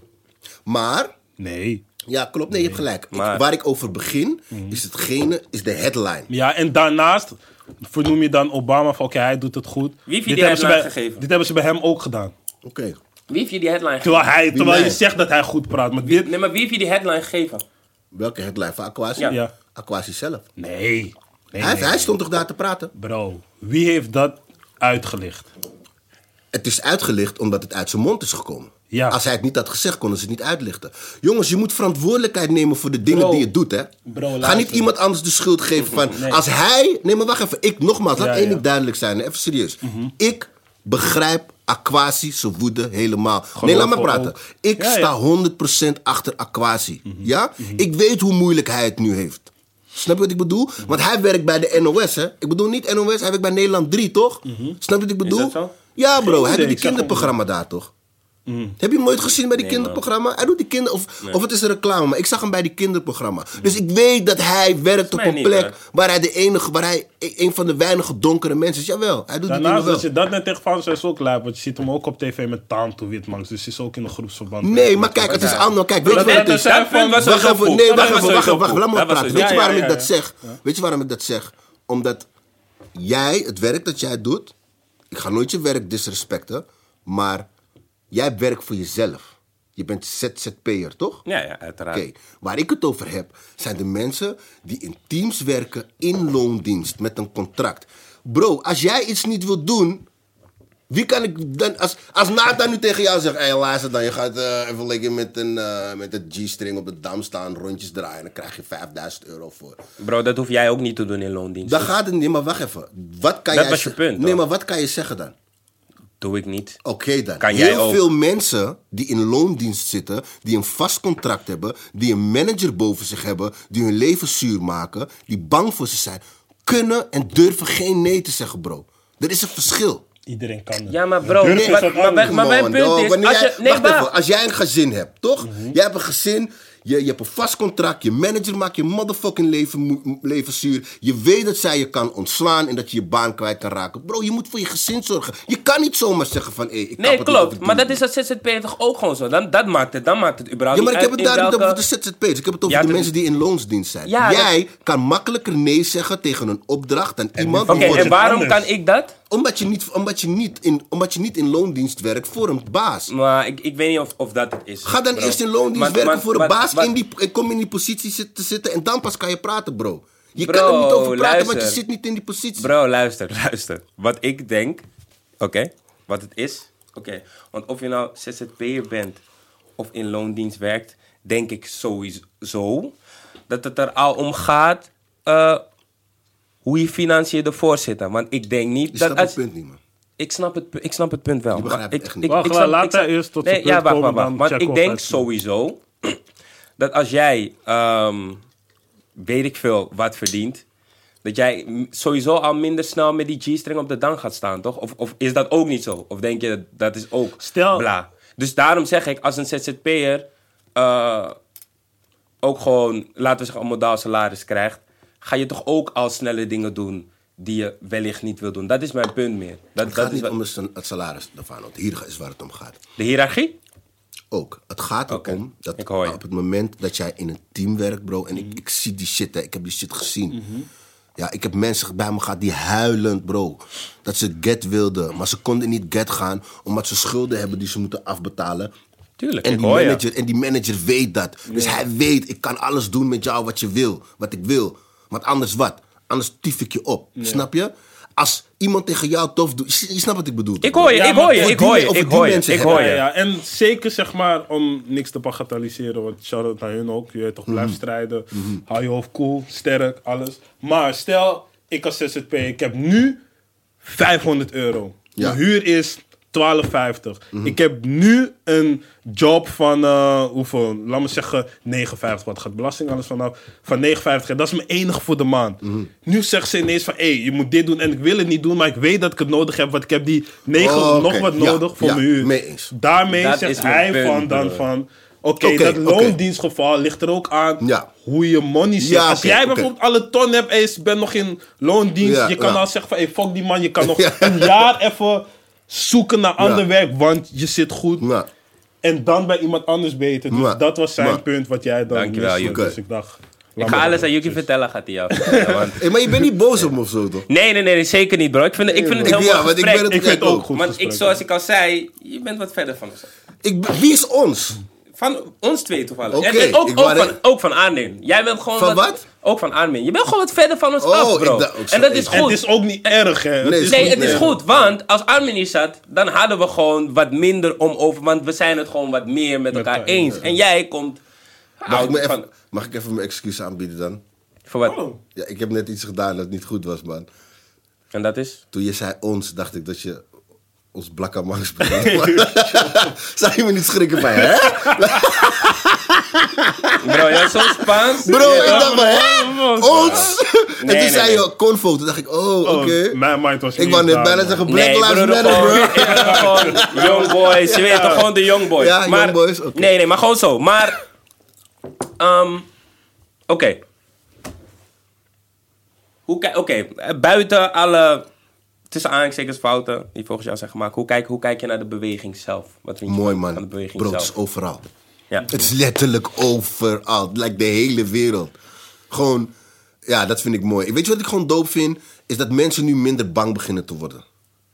B: Maar,
C: Nee.
B: Ja, klopt. Nee, je hebt gelijk. Ik-
A: Maar-
B: waar ik over begin, is hetgene, is de headline.
C: Ja, en daarnaast vernoem je dan Obama van oké, hij doet het goed.
A: Wie heeft je
C: dit
A: die
C: hebben ze
A: headline
C: bij,
A: gegeven?
C: Dit hebben ze bij hem ook gedaan.
B: Oké.
A: Wie heeft je die headline gegeven?
C: Terwijl, hij, terwijl je
B: mij?
C: zegt dat hij goed praat. Maar dit...
A: Nee, maar wie heeft je die headline gegeven?
B: Welke headline? Van Aquasi?
A: Ja.
C: Ja.
B: Aquasi zelf.
C: Nee. nee,
B: hij,
C: nee.
B: hij stond toch daar te praten?
C: Bro, wie heeft dat uitgelicht?
B: Het is uitgelicht omdat het uit zijn mond is gekomen.
C: Ja.
B: Als hij het niet had gezegd, konden ze het niet uitlichten. Jongens, je moet verantwoordelijkheid nemen voor de dingen
C: Bro.
B: die je doet, hè?
C: Bro,
B: Ga niet iemand anders de schuld geven van...
C: Nee.
B: Als hij... Nee, maar wacht even. Ik, nogmaals, laat
C: Ja,
B: één.
C: Mhm.
B: ding duidelijk zijn. Even serieus. Ik begrijp Aquasi zijn woede helemaal. nee, laat
C: ook.
B: praten. Ik
C: Ja, ja.
B: sta 100% achter Aquasi.
C: Mhm.
B: Ja? Ik weet hoe moeilijk hij het nu heeft. Snap je wat ik bedoel?
C: Mhm.
B: Want hij werkt bij de NOS, hè? Ik bedoel niet NOS, hij werkt bij Nederland 3, toch? Snap je wat ik bedoel? Ja, bro. Hij doet die kinderprogramma daar, toch? Heb je hem nooit gezien bij die
A: Nee,
B: kinderprogramma? Hij doet die kinder of, of het is een reclame, maar ik zag hem bij die kinderprogramma. Dus ik weet dat hij werkt op een
A: niet,
B: plek
A: hè?
B: waar hij de enige, waar hij e- een van de weinige donkere mensen is. Jawel, hij doet die
C: Daarnaast,
B: wel.
C: als je dat net tegen Frans is ook lijp, want je ziet hem ook op tv met Taanto Witmans, dus hij is ook in een groepsverband.
B: Nee, maar kijk, het is anders. Kijk, weet je wat het is?
C: zijn
B: Wacht even, nee, wacht even, wacht even. Laat me
A: was
B: praten. Weet je waarom ik dat zeg? Weet je waarom ik dat zeg? Omdat jij, het werk dat jij doet, ik ga nooit je werk disrespecten, maar jij werkt voor jezelf. Je bent ZZP'er, toch?
A: Ja, ja, uiteraard.
B: Oké, waar ik het over heb, zijn de mensen die in teams werken in loondienst met een contract. Bro, als jij iets niet wilt doen, wie kan ik dan, als, als Nathan nu tegen jou zegt, hé hey, luister dan, je gaat eh, even lekker met een, eh, met een G-string op de dam staan, rondjes draaien, dan krijg je 5000 euro voor.
A: Bro, dat hoef jij ook niet te doen in loondienst.
B: Dan gaat het niet, maar wacht even. Wat kan
A: Dat
B: jij
A: was je
B: ze-
A: punt,
B: Nee, maar wat kan je zeggen dan?
A: Doe ik niet.
B: Oké dan.
A: Kan
B: Heel
A: jij ook?
B: veel mensen die in loondienst zitten, die een vast contract hebben, die een manager boven zich hebben, die hun leven zuur maken, die bang voor ze zijn, kunnen en durven geen nee te zeggen, bro. Er is een verschil.
C: Iedereen kan het.
A: Ja, maar bro, nee, maar,
C: wat
A: maar,
C: anders.
A: maar, maar mijn punt is... Als
B: jij,
A: je, nee,
B: wacht even, als jij een gezin hebt, toch?
C: Mhm.
B: Jij hebt een gezin, je, je hebt een vast contract, je manager maakt je motherfucking leven, leven zuur. Je weet dat zij je kan ontslaan en dat je je baan kwijt kan raken. Bro, je moet voor je gezin zorgen. Je kan niet zomaar zeggen van, hé, ik
A: Nee,
B: het niet
A: klopt. Maar dat is als ZZP'er toch ook gewoon zo? Dan, dat maakt het, dan maakt het überhaupt
B: Ja, maar ik heb het daar niet over de ZZP'ers. Ik heb het over
A: Ja,
B: de mensen die in loonsdienst zijn.
A: Ja, dat-
B: Jij kan makkelijker nee zeggen tegen een opdracht dan iemand...
A: Oké,
B: die
C: wordt
A: en waarom
C: anders.
A: kan ik dat?
B: Omdat, je niet, omdat, je niet in, omdat je niet in loondienst werkt voor een baas.
A: Maar ik, ik weet niet of, of dat het is.
B: Ga dan
A: bro.
B: eerst in loondienst
A: Maar-
B: werken
A: maar-
B: voor een baas. in die, kom in die positie te zitten en dan pas kan je praten, bro. Je
A: Bro,
B: kan er niet over praten, want je zit niet in die positie.
A: Bro, luister, luister. Wat ik denk, oké, wat het is, oké. Want of je nou ZZP'er bent of in loondienst werkt, denk ik sowieso dat het er al om gaat eh, hoe je financiën ervoor zitten. Want ik denk niet
B: Je
A: dat als...
B: het punt niet, man.
A: Ik snap het, ik snap het punt wel.
B: Het
A: ik,
B: echt niet.
A: Ik,
C: Wacht,
A: ik
C: laat-
A: snap-
C: laat
A: ik snap-
C: eerst tot
A: nee,
C: zijn
A: ja,
C: punt
A: wacht,
C: komen,
A: wacht,
C: dan
A: wacht. Want ik denk sowieso dat als jij, ehm, weet ik veel, wat verdient, dat jij sowieso al minder snel met die G-string op de dang gaat staan, toch? Of, of is dat ook niet zo? Of denk je dat dat is ook
C: Stel-
A: bla? Dus daarom zeg ik, als een ZZP'er eh ook gewoon, laten we zeggen, een modaal salaris krijgt, ga je toch ook al snelle dingen doen die je wellicht niet wil doen. Dat is mijn punt meer. Dat,
B: Het
A: dat
B: gaat
A: is
B: niet
A: wat-
B: om het sal- het salaris daarvan. want Hier is waar het om gaat.
A: de hiërarchie?
B: Ook. Het gaat erom dat
A: ik
B: op het moment dat jij in een team werkt, bro, en ik, ik zie die shit, hè, ik heb die shit gezien.
A: Mhm.
B: Ja, ik heb mensen bij me gehad die huilend, bro, dat ze get wilden, maar ze konden niet get gaan omdat ze schulden hebben die ze moeten afbetalen.
A: Tuurlijk,
B: En die, manager, en die manager weet dat. Dus hij weet, ik kan alles doen met jou wat je wil, wat ik wil. Maar anders wat? Anders tief ik je op. Snap je? Als iemand tegen jou tof doet, je, je snapt wat ik bedoel.
A: Ik hoor je,
C: Ja,
A: ik hoor je, ik hoor je, ik hoor je, ik hoor je.
C: ja, en zeker zeg maar, om niks te bagatelliseren, want shout-out naar hun ook. Je weet toch,
B: Mhm.
C: blijf strijden. Hou je hoofd cool, sterk, alles. Maar stel, ik als ZZP, ik heb nu 500 euro.
B: Ja. Mhm.
C: Mijn huur is 12,50. Ik heb nu een job van, eh, hoeveel? Laat me zeggen 59. Wat gaat belasting alles vanaf? Van 59. Dat is mijn enige voor de maand.
B: Mhm.
C: Nu zegt ze ineens van, hé, je moet dit doen. En ik wil het niet doen, maar ik weet dat ik het nodig heb. Want ik heb die 9
B: Oh,
C: nog wat
B: Ja,
C: nodig voor
B: ja,
C: mijn huur.
B: mee eens.
C: Daarmee
A: Dat
C: zegt hij van dan
A: broer.
C: van... Oké, dat loondienstgeval ligt er ook aan
B: Ja.
C: hoe je money zit.
B: Ja,
C: Als jij bijvoorbeeld alle ton hebt en je bent nog in loondienst,
B: Ja,
C: je kan
B: ja.
C: al zeggen van, hey, fuck die man, je kan nog
B: Ja.
C: een jaar even zoeken naar ander
B: Ja.
C: werk, want je zit goed.
B: Ja.
C: En dan bij iemand anders beter. Dus
B: Ja.
C: dat was zijn
B: Ja.
C: punt wat jij dan
A: Dankjewel,
C: miste.
B: Yuki.
C: Dus ik dacht...
A: Ik ga
C: maar
A: alles aan Yuki vertellen, gaat hij jou vertellen, want-
B: Hey, maar je bent niet boos op me of zo, toch?
A: Nee, nee, nee, zeker niet, bro. Ik vind, het- ik vind het
B: Ik-
A: heel
B: ja, want ik ben het-
C: Ik vind het
B: Ik
C: ook
B: ook.
C: goed
A: Want ik, zoals ik al zei, je bent wat verder van ons.
B: Ik, wie is ons?
A: Van ons twee toevallig.
B: Oké,
A: en, en ook,
B: ik
A: ook,
B: wou
A: van, ook van Armin. Jij bent gewoon
B: Van wat?
A: Ook van Armin. Je bent gewoon wat verder van ons
B: Oh,
A: af, bro.
B: ik dacht ook zo.
A: en dat is
C: En
A: goed.
C: het is ook niet erg, hè. Het
B: Nee,
C: is
A: Nee,
B: goed,
A: het is
B: nee.
A: goed, want als Armin hier zat, dan hadden we gewoon wat minder om over, want we zijn het gewoon wat meer met elkaar
C: elkaar
A: eens. En jij komt.
B: Mag ik, me
A: van-
B: even, mag ik even mijn excuus aanbieden dan?
A: Voor wat?
C: Oh.
B: Ja, ik heb net iets gedaan dat niet goed was, man.
A: En dat is?
B: Toen je zei ons, dacht ik dat je ons blakkamangs bedoelde. Zou je me niet schrikken van, hè?
A: Bro, jij is zo Spaans.
B: Bro, ik dacht van, hè? Ons? en toen zei je convo. Toen dacht ik, oh, oké.
C: Oh, mijn mind was
B: ik wou net bijna zeggen Black Lives Matter, bro.
A: ik ben gewoon young boys. Je weet toch gewoon de young boys.
B: Ja,
A: maar,
B: young boys, oké.
A: Nee, nee, maar gewoon zo. Maar, ehm, oké. Oké, eh, buiten alle tussen aanhalingstekens fouten die volgens jou zijn gemaakt. Hoe kijk, hoe kijk je naar de beweging zelf? Wat vind je
B: Mooi, man.
A: de beweging
B: Bro, het is overal.
A: Ja.
B: Het is letterlijk overal. Like de hele wereld. Gewoon, ja, dat vind ik mooi. Weet je wat ik gewoon dope vind? Is dat mensen nu minder bang beginnen te worden.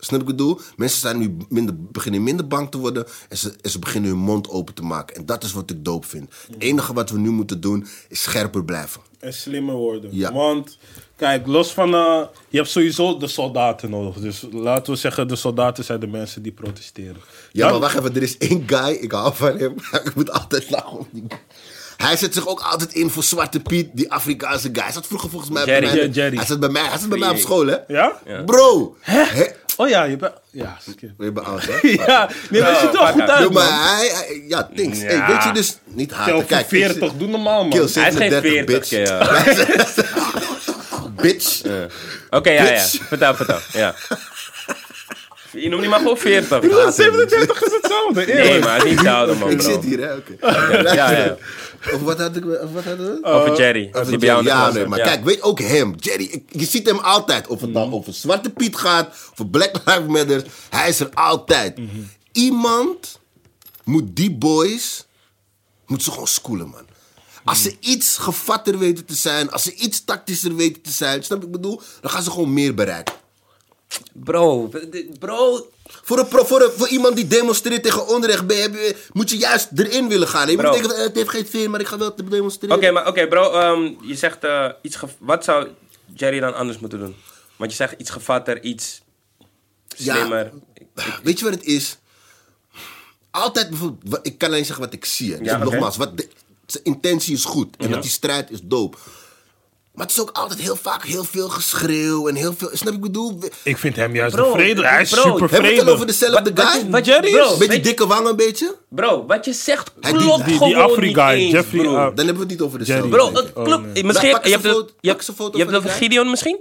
B: Snap ik wat ik bedoel? Mensen zijn nu minder, beginnen minder bang te worden en ze, en ze beginnen hun mond open te maken. En dat is wat ik dope vind. Het enige wat we nu moeten doen is scherper blijven.
C: En slimmer worden.
B: Ja.
C: Want, kijk, los van... eh, je hebt sowieso de soldaten nodig. Dus laten we zeggen, de soldaten zijn de mensen die protesteren.
B: Ja,
C: Dan-
B: maar wacht even. Er is één guy, ik hou van hem. ik moet altijd lachen om die guy. Hij zet zich ook altijd in voor Zwarte Piet, die Afrikaanse guy. Hij zat vroeger volgens mij
A: Jerry.
B: bij mij.
C: Ja, Jerry.
B: Hij zat bij mij, hij zat bij mij op school, hè?
C: Ja?
B: Bro! Hè?
C: Oh ja, je bent... Ja, skip.
B: Je bent oud, hè?
C: Ja, nee, maar je ziet er wel goed uit, man.
B: maar hij, hij- ja, thanks.
A: Ja.
B: Hey, weet je dus, niet haten.
C: Kill
B: Kijk,
C: 40, doe normaal, man.
B: Kill
A: Hij is geen
B: 37,
A: 40,
B: bitch.
A: ja.
B: bitch.
A: Oké, ja, ja.
B: Bitch.
A: Vertel, vertel. Ja. Je noemt niet maar gewoon 40.
C: Broer, 37 is hetzelfde,
A: Nee, maar het is niet zouden, man,
B: Ik
A: bro.
B: zit hier, hè? Oké.
A: Ja, ja.
B: Over wat hadden we? Over wat hadden we?
A: Over Jerry.
B: Over
A: die bij jou in de
B: ja, nee, maar
A: ja.
B: kijk, weet ook hem, Jerry. ik- je ziet hem altijd. Of het nou over Zwarte Piet gaat, over Black Lives Matter. Hij is er altijd. Iemand moet die boys, moet ze gewoon schoolen, man. Als ze iets gevatter weten te zijn, als ze iets tactischer weten te zijn, snap ik bedoel? Dan gaan ze gewoon meer bereiken.
A: Bro, bro.
B: Voor, een, pro- voor, een- voor iemand die demonstreert tegen onrecht, ben je- moet je juist erin willen gaan. Je moet
A: Bro.
B: denken, van, eh, het heeft geen zin, maar ik ga wel demonstreren.
A: Oké, maar oké, bro. ehm, je zegt eh, iets. Wat zou Jerry dan anders moeten doen? Want je zegt iets gevatter, iets
B: Ja.
A: slimmer.
B: Weet je wat het is? Altijd bijvoorbeeld, ik kan alleen zeggen wat ik zie. Hè. Dus
A: Ja,
B: nogmaals, wat de, zijn intentie is goed. En dat die strijd is dope. Maar het is ook altijd heel vaak heel veel geschreeuw en heel veel. Snap je wat ik bedoel?
C: Ik vind hem juist
A: Bro,
C: een vrede. Hij is
A: bro,
C: super
B: Hebben we het al over dezelfde
A: Wat-
B: guy?
A: wat- wat Jerry is?
B: Beetje
A: Weet je-
B: dikke wangen een beetje?
A: Bro, wat je zegt
B: Hij die-
A: klopt
B: die-
C: die
A: gewoon
C: Afri
A: niet
C: guy,
A: eens,
C: Jeffrey,
A: bro.
C: uh,
B: Dan hebben we het niet over dezelfde.
A: Bro,
B: denk
A: het
B: ik.
A: klopt.
C: nee.
A: Misschien,
B: Pak
A: je
B: eens
A: hebt
B: foto-
A: je hebt,
B: foto
A: je hebt het over
B: die.
A: Gideon misschien?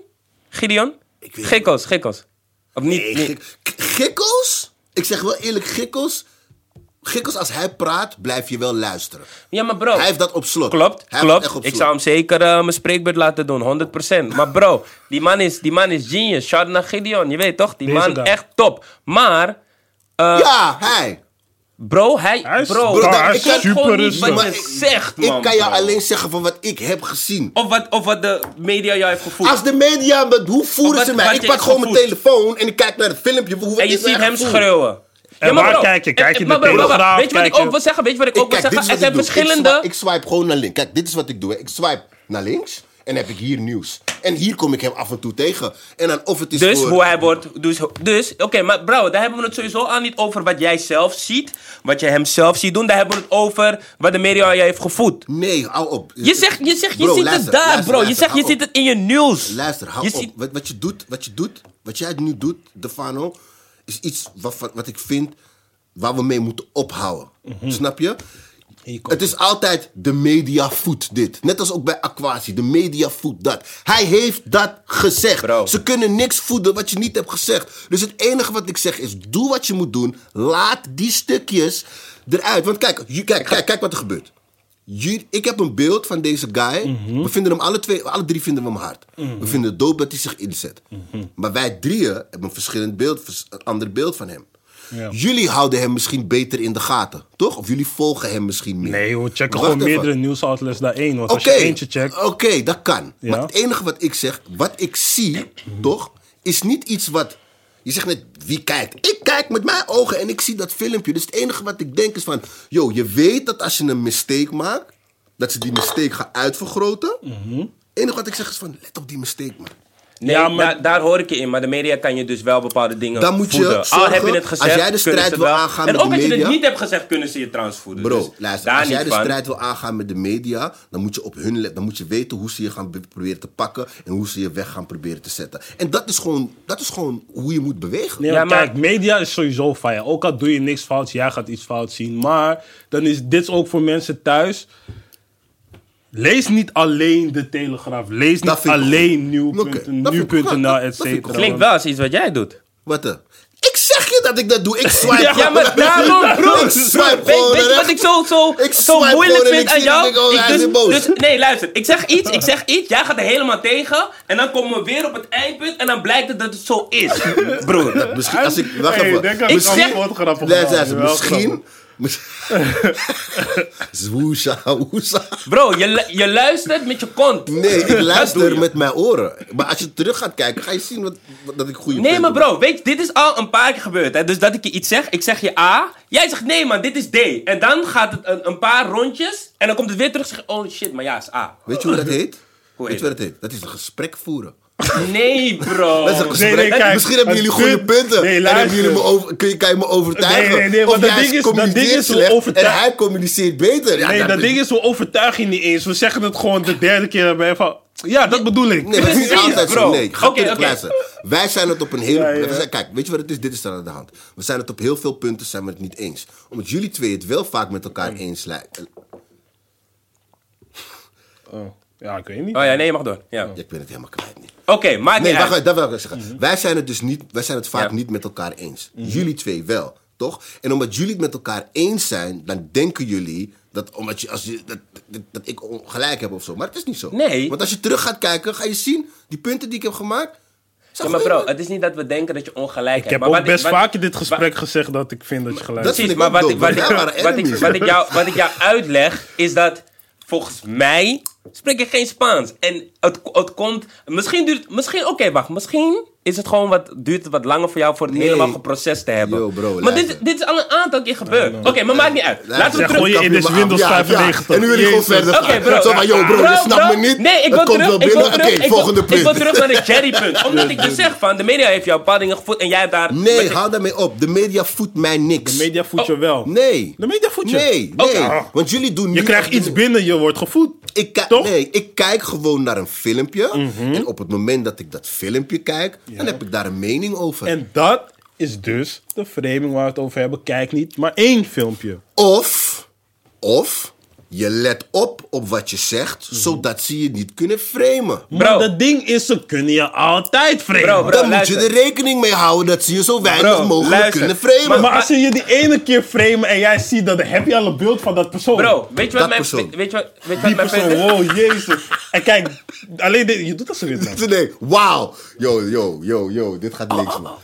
A: Gideon?
B: Ik weet
A: Gikkels, Gikkels. Of niet?
B: Nee, Gikkels? Ik zeg wel eerlijk, Gikkels. Gikkels, als hij praat, blijf je wel luisteren.
A: Ja, maar bro.
B: Hij heeft dat op slot.
A: Klopt,
B: Hij heeft het echt
A: klopt.
B: op
A: Ik
B: slot.
A: zou hem zeker eh, mijn spreekbeurt laten doen, 100%. Maar bro, die man is, die man is genius. Shout out naar Gideon, je weet toch? Die
C: Deze
A: man
C: guy.
A: echt top. Maar, eh,
B: Ja, hij.
A: bro, hij,
C: Hij is-
A: bro,
C: bro,
A: ik
B: hij is
A: weet
C: super
A: gewoon niet
C: rustig.
A: wat
B: Maar
A: je
B: ik-
A: zegt, man.
B: Ik kan je
A: bro.
B: alleen zeggen van wat ik heb gezien.
A: Of wat, of wat de media jou heeft gevoeld.
B: Als de media, me- hoe voeren
A: Wat-
B: ze mij? Ik pak
A: is
B: gewoon mijn telefoon en ik kijk naar het filmpje. Hoe
A: En je
B: is
A: ziet hem schreeuwen.
C: En
A: maar
C: waar
A: bro,
C: kijk je? Kijk je
A: en-
C: de Telegraaf?
A: Weet je wat ik ook wil zeggen? Weet je wat ik ook wil zeggen? Er
B: ik
A: zijn verschillende...
B: swipe, ik swipe gewoon naar links. Kijk, dit is wat ik doe. Ik swipe naar links en heb ik hier nieuws. En hier kom ik hem af en toe tegen. En dan of het is
A: Dus
B: voor...
A: hoe hij wordt. Dus, dus oké, maar bro, daar hebben we het sowieso al niet over wat jij zelf ziet. Wat je hem zelf ziet doen. Daar hebben we het over wat de media je heeft gevoed.
B: Nee, hou op.
A: Je zegt, je, zegt, je
B: Bro,
A: ziet
B: luister,
A: het daar,
B: luister,
A: bro. Je
B: luister,
A: zegt, je ziet het in je nieuws.
B: Luister, hou
A: je
B: op.
A: Ziet,
B: Wat, wat je doet, wat je doet, wat jij nu doet, Defano, is iets wat, wat, wat ik vind waar we mee moeten ophouden.
A: Mhm.
B: Snap je? Het is altijd de media voedt dit. Net als ook bij Aquasi. De media voedt dat. Hij heeft dat gezegd.
A: Bro.
B: Ze kunnen niks voeden wat je niet hebt gezegd. Dus het enige wat ik zeg is: doe wat je moet doen. Laat die stukjes eruit. Want kijk, kijk, kijk, kijk wat er gebeurt. Ik heb een beeld van deze guy. We vinden hem alle twee, alle drie vinden we hem hard. We vinden het dope dat hij zich inzet. Maar wij drieën hebben een verschillend beeld, een ander beeld van hem.
C: Ja.
B: Jullie houden hem misschien beter in de gaten, toch? Of jullie volgen hem misschien meer.
C: Nee, we checken gewoon
B: even.
C: meerdere nieuwsoutlets dan één. Want als je eentje checkt...
B: oké, dat kan.
C: Ja.
B: Maar het enige wat ik zeg, wat ik zie, toch, is niet iets wat. Je zegt net, wie kijkt? Ik kijk met mijn ogen en ik zie dat filmpje. Dus het enige wat ik denk is van... Yo, je weet dat als je een mistake maakt... dat ze die mistake gaan uitvergroten.
C: Mhm.
B: Het enige wat ik zeg is van... let op die mistake, man.
A: Nee,
C: Ja, maar-
A: daar, daar hoor ik je in. Maar de media kan je dus wel bepaalde dingen
B: Dan moet je
A: voeden. Al
B: zorgen,
A: heb je het gezegd,
B: als jij de strijd wil
A: wel.
B: aangaan
A: En
B: met
A: ook
B: de
A: als je het
B: media-
A: niet hebt gezegd, kunnen ze je trouwens voeden.
B: Bro,
A: Dus
B: luister,
A: daar
B: als jij de
A: van.
B: strijd wil aangaan met de media, dan moet je op hun let. Dan moet je weten hoe ze je gaan be- proberen te pakken en hoe ze je weg gaan proberen te zetten. En dat is gewoon, dat is gewoon hoe je moet bewegen.
C: Nee,
A: Ja, maar-
C: kijk, media is sowieso fijn. Ook al doe je niks fout, jij gaat iets fout zien. Maar dan is dit ook voor mensen thuis. Lees niet alleen de Telegraaf. Lees
B: Dat
C: niet
B: ik
C: alleen
B: dat ik
C: nu.nl,
B: Dat-
C: et
B: dat ik
C: cetera.
A: Klinkt wel als iets wat jij doet.
B: Wat dan? Ik zeg je dat ik dat doe. Ik swipe
C: Ja,
A: Ja, maar daarom, broer.
B: Ik swipe
A: Weet,
B: gewoon
A: weet je wat ik zo, zo,
B: Ik
A: zo
B: swipe
A: moeilijk vind
B: ik
A: aan jou?
B: het ik oh,
A: Ik
B: is
A: dus,
B: boos.
A: dus, nee, luister. Ik zeg iets, ik zeg iets. Jij gaat er helemaal tegen. En dan komen we weer op het eindpunt. En dan blijkt het dat het zo is. Broer.
B: Misschien, als ik, wacht
C: Hey,
B: even.
C: denk aan
A: Ik
C: het
A: zeg-
C: antwoord grappig.
B: Misschien... Zwoesha, woesha.
A: Bro, je, je luistert met je kont.
B: Nee, ik luister met mijn oren. Maar als je terug gaat kijken, ga je zien wat, wat- dat ik goede
A: Nee, maar bro, weet je, dit is al een paar keer gebeurd. Hè? Dus dat ik je iets zeg, ik zeg je A. Jij zegt nee, man, dit is D. En dan gaat het een, een paar rondjes. En dan komt het weer terug en zeg oh shit, maar ja, is A.
B: Weet je hoe dat heet?
A: Hoe
B: Weet
A: heet
B: je wat het heet? Dat is een gesprek voeren.
A: Nee, bro.
B: Dat is een
C: Nee,
B: gesprek.
C: nee, kijk,
B: Misschien hebben jullie goede
C: punt-
B: punten.
C: Nee,
B: en hebben jullie me over, kun je, kan je me overtuigen.
C: Nee, nee, nee,
B: of
C: want dat ding is- dat ding is
B: En hij communiceert beter. Ja,
C: Nee,
B: dat,
C: dat ding is, we overtuigen je niet eens. We zeggen het gewoon de derde keer erbij van... Ja, dat bedoel ik.
B: Nee, het is niet altijd zo. Nee, ga
A: oké.
B: luisteren. Wij zijn het op een hele...
C: Ja, ja.
B: we zijn- kijk, weet je wat het is? Dit is er aan de hand. We zijn het op heel veel punten zijn we het niet eens. Omdat jullie twee het wel vaak met elkaar eens lijken.
C: Oh, ja, ik weet niet.
A: Oh ja, nee, je mag door. Ja.
B: Ja, ik ben het helemaal kwijt nu.
A: Oké, maakt
B: Nee,
A: niet
B: wacht, dat wil ik zeggen. Wij zijn het dus niet, wij zijn het vaak
A: Ja. Mhm.
B: niet met elkaar eens. Jullie twee wel, toch? En omdat jullie het met elkaar eens zijn, dan denken jullie dat, omdat je, als je, dat, dat, dat ik ongelijk heb of zo. Maar het is niet zo.
A: Nee.
B: Want als je terug gaat kijken, ga je zien, die punten die ik heb gemaakt.
A: Ja, maar bro, het is niet dat we denken dat je ongelijk
C: Ik
A: hebt.
C: heb
A: maar
C: ook
A: wat
C: best
A: wat-
C: vaak in dit gesprek gezegd dat ik vind dat je gelijk
B: Dat
C: hebt.
B: vind
A: Precies,
B: ik
A: maar wat ik, wat, ik, wat, ik,
B: enemies.
A: wat, ik jou, wat ik jou uitleg, is dat volgens mij spreek ik geen Spaans. En het, het komt, misschien duurt, misschien, oké wacht, misschien is het gewoon wat, duurt het wat langer voor jou voor het
B: Nee.
A: helemaal geprocessed te hebben.
B: Yo, bro,
A: maar dit, dit is al een aantal keer gebeurd. Oké, maar maakt niet uit. Laten we terug...
C: je in deze Windows
B: Ja, ja.
C: 95.
B: En nu wil je gewoon verder
A: Oké,
B: gaan.
A: bro.
B: Zo van, yo bro, je snapt
A: bro.
B: me niet.
A: Nee, ik
B: Het
A: wil
B: komt
A: terug.
B: wel
A: Ik wil
B: binnen.
A: terug.
B: Oké,
A: ik wil-
B: volgende
A: Ik wil
B: punt.
A: terug naar de Jerry-punt. Omdat ik dus zeg van, de media heeft jou bepaalde dingen gevoed en jij hebt daar...
B: Nee, haal daarmee op. De media voedt mij niks.
C: De media voedt je
A: Oh.
C: wel.
B: Nee.
C: De media voedt je.
B: Nee, nee. Want jullie doen.
C: Je krijgt iets binnen, je wordt gevoed.
B: Ik
C: Toch? Mhm.
B: Nee, ik kijk gewoon naar een filmpje. En op het moment dat ik dat filmpje kijk, dan heb ik daar een mening over.
C: En dat is dus de framing waar we het over hebben. Kijk niet maar één filmpje.
B: Of, of, je let op op wat je zegt,
C: Mhm.
B: zodat ze je niet kunnen framen.
C: Maar
A: Bro.
C: dat ding is, ze kunnen je altijd framen.
A: Bro, bro.
B: Dan moet je er rekening mee houden dat ze je zo weinig
A: Bro,
B: mogelijk
A: luister.
B: kunnen framen.
C: Maar als ze je die ene keer framen en jij ziet dat, dan heb je al een beeld van dat persoon.
A: Bro, weet je wat
B: Dat
A: mijn...
B: persoon.
A: Weet je wat, weet je
C: Die
A: wat mijn
C: persoon, wow, jezus. En kijk, alleen dit, je doet dat zo weer. man.
B: Nee, wauw. Yo, yo, yo, yo, dit gaat links, man.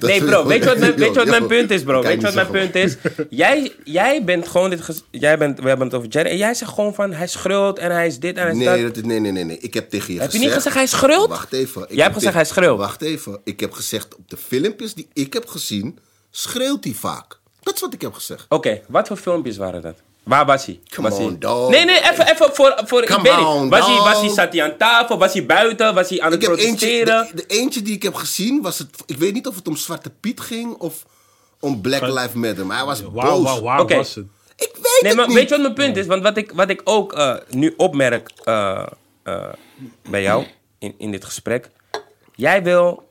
A: Nee, bro, weet je wat mijn, weet je wat mijn punt is, bro? Weet je wat mijn punt is? Jij, jij bent gewoon dit... Jij bent, we hebben het over Jerry. En jij zegt gewoon van, hij schreeuwt en hij is dit en hij is
B: Nee,
A: dat.
B: dat is, nee, nee, nee, nee. Ik heb tegen je
A: Heb je
B: gezegd...
A: niet gezegd hij schreeuwt?
B: Wacht even. Ik
A: Jij hebt
B: heb
A: gezegd hij schreeuwt.
B: Wacht even. Ik heb gezegd, op de filmpjes die ik heb gezien, schreeuwt hij vaak. Dat is wat ik heb gezegd.
A: Oké, wat voor filmpjes waren dat? Waar was hij?
B: Come
A: was hij...
B: on, dog.
A: Nee, nee, even, even voor... voor ik
B: Come
A: niet.
B: on,
A: Was hij, was hij, zat hij aan tafel? Was hij buiten? Was hij aan het
B: Ik heb eentje,
A: protesteren?
B: de, de eentje die ik heb gezien was het. Ik weet niet of het om Zwarte Piet ging of om Black Lives Matter. Maar hij was
C: Waar,
B: boos.
C: waar
A: Oké.
C: was het?
B: Ik weet
A: Nee,
B: het
A: maar
B: niet.
A: weet je wat mijn punt is? Want wat ik, wat ik ook eh, nu opmerk eh, eh, bij jou in, in dit gesprek. Jij wil,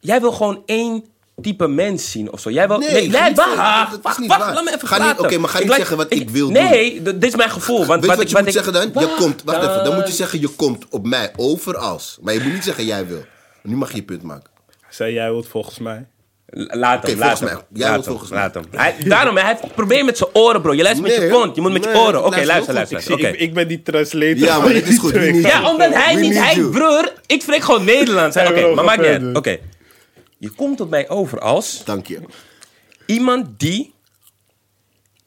A: jij wil gewoon één type mens zien of zo. Jij wil,
B: Nee,
A: nee,
B: ik
A: nee,
B: niet
A: wacht, wacht,
B: niet
A: laat me even
B: Ga niet-
A: praten.
B: oké, maar ga niet
A: laat-
B: zeggen wat ik wil
A: Nee, d- dit is mijn gevoel. Want
B: Weet je
A: wat,
B: wat
A: ik,
B: je
A: wat
B: moet
A: ik,
B: zeggen dan? Je
A: Wacht
B: komt, wacht even, dan moet je zeggen je komt op mij over als. Maar je moet niet zeggen jij wil. Nu mag je je punt maken.
C: Zei jij wilt volgens mij.
A: Laat hem,
B: Oké,
A: laat
B: volgens
A: hem.
B: mij. Jij
A: Laat hem,
B: volgens mij.
A: laat hem. Hij, daarom, hij heeft een probleem met zijn oren, bro. Je luistert met je
B: Nee,
A: kont, je moet met je
B: nee,
A: oren. Oké,
B: luister
A: luister, luister.
C: Ik, ik ben die translator.
B: Ja, maar dit is goed.
A: Ja, omdat hij niet, hij, broer, ik spreek gewoon Nederlands. Oké, maar maakt niet uit.
C: verder.
A: Oké. Je komt op mij over als
B: Dank je.
A: iemand die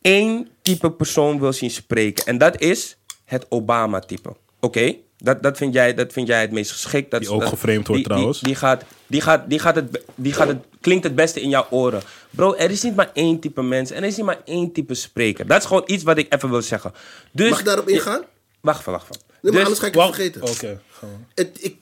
A: één type persoon wil zien spreken. En dat is het Obama-type. Oké? Dat, dat, vind jij, dat vind jij het meest geschikt. Dat,
C: Die ook
A: dat-
C: geframed wordt
A: die-
C: trouwens.
A: Die, gaat, die, gaat, die, gaat het, die gaat het, klinkt het beste in jouw oren. Bro, er is niet maar één type mens en er is niet maar één type spreker. Dat is gewoon iets wat ik even wil zeggen. Dus,
B: Mag ik daarop ingaan?
A: Wacht even, wacht even.
B: Nee, maar
A: Dus-
B: anders ga ik het
C: Wacht,
B: vergeten.
C: Oké.
B: Het, ik, het,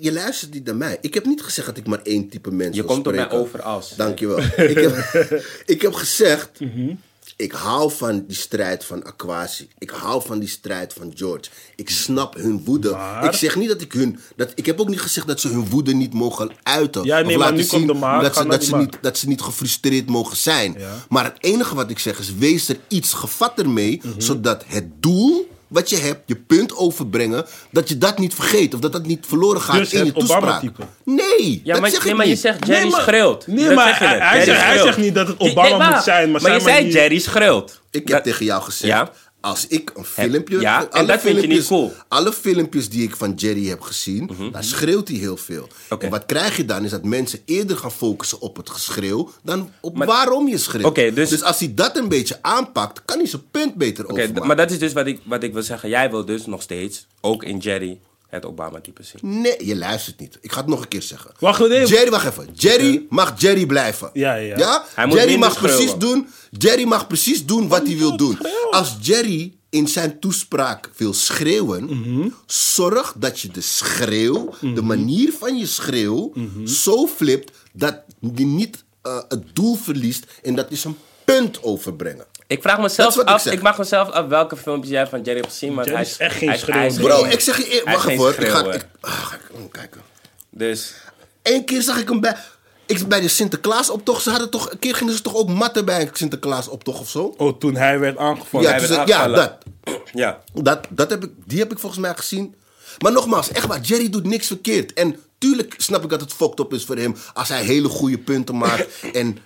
B: je luistert niet naar mij. Ik heb niet gezegd dat ik maar één type mens
A: Je
B: wil
A: komt op mij
B: spreken.
A: over als.
B: Dankjewel. ik, heb, ik heb gezegd,
A: Mhm.
B: ik hou van die strijd van Aquasi. Ik hou van die strijd van George. Ik snap hun woede.
C: Maar-
B: Ik zeg niet dat ik hun... Dat, ik heb ook niet gezegd dat ze hun woede niet mogen uiten.
C: Ja, nee,
B: of
C: maar
B: laten
C: nu komt de maar.
B: Dat ze, dat, ze
C: maar.
B: niet, dat ze niet gefrustreerd mogen zijn.
C: Ja.
B: Maar het enige wat ik zeg is, wees er iets gevatter mee...
C: Mhm.
B: zodat het doel wat je hebt, je punt overbrengen... dat je dat niet vergeet of dat dat niet verloren gaat
C: Dus
B: in je toespraak.
C: Obama-type.
B: Nee,
A: Ja,
B: dat
A: maar,
B: zeg
A: nee,
B: ik
A: maar je zegt Jerry
C: Nee, maar-
A: schreeuwt.
C: nee,
A: Dat
C: maar
A: zeg je
C: hij-
A: Jerry
C: zegt- hij zegt niet dat het
A: Die-
C: Obama
A: nee,
C: moet zijn, maar
A: maar je zei
C: manier-
A: Jerry schreeuwt.
B: Ik heb
A: Dat-
B: tegen jou gezegd,
A: Ja?
B: Als ik een filmpje...
A: ja, en
B: alle
A: dat vind je niet
B: filmpjes-
A: cool.
B: Alle filmpjes die ik van Jerry heb gezien, daar schreeuwt hij heel veel. En wat krijg je dan, is dat mensen eerder gaan focussen op het geschreeuw... dan op
A: Maar-
B: waarom je schreeuwt.
A: Oké, dus-
B: als hij dat een beetje aanpakt, kan hij zijn punt beter
A: d- maar dat is dus wat ik, wat ik wil zeggen. Jij wil dus nog steeds, ook in Jerry, het Obama-type zien.
B: Nee, je luistert niet. Ik ga het nog een keer zeggen.
C: Wacht, nee.
B: Jerry, wacht even. Jerry mag Jerry blijven.
C: Ja, ja, ja.
A: Hij moet
B: Jerry mag precies doen. Jerry mag precies doen wat hij wil doen.
C: schreeuwen.
B: Als Jerry in zijn toespraak wil schreeuwen,
C: Mhm.
B: zorg dat je de schreeuw, de
C: Mhm.
B: manier van je schreeuw, zo flipt dat je niet eh, het doel verliest en dat is een punt overbrengen.
A: Ik vraag mezelf
B: ik
A: af,
B: zeg.
A: ik, mag mezelf af welke filmpjes jij van Jerry hebt gezien. Maar
C: Jerry
A: hij
C: is echt geen
A: hij
B: Bro, ik zeg je eer-
A: hij is
B: wacht even hoor. Ik ga, ik, ah, ga ik oh, kijken.
A: Dus,
B: Eén keer zag ik hem bij. Ik, bij de Sinterklaasoptocht. Ze hadden toch. Een keer gingen ze toch ook matten bij een Sinterklaasoptocht of zo?
C: Oh, toen hij werd aangevallen.
B: Ja,
A: hij
B: dus,
A: werd
B: ja dat.
A: ja.
B: dat, dat heb ik, die heb ik volgens mij gezien. Maar nogmaals, echt waar, Jerry doet niks verkeerd. En tuurlijk snap ik dat het fucked up is voor hem als hij hele goede punten maakt. en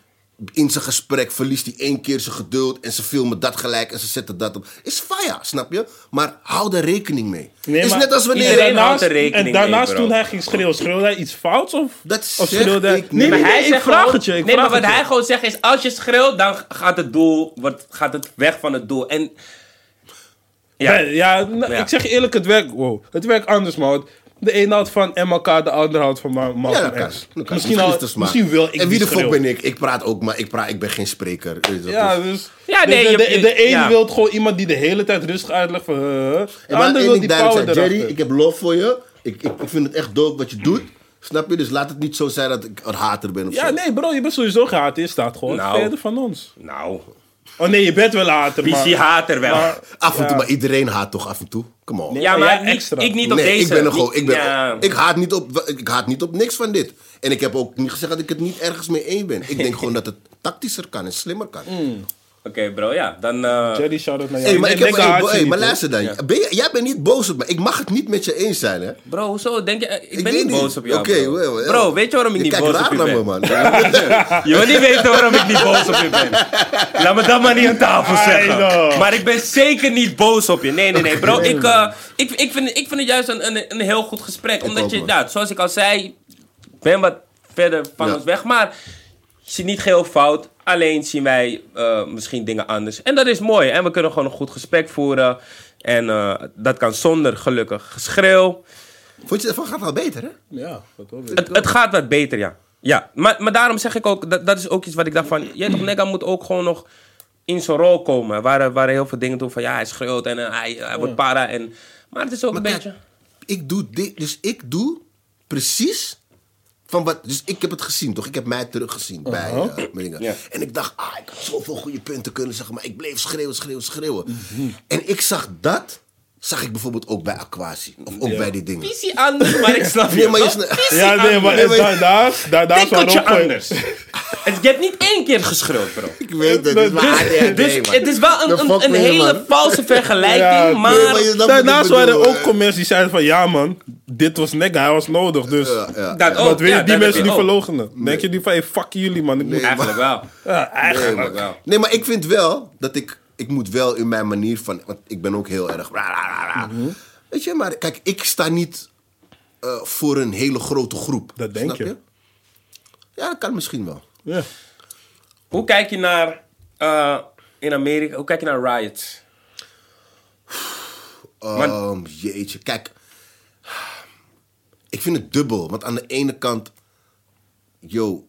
B: in zijn gesprek verliest hij één keer zijn geduld en ze filmen dat gelijk en ze zetten dat op. Is fire, snap je? Maar hou er rekening mee.
C: Nee,
B: is net als wanneer...
A: iedereen-
C: daarnaast,
A: houdt er rekening
C: en daarnaast
A: mee,
C: toen hij ging schreeuwen, schreeuwde hij iets fouts? Of,
B: Dat
C: of schreeuwde hij...
B: ik niet.
C: Nee,
A: maar
C: nee,
A: hij
C: nee,
A: zegt
C: ik vraag
A: gewoon-
C: het je. Ik
A: nee, maar wat hij gewoon zegt is: als je schreeuwt, dan gaat het doel, wordt, gaat het weg van het doel. En. Ja,
C: ja, nou,
A: Ja.
C: ik zeg je eerlijk, het werkt, wow, het werkt anders, man. De een houdt van MLK, de ander houdt van Ma-
B: Ja,
C: Malcolm
B: dat kan.
C: X.
B: Dat kan.
C: Misschien,
B: is
C: al,
B: het de smaak.
C: misschien wil ik
B: En wie
C: die
B: de fuck
C: schreeuw.
B: ben ik? Ik praat ook, maar ik, praat, ik ben geen spreker. Dat
C: Ja,
B: dus?
C: dus...
A: Ja,
C: de-
A: nee,
C: de,
A: je-
C: de, de een
A: ja.
C: wil gewoon iemand die de hele tijd rustig uitlegt van... uh, de
B: En maar
C: ander
B: één
C: wil
B: ding
C: die
B: duidelijk
C: power
B: zijn, Jerry, ik heb love voor je. Ik, ik, ik vind het echt dope wat je doet. Snap je? Dus laat het niet zo zijn dat ik een hater ben of
C: Ja,
B: zo.
C: nee bro, je bent sowieso gehaat. Je staat gewoon
A: Nou.
C: verder van ons.
A: nou,
C: Oh nee, je bent wel maar...
A: PC hater wel.
C: maar-
B: Af en toe,
C: Ja.
B: maar iedereen haat toch af en toe? Come on.
C: Nee.
A: ja,
C: maar
A: niet-
C: extra.
A: ik niet op
B: nee,
A: deze.
B: ik ben er
A: niet-
B: gewoon. Ik, ben,
A: ja.
B: ik, haat niet op, ik haat niet op niks van dit. En ik heb ook niet gezegd dat ik het niet ergens mee eens ben. Ik denk gewoon dat het tactischer kan en slimmer kan.
A: Oké, bro, ja. Dan. eh,
C: Jerry, shout-out naar jou.
B: Hey, maar ik heb, hey, hey, maar luister dan.
A: Ja.
B: Ben je, jij bent niet boos op me. Ik mag het niet met je eens zijn, hè?
A: Bro, hoezo? Denk je, ik,
B: Ik
A: ben niet boos op jou.
B: Oké,
A: bro. Bro, weet je waarom ik
B: Je
A: niet boos op
B: raar
A: je
B: naar
A: ben?
B: me, man.
A: Je wil niet weten waarom ik niet boos op je ben. Laat me dat maar niet aan tafel zeggen. Maar ik ben zeker niet boos op je. Nee, nee, nee, bro. Ik, eh, ik, ik, vind, ik vind het juist een, een, een heel goed gesprek. Omdat
B: ook,
A: je, nou, zoals ik al zei, ben wat verder van
B: Ja.
A: ons weg. Maar je ziet niet geheel fout. Alleen zien wij eh, misschien dingen anders. En dat is mooi. En we kunnen gewoon een goed gesprek voeren. En eh, dat kan zonder gelukkig geschreeuw.
B: Vond je ervan gaat wel beter, hè?
C: Ja, dat hoor ik.
A: Het, het gaat wat beter, ja. Ja, maar, maar daarom zeg ik ook, dat, dat is ook iets wat ik dacht van... Jij toch, Nega moet ook gewoon nog in zijn rol komen. Waar, waar heel veel dingen doen van, ja, hij schreeuwt en eh, hij, hij wordt para. En, maar het is ook
B: Maar
A: een
B: kijk,
A: beetje...
B: ik doe dit, dus ik doe precies van wat. Dus ik heb het gezien, toch? Ik heb mij teruggezien bij eh, mijn dingen. En ik dacht, ah, ik had zoveel goede punten kunnen zeggen, maar ik bleef schreeuwen, schreeuwen, schreeuwen.
A: Mhm.
B: En ik zag dat, zag ik bijvoorbeeld ook bij Aquasi. Of ook bij die dingen.
A: Visie anders, maar ik snap je.
B: Nee, maar je
C: Ja, nee, maar
B: Nee, maar-
C: daar, daar, daar, is
A: anders. Het, je hebt niet één keer geschreeuwd, bro.
B: Ik weet het, het is maar ADHD,
A: Dus
B: man.
A: het is wel een, hele
B: man?
A: valse vergelijking,
C: Ja, nee,
A: maar...
B: Nee, maar
C: Daarnaast waren er ook comments die zeiden van... Ja man, dit was nega, hij was nodig. Dus
B: Ja, ja.
A: Dat ook,
C: wat wil je
A: ja,
C: die mensen
A: ook.
C: verlogenen? Denk je niet van, hey, fuck jullie man. Ik moet,
A: Eigenlijk wel.
C: ja, eigenlijk.
A: Eigenlijk wel.
B: Nee, maar ik vind wel dat ik... Ik moet wel in mijn manier van... Want ik ben ook heel erg...
C: Mhm.
B: Weet je, maar kijk, ik sta niet eh, voor een hele grote groep.
C: Dat denk
B: Snap
C: je.
B: Ja, dat kan misschien wel.
C: Ja.
A: Hoe kijk je naar... eh, in Amerika, hoe kijk je naar riots?
B: Ehm, jeetje, kijk. Ik vind het dubbel. Want aan de ene kant... Yo,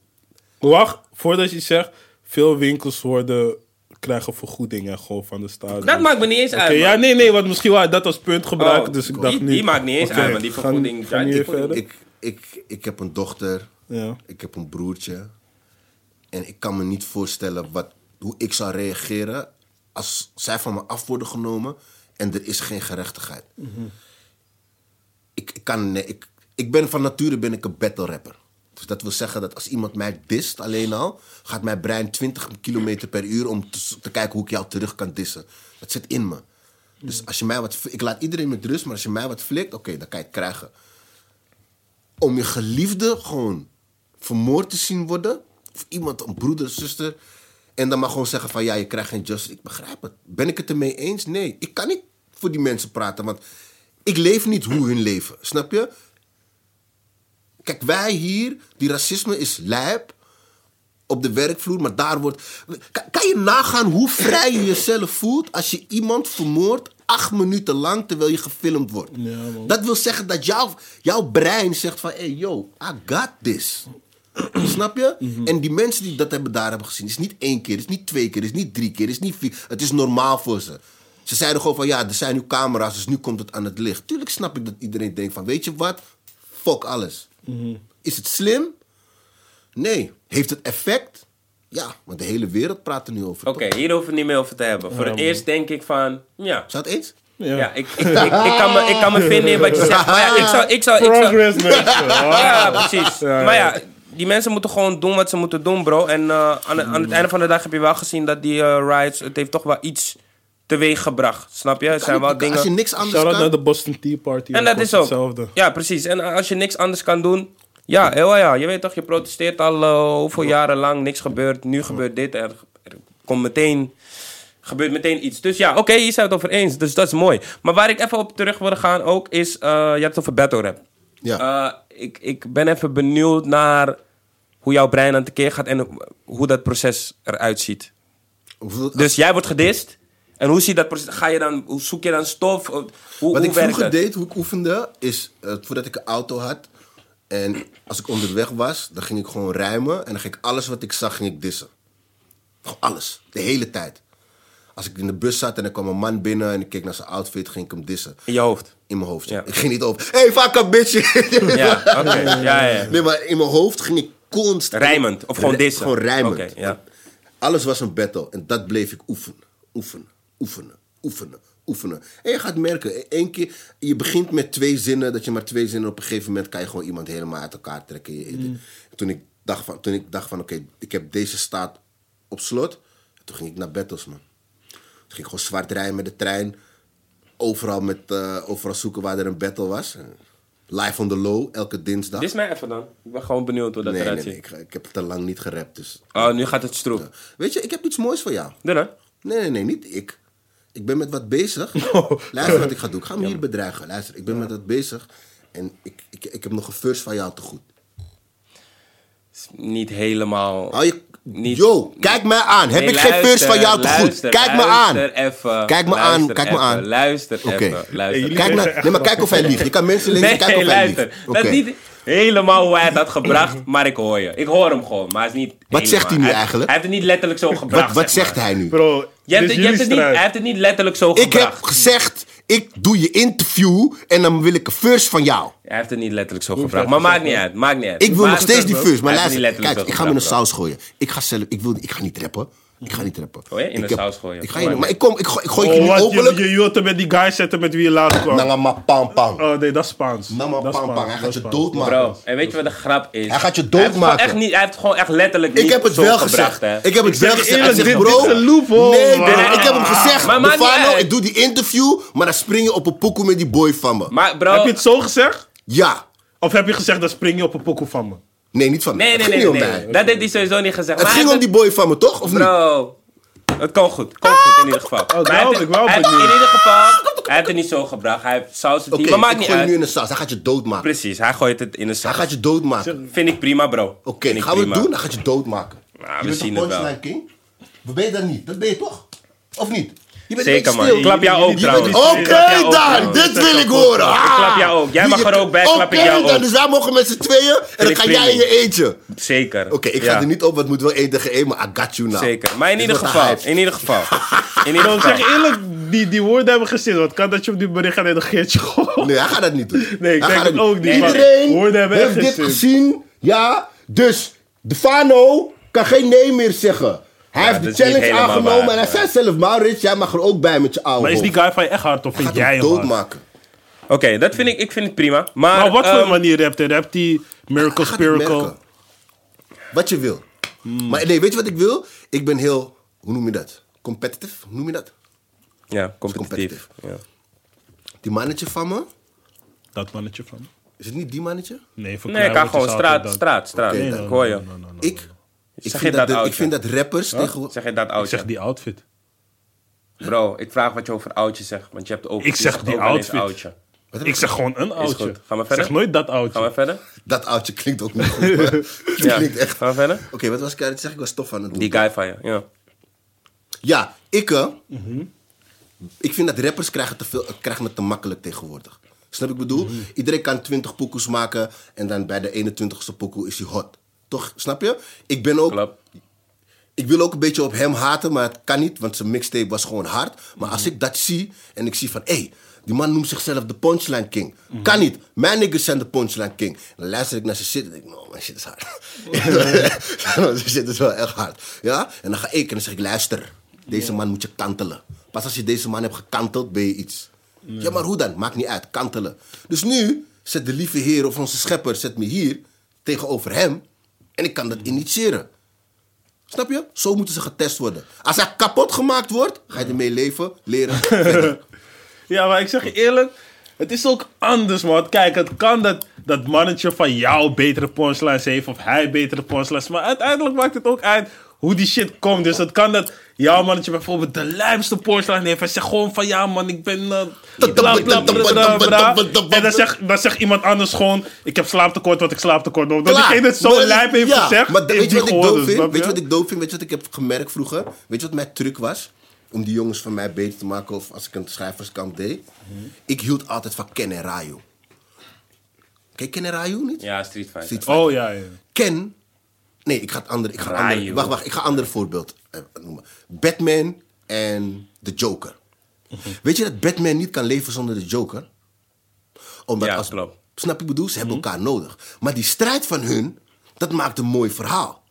C: Wacht, voordat je iets zegt. Veel winkels worden, krijgen vergoedingen gewoon van de staat.
A: Dat maakt me niet eens
C: Oké,
A: uit.
C: ja,
A: man.
C: nee, nee, want misschien wou dat als punt gebruiken,
A: Oh,
C: dus ik
A: die-
C: dacht niet.
A: die maakt niet eens uit, maar die
C: gaan-
A: vergoeding-
C: Gaan
A: die
C: hier verder?
B: ik, ik, ik heb een dochter.
C: Ja.
B: Ik heb een broertje. En ik kan me niet voorstellen wat, hoe ik zou reageren als zij van me af worden genomen en er is geen gerechtigheid. ik, ik, kan, nee, ik, ik ben van nature ben ik een battle rapper. Dus dat wil zeggen dat als iemand mij dist alleen al, gaat mijn brein 20 km per uur om te, kijken hoe ik jou terug kan dissen. Dat zit in me. Dus als je mij wat, ik laat iedereen met rust, maar als je mij wat flikt, oké, dan kan je het krijgen. Om je geliefde gewoon vermoord te zien worden, of iemand, een broeder, zuster, en dan maar gewoon zeggen van ja, je krijgt geen justice. Ik begrijp het. Ben ik het ermee eens? Nee. Ik kan niet voor die mensen praten, want ik leef niet hoe hun leven. Snap je? Kijk, wij hier, die racisme is lijp op de werkvloer, maar daar wordt. Kan, kan je nagaan hoe vrij je jezelf voelt als je iemand vermoordt acht minuten lang terwijl je gefilmd wordt?
C: Ja,
B: dat wil zeggen dat jouw, jouw brein zegt van, hey yo, I got this. Snap je? En die mensen die dat hebben daar hebben gezien, is niet één keer, is niet twee keer, is niet drie keer, is niet vier. Het is normaal voor ze. Ze zeiden gewoon van ja, er zijn nu camera's, dus nu komt het aan het licht. Tuurlijk snap ik dat iedereen denkt van, weet je wat? Fuck alles. Is het slim? Nee. Heeft het effect? Ja, want de hele wereld praat er nu over.
A: Oké, hier hoeven we het niet meer over te hebben. Voor het eerst denk ik van, ja.
B: Zou het eens?
C: Ja.
A: Ja, ik, ik, ik, ik, kan me, ik kan me vinden in wat je zegt. Maar ja, ik zou... Ik zou, ik zou
C: Progress, mensen.
A: ja, precies.
C: Ja, ja.
A: Maar ja, die mensen moeten gewoon doen wat ze moeten doen, bro. En eh, aan, het- aan het einde van de dag heb je wel gezien dat die eh, riots... Het heeft toch wel iets teweeg gebracht. Snap je? Er zijn wel
B: Als je
A: dingen...
B: niks anders
C: Shout-out
B: kan...
C: naar de Boston Tea Party.
A: En dat is ook...
C: Hetzelfde.
A: Ja, precies. En als je niks anders kan doen... Ja, heel ja. Je weet toch, je protesteert al eh, hoeveel jaren lang. Niks gebeurt. Nu gebeurt dit. Er, er komt meteen... Gebeurt meteen iets. Dus ja, oké, hier zijn we het over eens. Dus dat is mooi. Maar waar ik even op terug wil gaan ook is... eh, je hebt het over battle rap.
B: Ja.
A: Eh, ik, ik ben even benieuwd naar hoe jouw brein aan tekeer gaat en hoe dat proces eruit ziet.
B: Hoeveel-
A: Dus jij wordt gedist. En hoe ziet dat proces? Ga je dan, hoe zoek je dan stof? Hoe, hoe
B: Wat ik vroeger
A: dat?
B: deed, hoe ik oefende, is eh, voordat ik een auto had. En als ik onderweg was, dan ging ik gewoon rijmen. En dan ging ik alles wat ik zag, ging ik dissen. Gewoon alles. De hele tijd. Als ik in de bus zat en er kwam een man binnen en ik keek naar zijn outfit, ging ik hem dissen.
A: In je hoofd.
B: In mijn hoofd. ja. Ik ging niet over. Hey, fuck up, bitch.
A: Ja, oké. Ja, ja, ja.
B: Nee, maar in mijn hoofd ging ik constant.
A: Rijmend, of gewoon dissen?
B: Gewoon rijmend.
A: Oké, ja.
B: Alles was een battle. En dat bleef ik oefenen. Oefenen. Oefenen. Oefenen. Oefenen. En je gaat merken, één keer, je begint met twee zinnen, dat je maar twee zinnen op een gegeven moment kan je gewoon iemand helemaal uit elkaar trekken.
A: Mm.
B: Toen ik dacht van, toen ik dacht van oké, ik heb deze staat op slot, toen ging ik naar battles, man. Toen ging ik gewoon zwart rijden met de trein. Overal, met, eh, overal zoeken waar er een battle was. Live on the low, elke dinsdag.
A: Dit is mij even dan. Ik ben gewoon benieuwd hoe dat
B: nee,
A: eruit
B: nee, nee, ik, ik heb te lang niet gerapt, dus...
A: Oh, nu gaat het stroef.
B: Weet je, ik heb iets moois voor jou.
A: Doe dan.
B: Nee, nee, nee, niet ik. Ik ben met wat bezig. Luister wat ik ga doen. Ik ga me hier bedreigen. Luister, ik ben met wat bezig. En ik, ik, ik heb nog een verse van jou te goed.
A: Is Niet helemaal...
B: Hou je...
A: Niet-
B: Yo, kijk mij aan. Heb
A: Nee,
B: ik geen verse van jou te goed? Kijk me aan.
A: Luister even.
B: Kijk me aan,
A: luister
B: kijk me
A: even,
B: aan.
A: Luister
B: Oké.
A: even. Luister.
C: Hey,
B: Kijk naar... Nee, maar kijk of hij liegt. Je kan mensen lezen,
A: Nee,
B: kijk of hij liegt. Oké.
A: Dat is niet helemaal hoe hij het had gebracht, maar ik hoor je. Ik hoor hem gewoon, maar het is niet
B: Wat zegt hij nu eigenlijk?
A: Hij heeft het niet letterlijk zo gebracht.
B: Wat, wat
A: zeg
B: zegt
A: maar.
B: hij nu?
C: Bro,
A: Je hebt,
C: dit
A: het-
C: is
A: je hebt
C: jullie
A: het niet, hij heeft het niet letterlijk zo
B: Ik heb
A: gebracht.
B: gezegd, ik doe je interview en dan wil ik een verse van jou.
A: Hij heeft het niet letterlijk zo gebracht.
C: dat
A: Maar maakt niet uit. Maakt niet uit.
B: Ik wil
A: Maar-
B: nog steeds die verse, maar
A: Hij
B: luister.
A: niet letterlijk
B: Kijk, ik ga met een
A: gebracht,
B: saus gooien. Ik ga zelf, ik, wil, ik ga niet rappen. Ik ga niet rappen.
A: Oh ja, in
B: ik
A: de saus gooien.
B: Ik ga
A: Oh,
B: je,
A: ja.
B: maar ik, kom, ik, gooi, ik gooi je
C: Oh,
B: nu
C: wat,
B: openlijk.
C: je, je wilt er met die guy zetten met wie je laatst kwam.
B: Nangama pam pam.
C: Oh nee, dat is Spaans. Dat is
B: pam pam. Hij
C: dat
B: gaat je doodmaken.
A: Bro, en weet je wat de grap is?
B: Hij gaat je doodmaken.
A: echt niet, hij heeft gewoon echt letterlijk
B: Ik
A: niet
B: heb het wel
A: gebracht,
B: gezegd.
A: hè.
B: Ik heb het
C: Ik
B: wel
C: zeg
B: gezegd.
C: dit- is een loophole,
B: Nee,
C: man.
B: bro, ik heb hem gezegd.
A: Niet
B: Defano,
A: uit.
B: ik doe die interview, maar dan spring je op een pokoe met die boy van me.
A: Maar bro...
C: Heb je het zo gezegd?
B: Ja.
C: Of heb je gezegd, dan spring je op een pokoe van me?
B: Nee, niet van me.
A: Nee,
B: Het
A: nee, nee, nee.
B: mij.
A: Dat heeft hij sowieso niet gezegd.
B: Het
A: Maar
B: ging
A: hij
B: om die boy van me, toch? Of
A: het-
B: niet?
A: Bro... Het kan goed. Kan goed in ieder geval. Maar hij heeft het-
C: ik wou
A: hij heeft-. In ieder geval... Hij heeft het niet zo gebracht. Hij heeft saus het
B: Oké,
A: niet. Maar maakt
B: ik
A: niet
B: gooi je nu
A: uit.
B: in de saus. Hij gaat je doodmaken.
A: Precies, hij gooit het in de
B: Hij
A: saus.
B: gaat je doodmaken.
A: Vind ik prima, bro.
B: Oké,
A: ik
B: gaan we het doen? Dan gaat je doodmaken.
A: Nou, we
B: je bent
A: zien
B: toch
A: het wel.
B: king? Of ben je dat niet? Dat ben je toch? Of niet? Je bent
A: Zeker man. Ik klap jou ook trouwens.
B: Oké dan, dit wil ik horen.
A: Ik klap jou ook. Jij mag er ook bij, klap ik
B: Oké
A: jou
B: dan,
A: ook.
B: dus wij mogen met z'n tweeën en dan ga jij in je eentje.
A: Zeker.
B: Oké, ik ga
A: Ja,
B: er niet op, want het moet wel één tegen één, maar I got you now.
A: Zeker. Maar in ieder geval. In ieder geval. In ieder geval.
C: zeg eerlijk, die, die woorden hebben gezien. Wat kan dat je op die bericht gaat reageren? gewoon?
B: Nee, hij gaat dat niet doen.
C: Nee, ik
B: Hij
C: denk het
B: dat
C: ook niet,
B: Iedereen
C: woorden hebben
B: heeft dit gezien, ja. Dus de Fano kan geen nee meer zeggen. Hij heeft de challenge aangenomen
A: waar,
B: en hij zei zelf, Maurits, jij mag er ook bij met je oude
C: Maar is die guy van je echt hard of
B: Hij
C: vind
B: gaat
C: jij
B: hem doodmaken.
A: Oké, dat vind ik, ik vind het prima. Maar,
C: Maar op wat voor
A: ehm,
C: manier rapt hij? Rapt hij Miracle
B: gaat het
C: Spiracle?
B: merken. Wat je wil. Maar nee, weet je wat ik wil? Ik ben heel, hoe noem je dat? Competitive, hoe noem je dat?
A: Ja, competitief. Ja.
B: Die mannetje van me,
C: Dat mannetje van.
B: is het niet die mannetje?
C: Nee, voor
A: Nee, ik ga gewoon straat,
C: wordt
A: straat, straat.
B: Oké,
A: ik
B: dan-
A: hoor je.
B: Ik, ik,
A: Zeg
B: vind dat,
A: dat
B: de- ik
A: oudje?
B: vind dat rappers tegenwoordig...
A: Zeg je dat
C: Ik
A: oudje?
C: zeg die outfit.
A: Bro, ik vraag wat je over oudje zegt. Want je hebt ook.
C: Ik zeg die outfit.
A: oudje.
C: Ik zeg gewoon een oudje.
A: goed. Gaan we
C: Ik
A: verder?
C: zeg nooit dat
A: Gaan we
C: oudje.
A: verder?
B: Dat oudje klinkt ook niet goed.
A: Ja.
B: klinkt echt...
A: Gaan we verder?
B: Oké, wat was ik aan het zeggen? Ik was tof aan het doen.
A: Die guy van je, ja.
B: Ja, ik... eh, Ik vind dat rappers krijgen, te veel, krijgen het te makkelijk tegenwoordig. Snap ik bedoel? Iedereen kan 20 pokoes maken en dan bij de 21ste pokoe is hij hot. Toch? Snap je? Ik ben ook... Ik wil ook een beetje op hem haten, maar het kan niet, want zijn mixtape was gewoon hard. Maar als ik dat zie en ik zie van, hé, hey, die man noemt zichzelf de Punchline King. Kan niet. Mijn niggas zijn de Punchline King. En dan luister ik naar zijn shit en denk ik, no, mijn shit is hard. zijn shit is wel echt hard. Ja? En dan ga ik en dan zeg ik, luister, deze man moet je kantelen. Pas als je deze man hebt gekanteld, ben je iets. Ja, maar hoe dan? Maakt niet uit, kantelen. Dus nu zet de lieve heer of onze schepper zet me hier tegenover hem en ik kan dat initiëren. Snap je? Zo moeten ze getest worden. Als hij kapot gemaakt wordt, ga je ermee leven, leren.
C: Ja, maar ik zeg je eerlijk, het is ook anders, man. Kijk, het kan dat dat mannetje van jou betere punchlines heeft of hij betere punchlines, maar uiteindelijk maakt het ook uit hoe die shit komt. Dus het kan dat jouw mannetje bijvoorbeeld de lijpste punchline heeft en zegt gewoon van ja man, ik ben uh, bla, bla, bla, bla, bla. En dan zegt, dan zegt iemand anders gewoon, ik heb slaaptekort wat ik slaaptekort heb. Dat diegene het zo lijp heeft
B: ja,
C: gezegd,
B: Maar
C: heeft
B: weet je wat ik doof vind? Weet je
C: je?
B: wat ik doof vind? Weet je wat ik heb gemerkt vroeger? Weet je wat mijn truc was? Om die jongens van mij beter te maken of als ik een schrijverskant deed. Ik hield altijd van Ken en Raju. Ken je Ken en Raju niet?
A: Ja, Street Fighter.
C: Oh ja, ja.
B: Ken. Nee, ik ga het andere. Ik ga een
A: Raju.
B: andere wacht, wacht. Ik ga een ander voorbeeld noemen. Batman en de Joker. Weet je dat Batman niet kan leven zonder de Joker? Omdat
A: Ja,
B: als,
A: klopt.
B: Snap je bedoel? Ze hebben elkaar nodig. Maar die strijd van hun, dat maakt een mooi verhaal.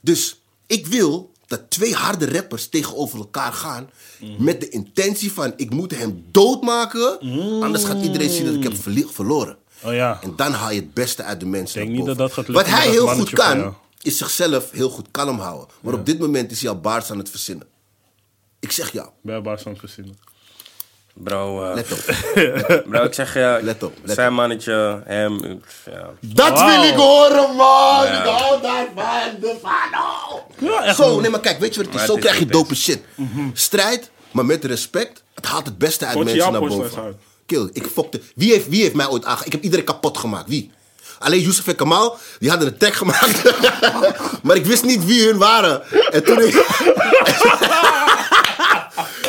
B: Dus ik wil dat twee harde rappers tegenover elkaar gaan. Met de intentie van: ik moet hem doodmaken. Anders gaat iedereen zien dat ik heb verloren.
C: Oh ja.
B: En dan haal je het beste uit de mensen.
C: denk
B: naar
C: niet dat
B: boven.
C: dat gaat lukken
B: Wat hij heel goed kan. Is zichzelf heel goed kalm houden. Maar op dit moment is hij al baars aan het verzinnen. Ik zeg ja,
C: Bij Bars van het verzinnen.
A: Bro, eh,
B: let op.
A: bro, ik zeg je,
B: Let op, let
A: zijn mannetje, hem, ja.
B: Dat wil ik horen, man! Ik hou daarvan, de Fano!
C: Ja, echt
B: Zo, nee, maar kijk, weet je wat het is?
A: Maar
B: Zo
A: het is
B: krijg je dope shit. Strijd, maar met respect. Het haalt het beste uit
C: je
B: mensen naar boven. Kill, ik fokte. Wie heeft, wie heeft mij ooit aange... Ik heb iedereen kapot gemaakt. Wie? Alleen Youssef en Kamal, die hadden een tag gemaakt. maar ik wist niet wie hun waren. En toen ik...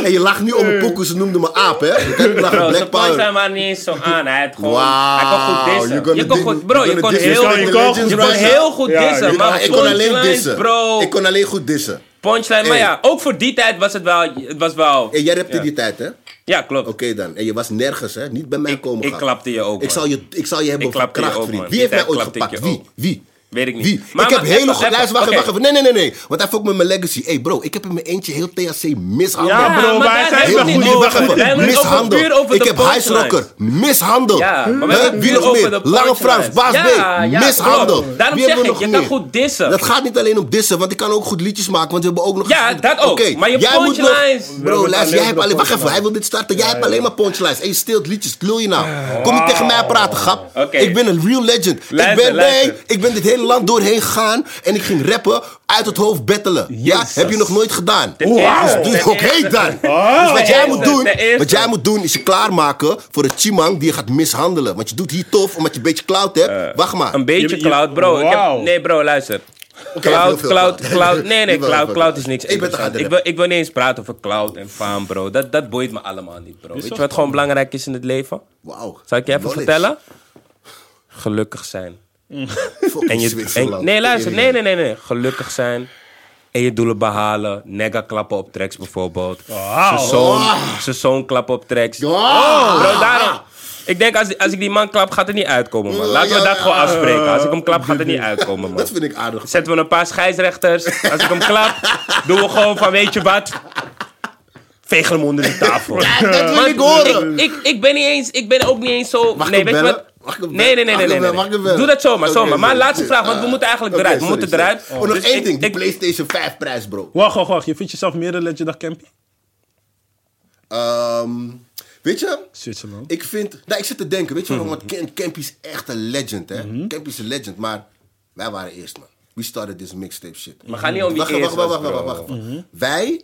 B: En je lacht nu om een pokoe, ze noemden me aap, hè? Niet lachen,
A: Bro,
B: Black Power.
A: waren niet eens zo aan. Hij had gewoon,
B: Wauw,
A: hij kon goed dissen. Je kon goed, bro, je kon heel, je kon
B: bro.
A: heel goed dissen. Maar
B: ik kon alleen dissen.
A: bro.
B: Ik kon alleen goed dissen.
A: Punchline, maar ja, ook voor die tijd was het wel, het was wel...
B: En jij rapte
A: Ja.
B: die tijd, hè?
A: Ja, klopt.
B: Oké dan. En je was nergens, hè? Niet bij mij komen
A: ik
B: gaan.
A: klapte je ook,
B: Ik zal je, ik zal je hebben
A: Ik klapte je
B: kracht,
A: ook,
B: vriend. Wie heeft mij ooit
A: ik
B: gepakt? Wie? Wie?
A: Weet ik niet.
B: Wie?
A: Maar-
B: ik heb
A: maar
B: hele
A: even-
B: goed... Luister, wacht, even. Nee, nee, nee, nee. Want hij ook met mijn legacy. hey bro, ik heb in mijn eentje heel THC mishandeld.
C: Ja, bro, maar hij zei
A: het
B: goed,
A: niet
B: wacht even. Mishandeld. Ik heb Ice
A: punchlines.
B: Rocker mishandeld.
A: Ja, maar we hebben
B: Wie nog meer? Lange. Frans, Baas B.
A: ja,
B: Mishandeld.
A: Daarom zeg ik, je kan goed dissen.
B: Dat gaat niet alleen om dissen, want ik kan ook goed liedjes maken, want we hebben ook nog...
A: Ja, dat ook.
B: Oké,
A: Maar je
B: jij moet nog-
A: punchlines-
B: Bro, luister, jij hebt alleen... Wacht even, hij wil dit starten. Jij hebt alleen maar punchlines. En je steelt liedjes. Lul je nou? Kom niet tegen mij praten, grap.
A: Oké.
B: Ik ben een real legend. ik ben, nee, ik ben dit hele land doorheen gegaan en ik ging rappen uit het hoofd battelen. Ja, heb je nog nooit gedaan.
A: Ten eerste,
B: Dus Oké
A: eerste.
B: dan.
C: Oh.
B: Dus wat jij moet doen, wat jij moet doen is je klaarmaken voor het chimang die je gaat mishandelen. Want je doet hier tof omdat je een beetje clout hebt. Wacht maar.
A: Een beetje
C: Je- je-
A: cloud, bro. Ik heb, nee, bro, luister. Cloud, cloud,
B: cloud.
A: cloud. Nee, nee, cloud, cloud is niks
B: Ik ben gaan
A: Ik wil, ik wil niet eens praten over cloud en faam, bro. Dat, dat boeit me allemaal niet, bro. Weet je wat gewoon belangrijk is in het leven?
B: Wauw.
A: Zal ik je even vertellen? Gelukkig zijn. En je, en, nee, luister. Nee, nee, nee, nee. Gelukkig zijn. En je doelen behalen. Nega klappen op tracks bijvoorbeeld.
C: Wauw.
A: Zijn zoon, zijn zoon klappen op tracks.
B: Oh.
A: Bro, daarom. Ik denk als, als ik die man klap, gaat het niet uitkomen, man. Laten we dat gewoon afspreken. Als ik hem klap, gaat het niet uitkomen, man.
B: Dat vind ik aardig.
A: Zetten we een paar scheidsrechters. Als ik hem klap, doen we gewoon van, weet je wat? Veeg hem onder de tafel.
B: dat wil ik horen.
A: Ik, ik, ik ben niet eens, ik ben ook niet eens zo...
B: Mag
A: nee, weet je wat?
B: Mag ik hem
A: Nee, nee, nee, nee, nee. Doe dat zomaar,
B: Oké,
A: zomaar. Maar laatste vraag, want we moeten eigenlijk eruit. We moeten
B: sorry.
A: eruit.
B: Oh, nog één
A: ik-
B: ding. Die
A: ik-
B: PlayStation 5 prijs, bro.
C: Wacht, wacht, wacht. Je vindt jezelf meer een legend dan Campy?
B: Ehm, weet je,
C: Zwitserland.
B: ik vind... Nou, ik zit te denken. Weet je
A: Mhm.
B: waarom? Want Camp, Campy is echt een legend, hè.
C: Mhm.
B: Campy is een legend, maar wij waren eerst, man. We started this mixtape shit.
A: Maar ga niet om wie eerst
B: wacht, wacht,
A: was,
B: wacht, wacht, wacht. Wij,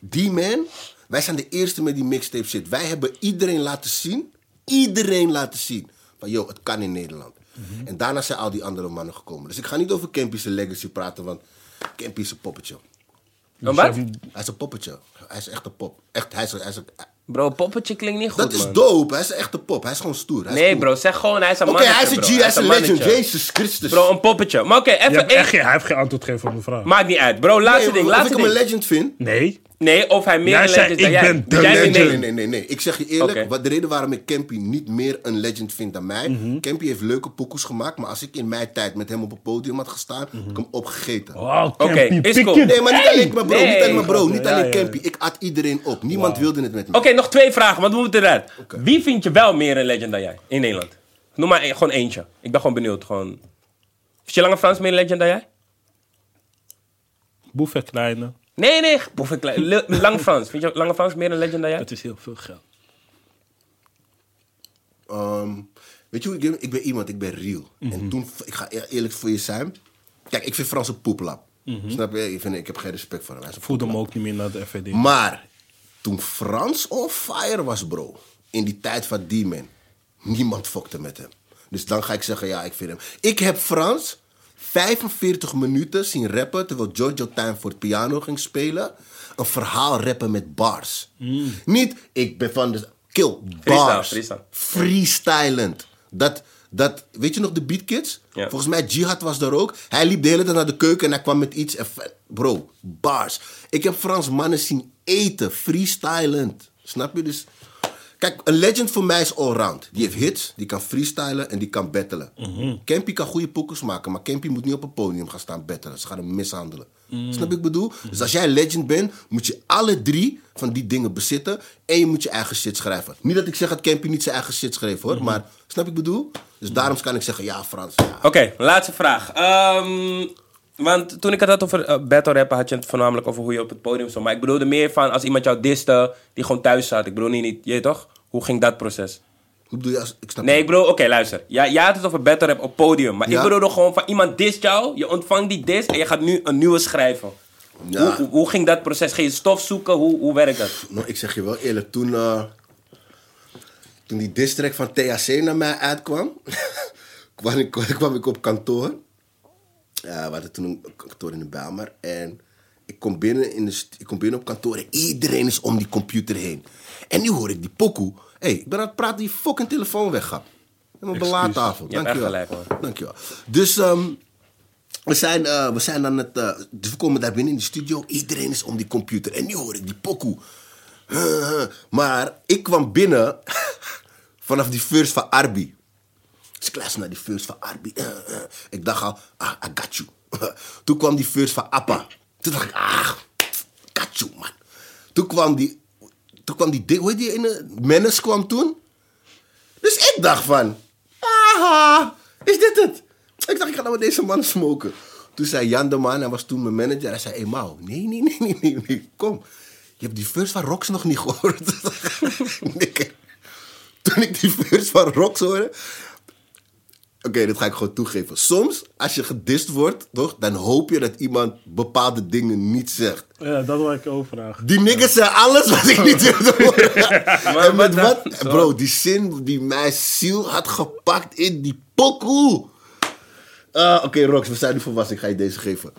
B: die man, wij zijn de eerste met die mixtape shit. Wij hebben iedereen laten zien, iedereen laten zien, van yo, het kan in Nederland. En daarna zijn al die andere mannen gekomen. Dus ik ga niet over Campy's legacy praten, want Campy is een poppetje.
A: Een wat?
B: Hij is een poppetje. Hij is echt een pop. Echt, hij is, hij is een,
A: Bro, poppetje klinkt niet goed,
B: dat is
A: man.
B: dope. Hij is echt een pop. Hij is gewoon stoer. Hij is
A: Nee,
B: cool.
A: bro, zeg gewoon, hij is een
B: Oké,
A: mannetje,
B: hij is een. G, hij is een legend.
A: mannetje.
B: Jezus Christus.
A: Bro, een poppetje. Maar oké,
C: Je
A: even
C: echt geen, hij heeft geen antwoord gegeven op mijn vraag.
A: Maakt niet uit. Bro, laatste
B: nee,
A: ding,
B: of
A: laatste
B: ik hem een legend vind.
C: Nee.
A: Nee, of hij meer
C: Jij
A: een
C: zei,
A: legend is dan
C: ik
A: jij.
C: ben de
A: jij
C: legend.
B: Nee,
A: nee.
B: nee, nee. Ik zeg je eerlijk,
A: Oké.
B: wat de reden waarom ik Campy niet meer een legend vind dan mij.
C: Mhm.
B: Campy heeft leuke pokoes gemaakt, maar als ik in mijn tijd met hem op het podium had gestaan, had ik hem opgegeten.
C: Wauw,
A: Oké,
C: Campy,
A: is cool.
B: Nee, maar niet alleen maar bro,
A: nee.
B: niet alleen maar bro, niet
C: Ja,
B: alleen
C: ja,
B: Campy. Ik at iedereen op. Niemand wilde het met me.
A: Oké, nog twee vragen, want we moeten eruit. Wie vind je wel meer een legend dan jij in Nederland? Noem maar één- gewoon eentje. Ik ben gewoon benieuwd. Gewoon... Vind je Lange Frans meer een legend dan jij?
C: Boef en kleine.
A: Nee, nee. Boef ik klein. Le- Lange Frans. Vind je Lange Frans meer een legend dan jij?
C: Het is heel veel geld.
B: Ehm, weet je hoe ik ben? Ik ben iemand, ik ben real.
A: Mhm.
B: En toen, ik ga eer- eerlijk voor je zijn. Kijk, ik vind Frans een poeplap.
A: Mhm.
B: Snap je? Ik, vind, ik heb geen respect voor hem. Hij
C: Voelde hem ook niet meer naar de FVD.
B: Maar toen Frans on fire was, bro, in die tijd van die man, niemand fokte met hem. Dus dan ga ik zeggen, ja, ik vind hem. Ik heb Frans 45 minuten zien rappen terwijl Giorgio Time voor het piano ging spelen. Een verhaal rappen met bars. Niet, ik ben van de kill, bars.
A: freestyle.
B: Freestylend. Dat, dat, weet je nog de Beat Kids? Volgens mij Jihad was daar ook. Hij liep de hele tijd naar de keuken en hij kwam met iets. En, bro, bars. Ik heb Frans mannen zien eten, freestylend. Snap je? Dus, kijk, een legend voor mij is allround. Die heeft hits, die kan freestylen en die kan battelen. Campy kan goede pokkers maken, maar Campy moet niet op een podium gaan staan battelen. Ze gaan hem mishandelen. Snap je wat ik bedoel? Dus als jij een legend bent, moet je alle drie van die dingen bezitten. En je moet je eigen shit schrijven. Niet dat ik zeg dat Campy niet zijn eigen shit schreef hoor, maar snap ik bedoel? Dus daarom kan ik zeggen, ja Frans, ja.
A: Oké, laatste vraag. Ehm, want toen ik het had over eh, battle rappen, had je het voornamelijk over hoe je op het podium stond. Maar ik bedoelde meer van als iemand jou diste, die gewoon thuis zat. Ik bedoel niet, niet je toch? Hoe ging dat proces?
B: Hoe bedoel je als... Ik snap
A: Nee, ik bedoel, oké, luister. Ja, jij had het over battle rap op podium. Maar
B: Ja.
A: ik bedoelde gewoon van iemand dist jou, je ontvangt die dis en je gaat nu een nieuwe schrijven.
B: Ja.
A: Hoe, hoe, hoe ging dat proces? Ging je stof zoeken? Hoe, hoe werkt dat?
B: Nou, ik zeg je wel eerlijk, toen, eh, toen die district van THC naar mij uitkwam, kwam, ik, kwam ik op kantoor. Ja, we hadden toen een kantoor in de Bijlmer. En ik kom, binnen in de, ik kom binnen op kantoor en iedereen is om die computer heen. En nu hoor ik die pokoe. Hé, hey, ik ben aan het praten, die fucking telefoon weggap. Mijn
A: echt
B: Dankjewel.
A: gelijk.
B: Dankjewel. Dus ehm, we, zijn, eh, we zijn aan het... eh, dus we komen daar binnen in de studio. Iedereen is om die computer. En nu hoor ik die pokoe. Maar ik kwam binnen vanaf die first van Arbi. Dus ik luister naar die first van Arbi. Eh, eh. Ik dacht al, ah, I got you. Toen kwam die first van Appa. Toen dacht ik, ah, got you, man. Toen kwam die, toen kwam die, hoe heet die ene? Menace kwam toen. Dus ik dacht van, aha, is dit het? Ik dacht, ik ga nou met deze man smoken. Toen zei Jan de Man, hij was toen mijn manager. Hij zei, hey nee, nee, nee, nee, nee, kom. Je hebt die first van Rox nog niet gehoord. Toen ik die first van Rox hoorde... Oké, dit ga ik gewoon toegeven. Soms, als je gedist wordt, toch, dan hoop je dat iemand bepaalde dingen niet zegt.
C: Ja, dat wil ik ook vragen.
B: Die niggas zei alles wat ik niet wilde horen. en met
A: wat?
B: Bro, die zin die mijn ziel had gepakt in die pokoe. Ah, Oké, Rox, we zijn nu volwassen. Ik ga je deze geven.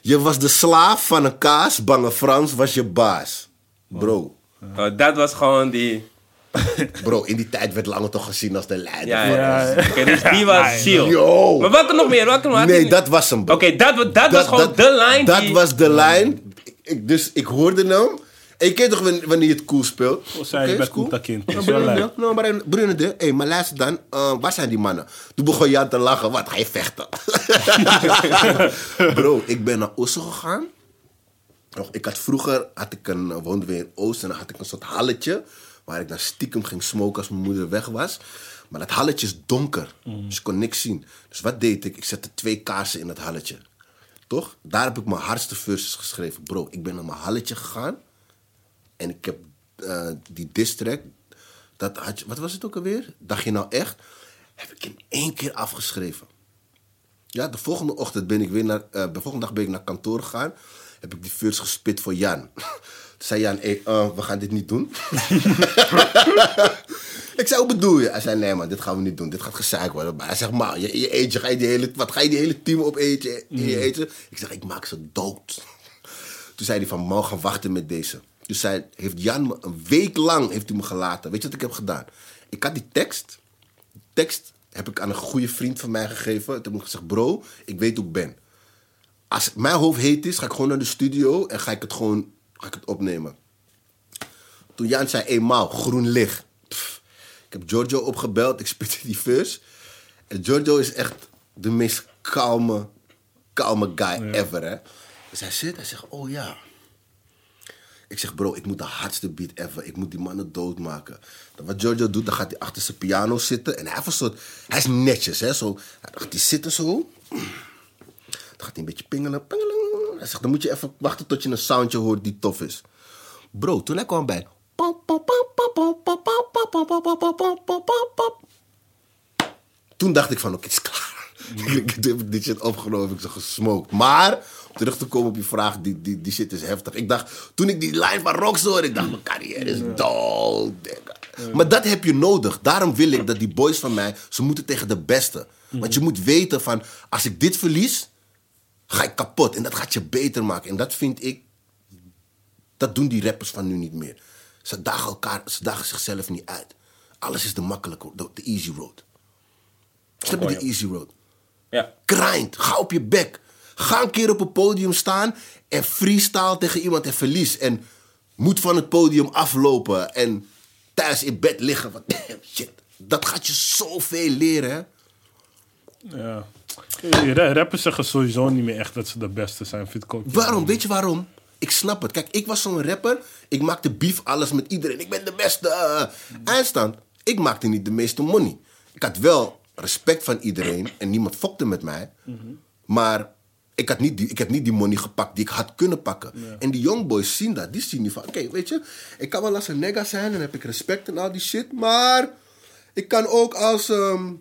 B: Je was de slaaf van een kaas. Bange Frans was je baas. Bro.
A: Oh, dat was gewoon die...
B: Bro, in die tijd werd Lange toch gezien als de leider.
A: Ja, ja.
C: Ja.
A: Oké, dus die was Seal.
B: Yo.
A: Maar welke nog meer? Welke nog? Had
B: Nee, dat was hem.
A: Oké, dat, wa- dat, was gewoon de lijn
B: Dat
A: die...
B: was de lijn. Ik, dus ik hoorde hem. En je kent toch wanneer, je het cool speelt?
C: Wat zei je bij. Koeta Kind?
B: Nou,
C: Dat
B: nou, maar Bruno, de- hey, maar luister dan. eh, waar zijn die mannen? Toen begon Jan te lachen. Wat, ga je vechten? Bro, ik ben naar Osso gegaan. Ik had vroeger, had ik een, eh, woonden we in Oost en dan had ik een soort halletje. Waar ik dan stiekem ging smoken als mijn moeder weg was. Maar dat halletje is donker. Dus ik kon niks zien. Dus wat deed ik? Ik zette twee kaarsen in dat halletje. Toch? Daar heb ik mijn hardste verses geschreven. Bro, ik ben naar mijn halletje gegaan. En ik heb eh, die diss track, dat had je, wat was het ook alweer? Dacht je nou echt? Heb ik in één keer afgeschreven. Ja, de volgende ochtend ben ik weer naar, eh, de volgende dag ben ik naar kantoor gegaan. Heb ik die verse gespit voor Jan. Zei Jan, hey, eh, we gaan dit niet doen. ik zei, hoe bedoel je? Hij zei, nee man, dit gaan we niet doen. Dit gaat gezeik worden. Maar hij zegt, maar je, je eet je, ga je die hele, wat ga je die hele team opeten? Je eten? Ik zeg, ik maak ze dood. Toen zei hij van, man, gaan wachten met deze. Dus hij heeft Jan me een week lang heeft hij me gelaten. Weet je wat ik heb gedaan? Ik had die tekst. Die tekst heb ik aan een goede vriend van mij gegeven. Toen heb ik gezegd, bro, ik weet hoe ik ben. Als mijn hoofd heet is, ga ik gewoon naar de studio en ga ik het gewoon ga ik het opnemen. Toen Jan zei, eenmaal, groen licht. Pff, ik heb Giorgio opgebeld, ik spitte die verse. En Giorgio is echt de meest kalme, kalme guy ever, hè. Dus hij zit, hij zegt, oh ja. Ik zeg, bro, ik moet de hardste beat ever. Ik moet die mannen doodmaken. Dan wat Giorgio doet, dan gaat hij achter zijn piano zitten. En hij heeft een soort... Hij is netjes, hè. Zo, dan gaat hij zitten zo. Dan gaat hij een beetje pingelen. pingelen. Hij zegt, dan moet je even wachten tot je een soundje hoort die tof is. Bro, toen hij kwam bij... Toen dacht ik van, oké, is klaar. Toen heb ik dit shit opgenomen, heb ik ze gesmoked. Maar, om terug te komen op je vraag, die, die, die shit is heftig. Ik dacht, toen ik die line van Rox hoorde, ik dacht, mijn carrière is dood. Maar dat heb je nodig. Daarom wil ik dat die boys van mij, ze moeten tegen de beste. Want je moet weten van, als ik dit verlies, ga ik kapot. En dat gaat je beter maken. En dat vind ik, dat doen die rappers van nu niet meer. Ze dagen, elkaar, ze dagen zichzelf niet uit. Alles is de makkelijke, de, de easy road. Snap je de easy road?
A: Ja.
B: Grind, ga op je bek. Ga een keer op een podium staan en freestyle tegen iemand en verlies. En moet van het podium aflopen en thuis in bed liggen. Damn, shit. Dat gaat je zoveel leren, hè?
C: Ja. Rappers zeggen sowieso niet meer echt dat ze de beste zijn. Vind ik ook.
B: Waarom? Weet je waarom? Ik snap het. Kijk, ik was zo'n rapper. Ik maakte beef alles met iedereen. Ik ben de beste. eh. Eindstand. Ik maakte niet de meeste money. Ik had wel respect van iedereen. En niemand fokte met mij. Maar ik, had niet die, ik heb niet die money gepakt die ik had kunnen pakken. En die youngboys zien dat. Die zien nu van... Oké, weet je. Ik kan wel als een nega zijn. En heb ik respect en al die shit. Maar... Ik kan ook als... ehm,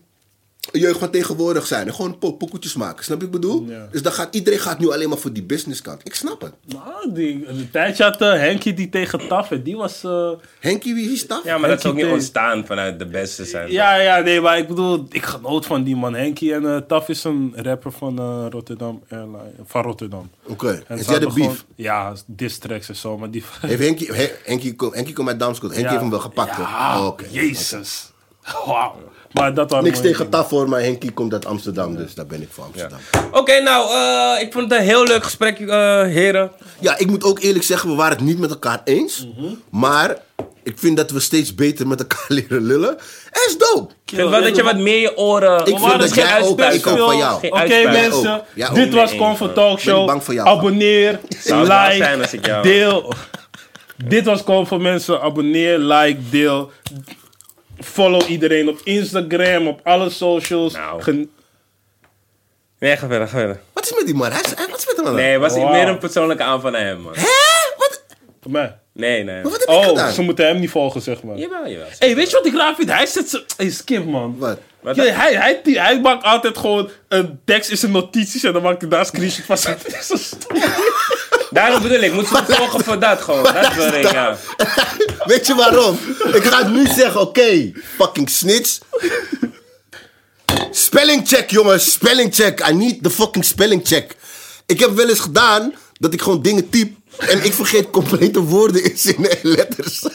B: jeugd van tegenwoordig zijn. En gewoon po pokoetjes maken. Snap je wat ik bedoel?
C: Ja.
B: Dus dan gaat, iedereen gaat nu alleen maar voor die businesskant. Ik snap het.
C: Nou, die, een tijdje had uh, Henkie die tegen Taf. en Die was... eh,
B: Henkie, wie is dat?
A: Ja, maar dat is ook niet ontstaan vanuit de beste zijn.
C: ja, ja, nee, maar ik bedoel, ik genoot van die man. Henkie en eh Taf is een rapper van eh, Rotterdam Airline, van Rotterdam.
B: Oké.
C: En
B: Is jij de beef?
C: gewoon- Ja, diss tracks en zo, maar die...
B: Heeft Henkie, He- Henkie, kom- Henkie komt uit Damscott. Henkie
C: Ja.
B: heeft hem wel gepakt,
C: Ja,
B: hoor. Oké.
C: Jezus. Wauw. Maar dat waren
B: Niks tegen. Taf hoor, maar Henkie komt uit Amsterdam. Dus daar ben ik voor
A: Ja.
B: Amsterdam.
A: Oké, nou, eh, ik vond het een heel leuk gesprek, eh, heren.
B: Ja, ik moet ook eerlijk zeggen, we waren het niet met elkaar eens.
C: Mhm.
B: Maar ik vind dat we steeds beter met elkaar leren lullen. En is dope.
A: Ik vind wel dat je wat meer je oren...
B: Ik vind dat jij ook- ik ook van jou.
C: Oké mensen.
B: Ja,
C: dit
B: ook.
C: was Comfort. Talk
B: Ben ik
C: Show.
B: bang voor jou.
C: Abonneer, like,
A: zijn als ik jou-
C: deel. dit was Comfort mensen. Abonneer, like, deel. Follow iedereen op Instagram, op alle socials.
A: Nou.
C: Gen-
A: Nee, ga verder, ga verder.
B: Wat is met die man? Hij is, hij- wat is met hem aan?
A: Nee, het was
C: Wow.
A: meer een persoonlijke aanval naar hem, man.
B: Hè? Wat,
C: Voor mij.
A: Nee, nee.
B: maar wat heb ik
C: Oh,
B: gedaan?
C: ze moeten hem niet volgen, zeg maar.
A: Jawel, jawel.
C: hey, weet je wat ik raar vind? Hij zet ze... Hey, skip, man.
B: Wat?
A: Wat
C: Ja,
A: dan?
C: hij, hij, hij, hij maakt altijd gewoon een tekst in zijn notities en dan maakt hij daar een screenshot van. Het is zo stom.
A: Daarom bedoel ik, moet ze me volgen voor dat gewoon. Dat wil ik, ja.
B: Weet je waarom? ik ga het nu zeggen, oké, fucking snitch. Spelling check, jongens. Spelling check. I need the fucking spelling check. Ik heb wel eens gedaan dat ik gewoon dingen typ. En ik vergeet complete woorden in zinnen en letters.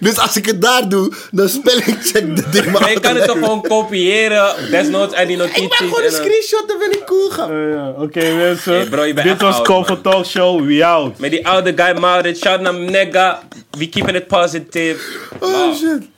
B: Dus als ik het daar doe, dan spelling check de ding maar.
A: Maar je kan het toch gewoon kopiëren, desnoods uit die notities.
B: Ik maak gewoon een
A: en
B: screenshot, dan ben ik cool gaan.
C: Ja. Oké mensen,
A: Hey, bro, je bent
C: dit was Comfort Talk Show, we out.
A: Met die oude guy Maurits, shout naar nigga. We keeping it positive.
B: Oh shit.